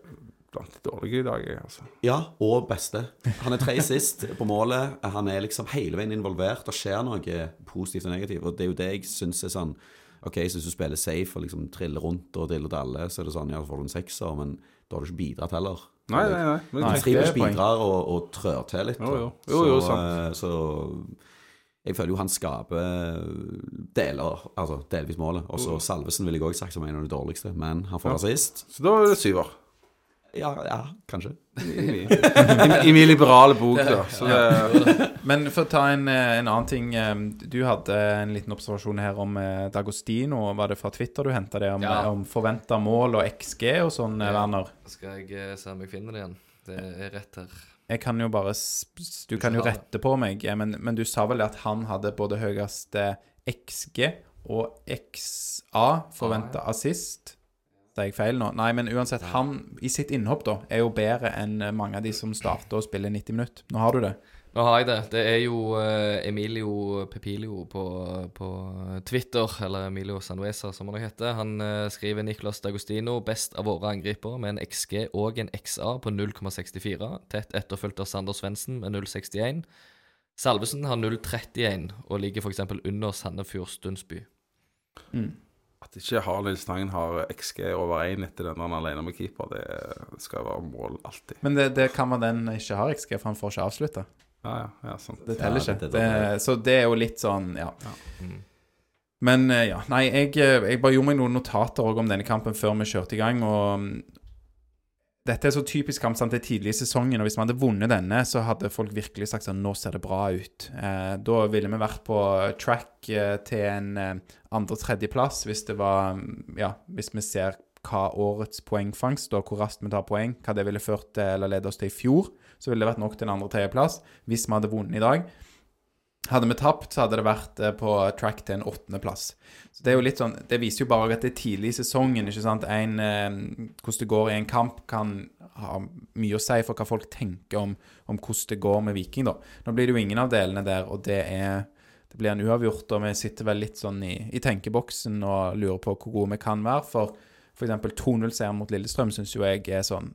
Blant de dårlige i dag, altså. Ja, og beste. Han er tre sist på målet. Han er liksom hele veien involvert. Det skjer noe positivt og negativt. Og det er jo det jeg syns er sånn Ok, så hvis du spiller safe og liksom triller rundt og diller til alle så er det sånn Ja, så får du en sekser, men da har du ikke bidratt heller. Nei, nei, nei. Men, Nei. Er poeng. bidrar og, og trør til litt. Jo, jo. Jo, jo, så, sant. så jeg føler jo han skaper deler, altså delvis målet. Og så Salvesen ville jeg òg sagt som en av de dårligste, men han får assist. Så da er det syver. Ja, ja, kanskje. I, i, I min liberale bok, da. Så det, Men for å ta en, eh, en annen ting. eh, Du hadde en liten observasjon her om eh, D'Agostino. Var det fra Twitter du henta det? Om, Ja. om forventa mål og XG og sånn, Ja. Werner? Skal jeg se om jeg finner det igjen? Det er rett her. Jeg kan jo bare Du kan jo rette på meg, men, men du sa vel at han hadde både høyeste XG og XA forventa assist? Sa jeg feil nå? Nei, men uansett, han i sitt innhopp da er jo bedre enn eh, mange av de som starter og spiller 90 minutter. Nå har du det. Nå har jeg det. Det er jo eh, Emilio Pepilio på, på Twitter, eller Emilio Sanuesa som han heter. Han eh, skriver Nicolas D'Agostino best av våre angripere med en XG og en XA på 0,64. Tett etterfulgt av Sander Svendsen med 0,61. Salvesen har 0,31 og ligger f.eks. under Sandefjord Stundsby. At ikke Harlind Stangen har XG over 1 etter den han alene med keeper, det skal være mål alltid. Men det, det kan være den ikke har XG, for han får ikke avslutta. Ja, ja, ja sant. Det teller Ja, ikke. det- Det, det- så det er jo litt sånn, ja. Mm. Men eh, ja, nei, jeg, eh, jeg bare gjorde meg noen notater om denne kampen før vi kjørte i gang, og mm, dette er så typisk kamp, sant, det er tidlig i sesongen, og hvis vi hadde vunnet denne, så hadde folk virkelig sagt sånn, nå ser det bra ut. Eh, da ville vi vært på track eh, til en eh, andre-tredjeplass, hvis det var, mm, ja, hvis vi ser hva årets poengfangst, og hvor raskt vi tar poeng, hva det ville ført til, eller ledet oss til i fjor, så ville det vært nok til en andre-tredjeplass, hvis vi hadde vunnet i dag. Hadde vi tapt, så hadde det vært eh, på track til en åttendeplass. Så det er jo litt sånn Det viser jo bare at det er tidlig i sesongen. ikke sant? En, eh, hvordan det går i en kamp, kan ha mye å si for hva folk tenker om, om hvordan det går med Viking. da. Nå blir det jo ingen av delene der, og det er det blir en uavgjort, og vi sitter vel litt sånn i, i tenkeboksen og lurer på hvor gode vi kan være. For f.eks. 2-0-seieren mot Lillestrøm syns jo jeg er sånn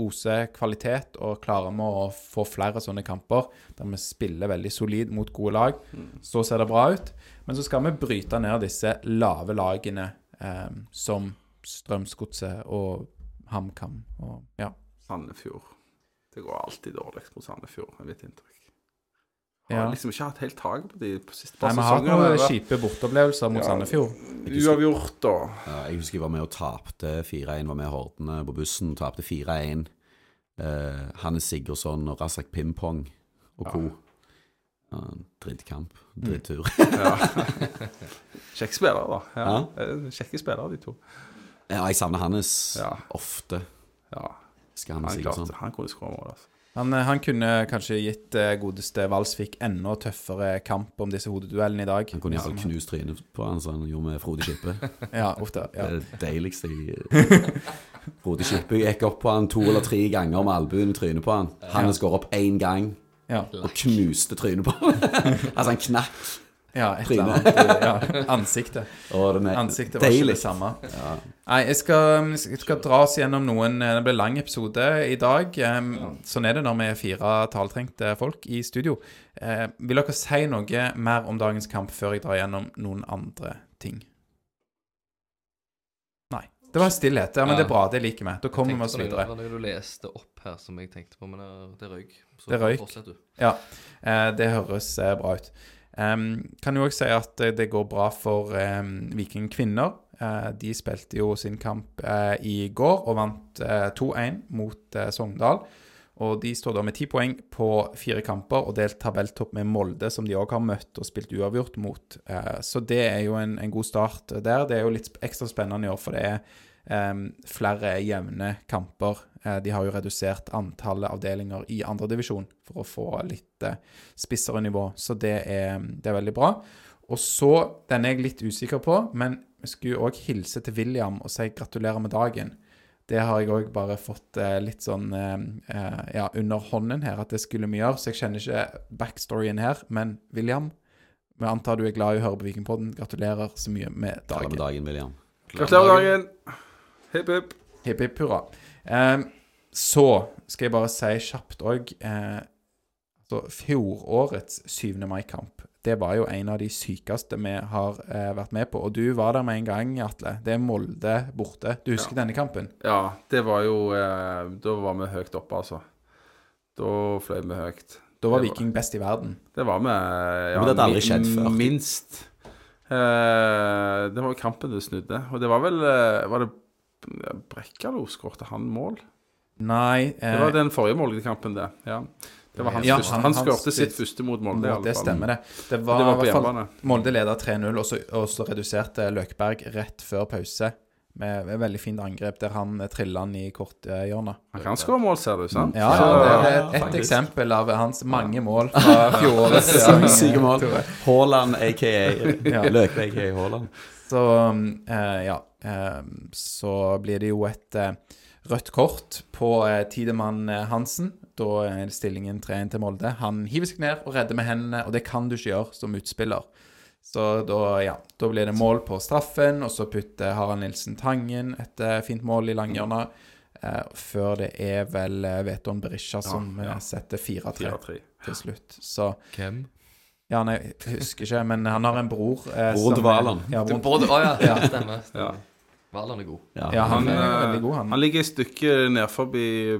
ose kvalitet, og klarer vi å få flere sånne kamper der vi spiller veldig solid mot gode lag, så ser det bra ut. Men så skal vi bryte ned disse lave lagene eh, som Strømsgodset og HamKam og ja. Sandefjord. Det går alltid dårlig mot Sandefjord, er mitt inntrykk. Har liksom ikke hatt helt tak på de på siste Nei, par vi har hatt sesongene. noen kjipe borteopplevelser mot Ja. Sandefjord. Uavgjort, da. Ja, jeg husker jeg var med og tapte 4-1, var med Hordene på bussen, tapte 4-1. Eh, Hannes Sigurdsson og Razak Pimpong og co. Ja, drittkamp. Drittur. Kjekke spillere, da. Ja. Ja. Eh, Kjekke spillere, de to. Ja, jeg savner Hannes Ja. ofte. Ja, Skal Hannes han, klarte, Sigurdsson. han kunne skåre mål, altså. Han, eh, han kunne kanskje gitt eh, godeste Valsvik enda tøffere kamp om disse hodeduellene i dag. Han kunne iallfall knust trynet på han som han gjorde med Frode Skippe. Ja, ofte. Ja. Det er det deiligste jeg Frode Skippe gikk opp på han to eller tre ganger med albuen i trynet på han. Han skåret opp én gang Ja. og knuste trynet på han. altså, han knakk Ja, et eller annet. Ja, ansiktet. Den er Ansiktet var ikke deilig. det samme. Nei, jeg skal, jeg skal dra oss gjennom noen eh, Det blir lang episode i dag. em, Sånn er det når vi er fire taletrengte folk i studio. Eh, vil dere si noe mer om dagens kamp før jeg drar gjennom noen andre ting? Nei. Det var stillhet. Ja, men det er bra. Det liker vi. Da kommer vi oss videre. Det var noe du leste opp her som jeg tenkte på, men det- det røyk. Så Det røyk. fortsett du. Ja, eh, det høres eh, bra ut. Em, kan jo også si at eh, det går bra for um, Viking kvinner. Uh, de spilte jo sin kamp uh, i går og vant uh, 2-1 mot eh, Sogndal. Og de står da med ti poeng på fire kamper og delt tabelltopp med Molde, som de òg har møtt og spilt uavgjort mot. Eh, så det er jo en, en god start der. Det er jo litt ekstra spennende i år, for det er um, flere jevne kamper. Eh, de har jo redusert antallet avdelinger i andredivisjon for å få litt eh, spissere nivå, så det er, det er veldig bra. Og så, den er jeg litt usikker på, men jeg skulle òg hilse til William og si gratulerer med dagen. Det har jeg òg bare fått eh, litt sånn ja, under hånden her, at det skulle vi gjøre. Så jeg kjenner ikke backstoryen her. Men William, vi antar du er glad i å høre på Vikingpodden. Gratulerer så mye med dagen. Gratulerer med dagen, William. Gratulerer med dagen. Hipp, hipp. Hipp hipp hurra. Eh, så skal jeg bare si kjapt òg eh, så Fjorårets 7. mai-kamp det var jo en av de sykeste vi har eh, vært med på. Og du var der med en gang, Atle. Det er Molde borte. Du husker denne kampen? Ja, det var jo eh, Da var vi høyt oppe, altså. Da fløy vi høyt. Da var Det var- Viking best i verden. Det var vi ja, det hadde aldri skjedd før. Minst. Eh, det var kampen det snudde. Og det var vel eh, Var det Brekkalo skårte han mål? Nei eh, Det var den forrige Molde-kampen, det. Ja. Det var hans Ja, første. han- Han skårte sitt første mot Molde, Mot, Det stemmer, det. Det var, Det var på hvert fall hjemmebane. Molde leda 3-0, og, så- og så reduserte Løkberg rett før pause med et veldig fint angrep der han trilla han i korthjørnet. Han kan skåre mål, ser du. sant? Ja, Så- det er et eksempel av hans mange mål fra fjorårets sesong. Haaland, aka Løkberg aka Haaland. Så eh, ja. eh, så blir det jo et eh, rødt kort på eh, Tidemann Hansen. Da er stillingen 3-1 til Molde. Han hiver seg ned og redder med hendene, og det kan du ikke gjøre som utspiller. Så da, ja, da blir det mål på straffen, og så putter Harald Nilsen Tangen et fint mål i langhjørnet. Eh, før det er vel Veton Berisha som ja. ja. setter 4-3 4-3. til slutt. Så Hvem? Ja, nei, jeg husker ikke, men han har en bror. Eh, Broren til Valand. Ja, broren Både, å ja, ja, stemmer. Ja. Valand er god. Ja. Ja, han, Han, er eh, veldig god, han. Han ligger et stykke nedfor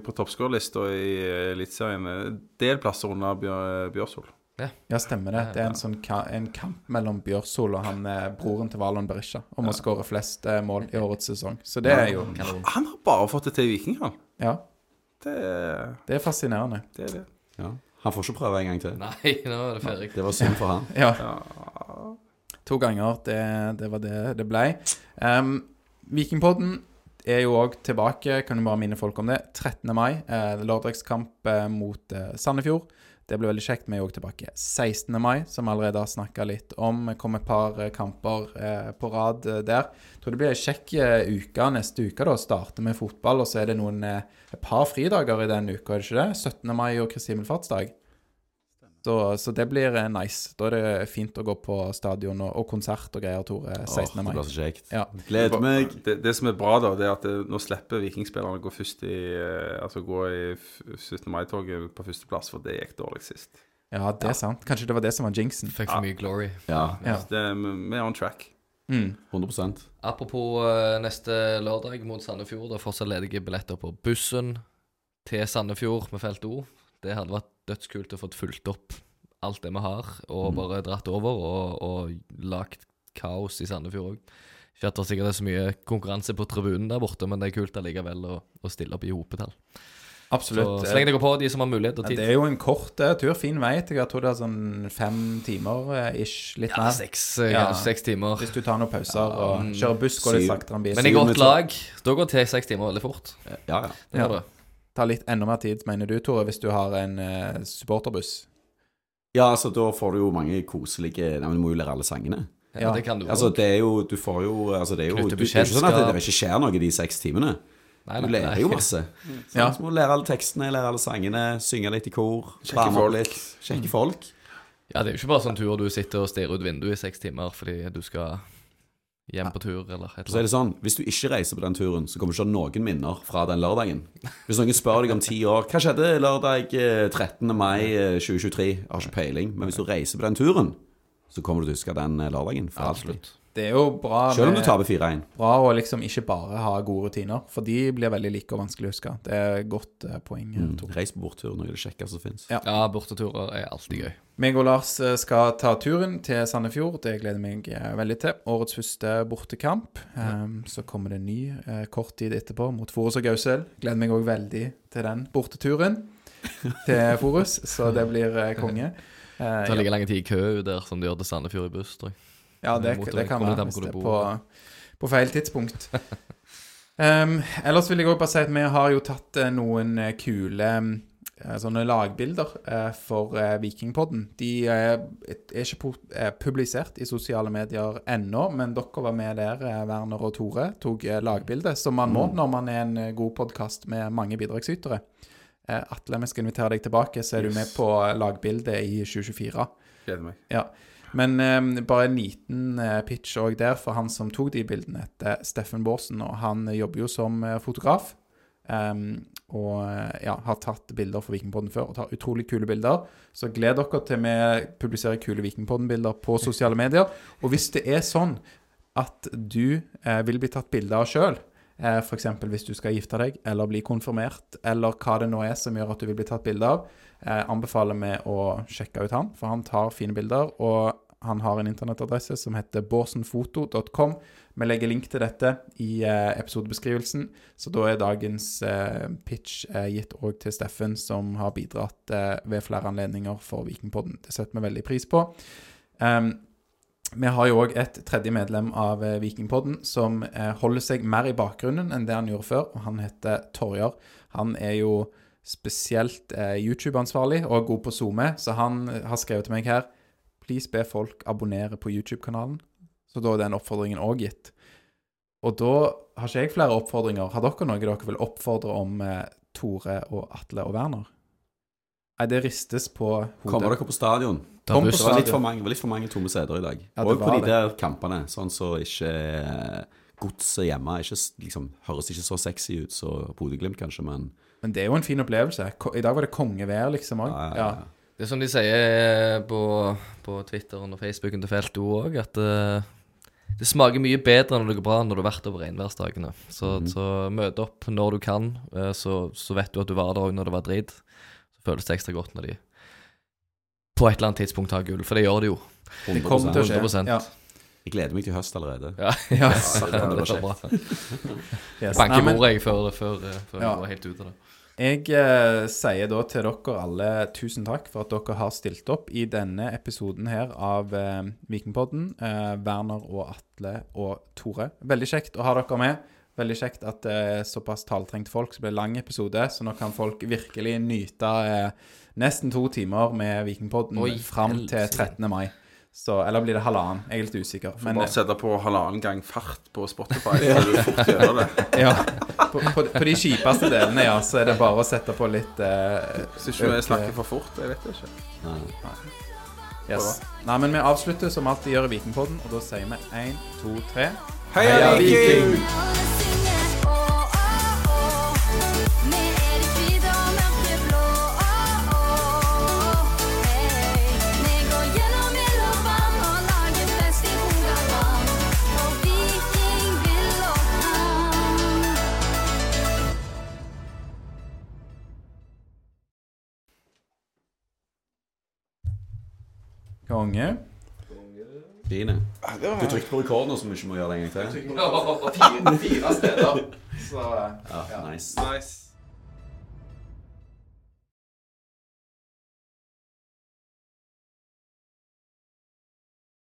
på toppskårerlista i eh, Eliteserien. En Del plasser under Bjør, Bjørsol. Ja, stemmer det. Det er en sånn ka en kamp mellom Bjørsol og han eh, broren til Valon Berisha om å skåre flest mål i årets sesong. Så det er jo Han har bare fått det til i Viking, han. Ja, Det, det er fascinerende. det er det. Ja. Han får ikke prøve en gang til. Nei, nå er det ferdig. Det var synd for han. Ja. To ganger. Det, det var det det ble. Um, Vikingpodden er jo òg tilbake, kan du bare minne folk om det. 13. mai, eh, lørdagskamp eh, mot eh, Sandefjord. Det blir veldig kjekt. Vi er òg tilbake 16. mai, som vi allerede har snakka litt om. Det kommer et par eh, kamper eh, på rad eh, der. Jeg tror det blir ei kjekk uke neste uke. da, Starte med fotball, og så er det noen et par fridager i den uka, er det ikke det? 17. mai og Kristi himmelfartsdag. Så, så det blir eh, nice. Da er det fint å gå på stadion og, og konsert og greier, Tore. 16. Åh, det mai. blir så kjekt. Ja. Gleder meg. Det, det som er bra, da, det er at det, nå slipper vikingspillerne å gå først i eh, Altså gå i 17. mai-toget på førsteplass, for det gikk dårlig sist. Ja, det er sant. Kanskje det var det som var jinxen. Fikk for mye glory. Ja, Ja. Det, vi er on track. Mm. 100 Apropos eh, neste lørdag mot Sandefjord. Det er fortsatt ledige billetter på bussen til Sandefjord med felt O. Det hadde vært dødskult å få fulgt opp alt det vi har, og bare dratt over og, og lagt kaos i Sandefjord òg. Ikke at det sikkert er så mye konkurranse på tribunen der borte, men det er kult allikevel å, å stille opp i hopetall. Så, Absolutt. så lenge det går på, de som har mulighet og Ja, det er jo en kort uh, tur. Fin vei. Jeg tror det er sånn fem timer uh, ish. Litt Ja, mer. seks, uh, Ja. seks timer. Hvis du tar noen pauser og mm, kjører buss, går det saktere enn bil. Men i godt lag, da går til seks timer veldig fort. Ja, ja. Det Ja. gjør det. Tar litt enda mer tid, mener du, Tore, hvis du har en uh, supporterbuss? Ja, altså, da får du jo mange koselige Nei, men du må jo lære alle sangene. Ja, Ja. det kan du også. Altså, det er jo Du får jo Altså, det er jo du, Det er ikke sånn at det, det ikke skjer noe de seks timene. Nei, Du lærer nei. jo masse. Ja. Så må du lære alle tekstene, lære alle sangene, synge litt i kor, Sjekke folk. litt. Sjekke folk. Ja, det er jo ikke bare sånn tur du sitter og stirrer ut vinduet i seks timer fordi du skal hjem på tur, eller et Så er eller det sånn, Hvis du ikke reiser på den turen, så kommer du ikke til å ha noen minner fra den lørdagen. Hvis noen spør deg om ti år Hva skjedde lørdag eh, 13. mai eh, 2023? Jeg har ikke peiling. Men hvis du reiser på den turen, så kommer du til å huske den eh, lørdagen. For. Absolutt. Det er jo bra, Selv om du taper 4-1. bra å liksom ikke bare ha gode rutiner, for de blir veldig like og vanskelig å huske. Det er godt eh, poeng. Mm. Tor. Reis på borttur, noe av det kjekkeste som fins. Ja. Ja, borteturer er alltid gøy. Meg og Lars eh, skal ta turen til Sandefjord. Det gleder jeg meg eh, veldig til. Årets første bortekamp. Um, så kommer det en ny eh, kort tid etterpå mot Forus og Gausel. Gleder meg òg veldig til den borteturen til Forus, så det blir eh, konge. Eh, Det tar ja. like lang tid i kø der som det gjør til Sandefjord i buss, tror jeg. Ja, det, det kan være hvis det er på, på feil tidspunkt. Um, ellers vil jeg også bare si at vi har jo tatt eh, noen eh, kule eh, sånne lagbilder for Vikingpodden. De er ikke pu- publisert i sosiale medier ennå, men dere var med der, Werner og Tore, tok lagbilde, som man må når man er en god podkast med mange bidragsytere. Atle, vi skal invitere deg tilbake, så er du med på lagbildet i 2024. Gleder meg. Ja. Men eh, bare en liten eh, pitch òg der for han som tok de bildene, heter Steffen Bårdsen, og han eh, jobber jo som eh, fotograf. Um, og eh, ja, har tatt bilder for Vikingpodden før, og tar utrolig kule bilder. Så gled dere til vi publiserer kule Vikingpodden-bilder på sosiale medier. Og hvis det er sånn at du eh, vil bli tatt bilde av sjøl, eh, f.eks. hvis du skal gifte deg eller bli konfirmert, eller hva det nå er som gjør at du vil bli tatt bilde av, eh, anbefaler vi å sjekke ut han, for han tar fine bilder. Og han har en internettadresse som heter bårsenfoto.com. Vi legger link til dette i eh, episodebeskrivelsen. Så da er dagens eh, pitch eh, gitt òg til Steffen, som har bidratt ved flere anledninger for Vikingpodden. Det setter vi veldig pris på. Um, vi har jo òg et tredje medlem av Vikingpodden som holder seg mer i bakgrunnen enn det han gjorde før, og han heter Torjar. Han er jo spesielt YouTube-ansvarlig og god på SoMe, så han har skrevet til meg her Please be folk abonnere på YouTube-kanalen. Så da er den oppfordringen òg gitt. Og da har ikke jeg flere oppfordringer. Har dere noe dere vil oppfordre om eh, Tore og Atle og Werner? Nei, det ristes på hodet. Kommer dere på stadion? Det var litt stadion. for mange, det var litt for mange tomme seter i dag. Ja, og på de det. der kampene, sånn så ikke eh, godset hjemme ikke, liksom, høres ikke så sexy ut som Bodø-Glimt, kanskje, men Men det er jo en fin opplevelse. I dag var det kongevær, liksom òg. ja, ja, Ja. Ja. Det er som de sier på, på Twitteren og Facebooken til Felto òg, at uh, det smaker mye bedre når det går bra når du har vært over regnværsdagene. Så, så møt opp når du kan, uh, så, så vet du at du var der òg når det var drit. Så føles det ekstra godt når de på et eller annet tidspunkt har gull, for det gjør de jo. Det kommer til å skje. 100%. Ja. Jeg gleder meg til høst allerede. Ja, Ja. det det er bra. Yes. Banker mor jeg før, før, før Ja. jeg var helt ute av det. Jeg eh, sier da til dere alle tusen takk for at dere har stilt opp i denne episoden her av eh, Vikingpodden. Eh, Werner og Atle og Tore. Veldig kjekt å ha dere med. Veldig kjekt at det er såpass taletrengte folk, så det blir lang episode. Så nå kan folk virkelig nyte eh, nesten to timer med Vikingpodden fram til 13. mai. Så, eller blir det halvannen? Jeg er litt usikker. Får Men bare eh, sette på halvannen gang fart på Spotify, så du fort gjør det. ja, på, på, på de kjipeste delene, ja, så er det bare å sette på litt eh, Hvis ikke jeg snakker for fort, jeg vet ikke. Nei. Yes. Nei, men vi avslutter som alltid gjør i Vikingpodden, og da sier vi én, to, tre. Heia Viking! Konge. Fine. Du trykte på rekorden, så vi ikke må gjøre det en gang til. Fire, fire steder. Så Ja, nice. Nice.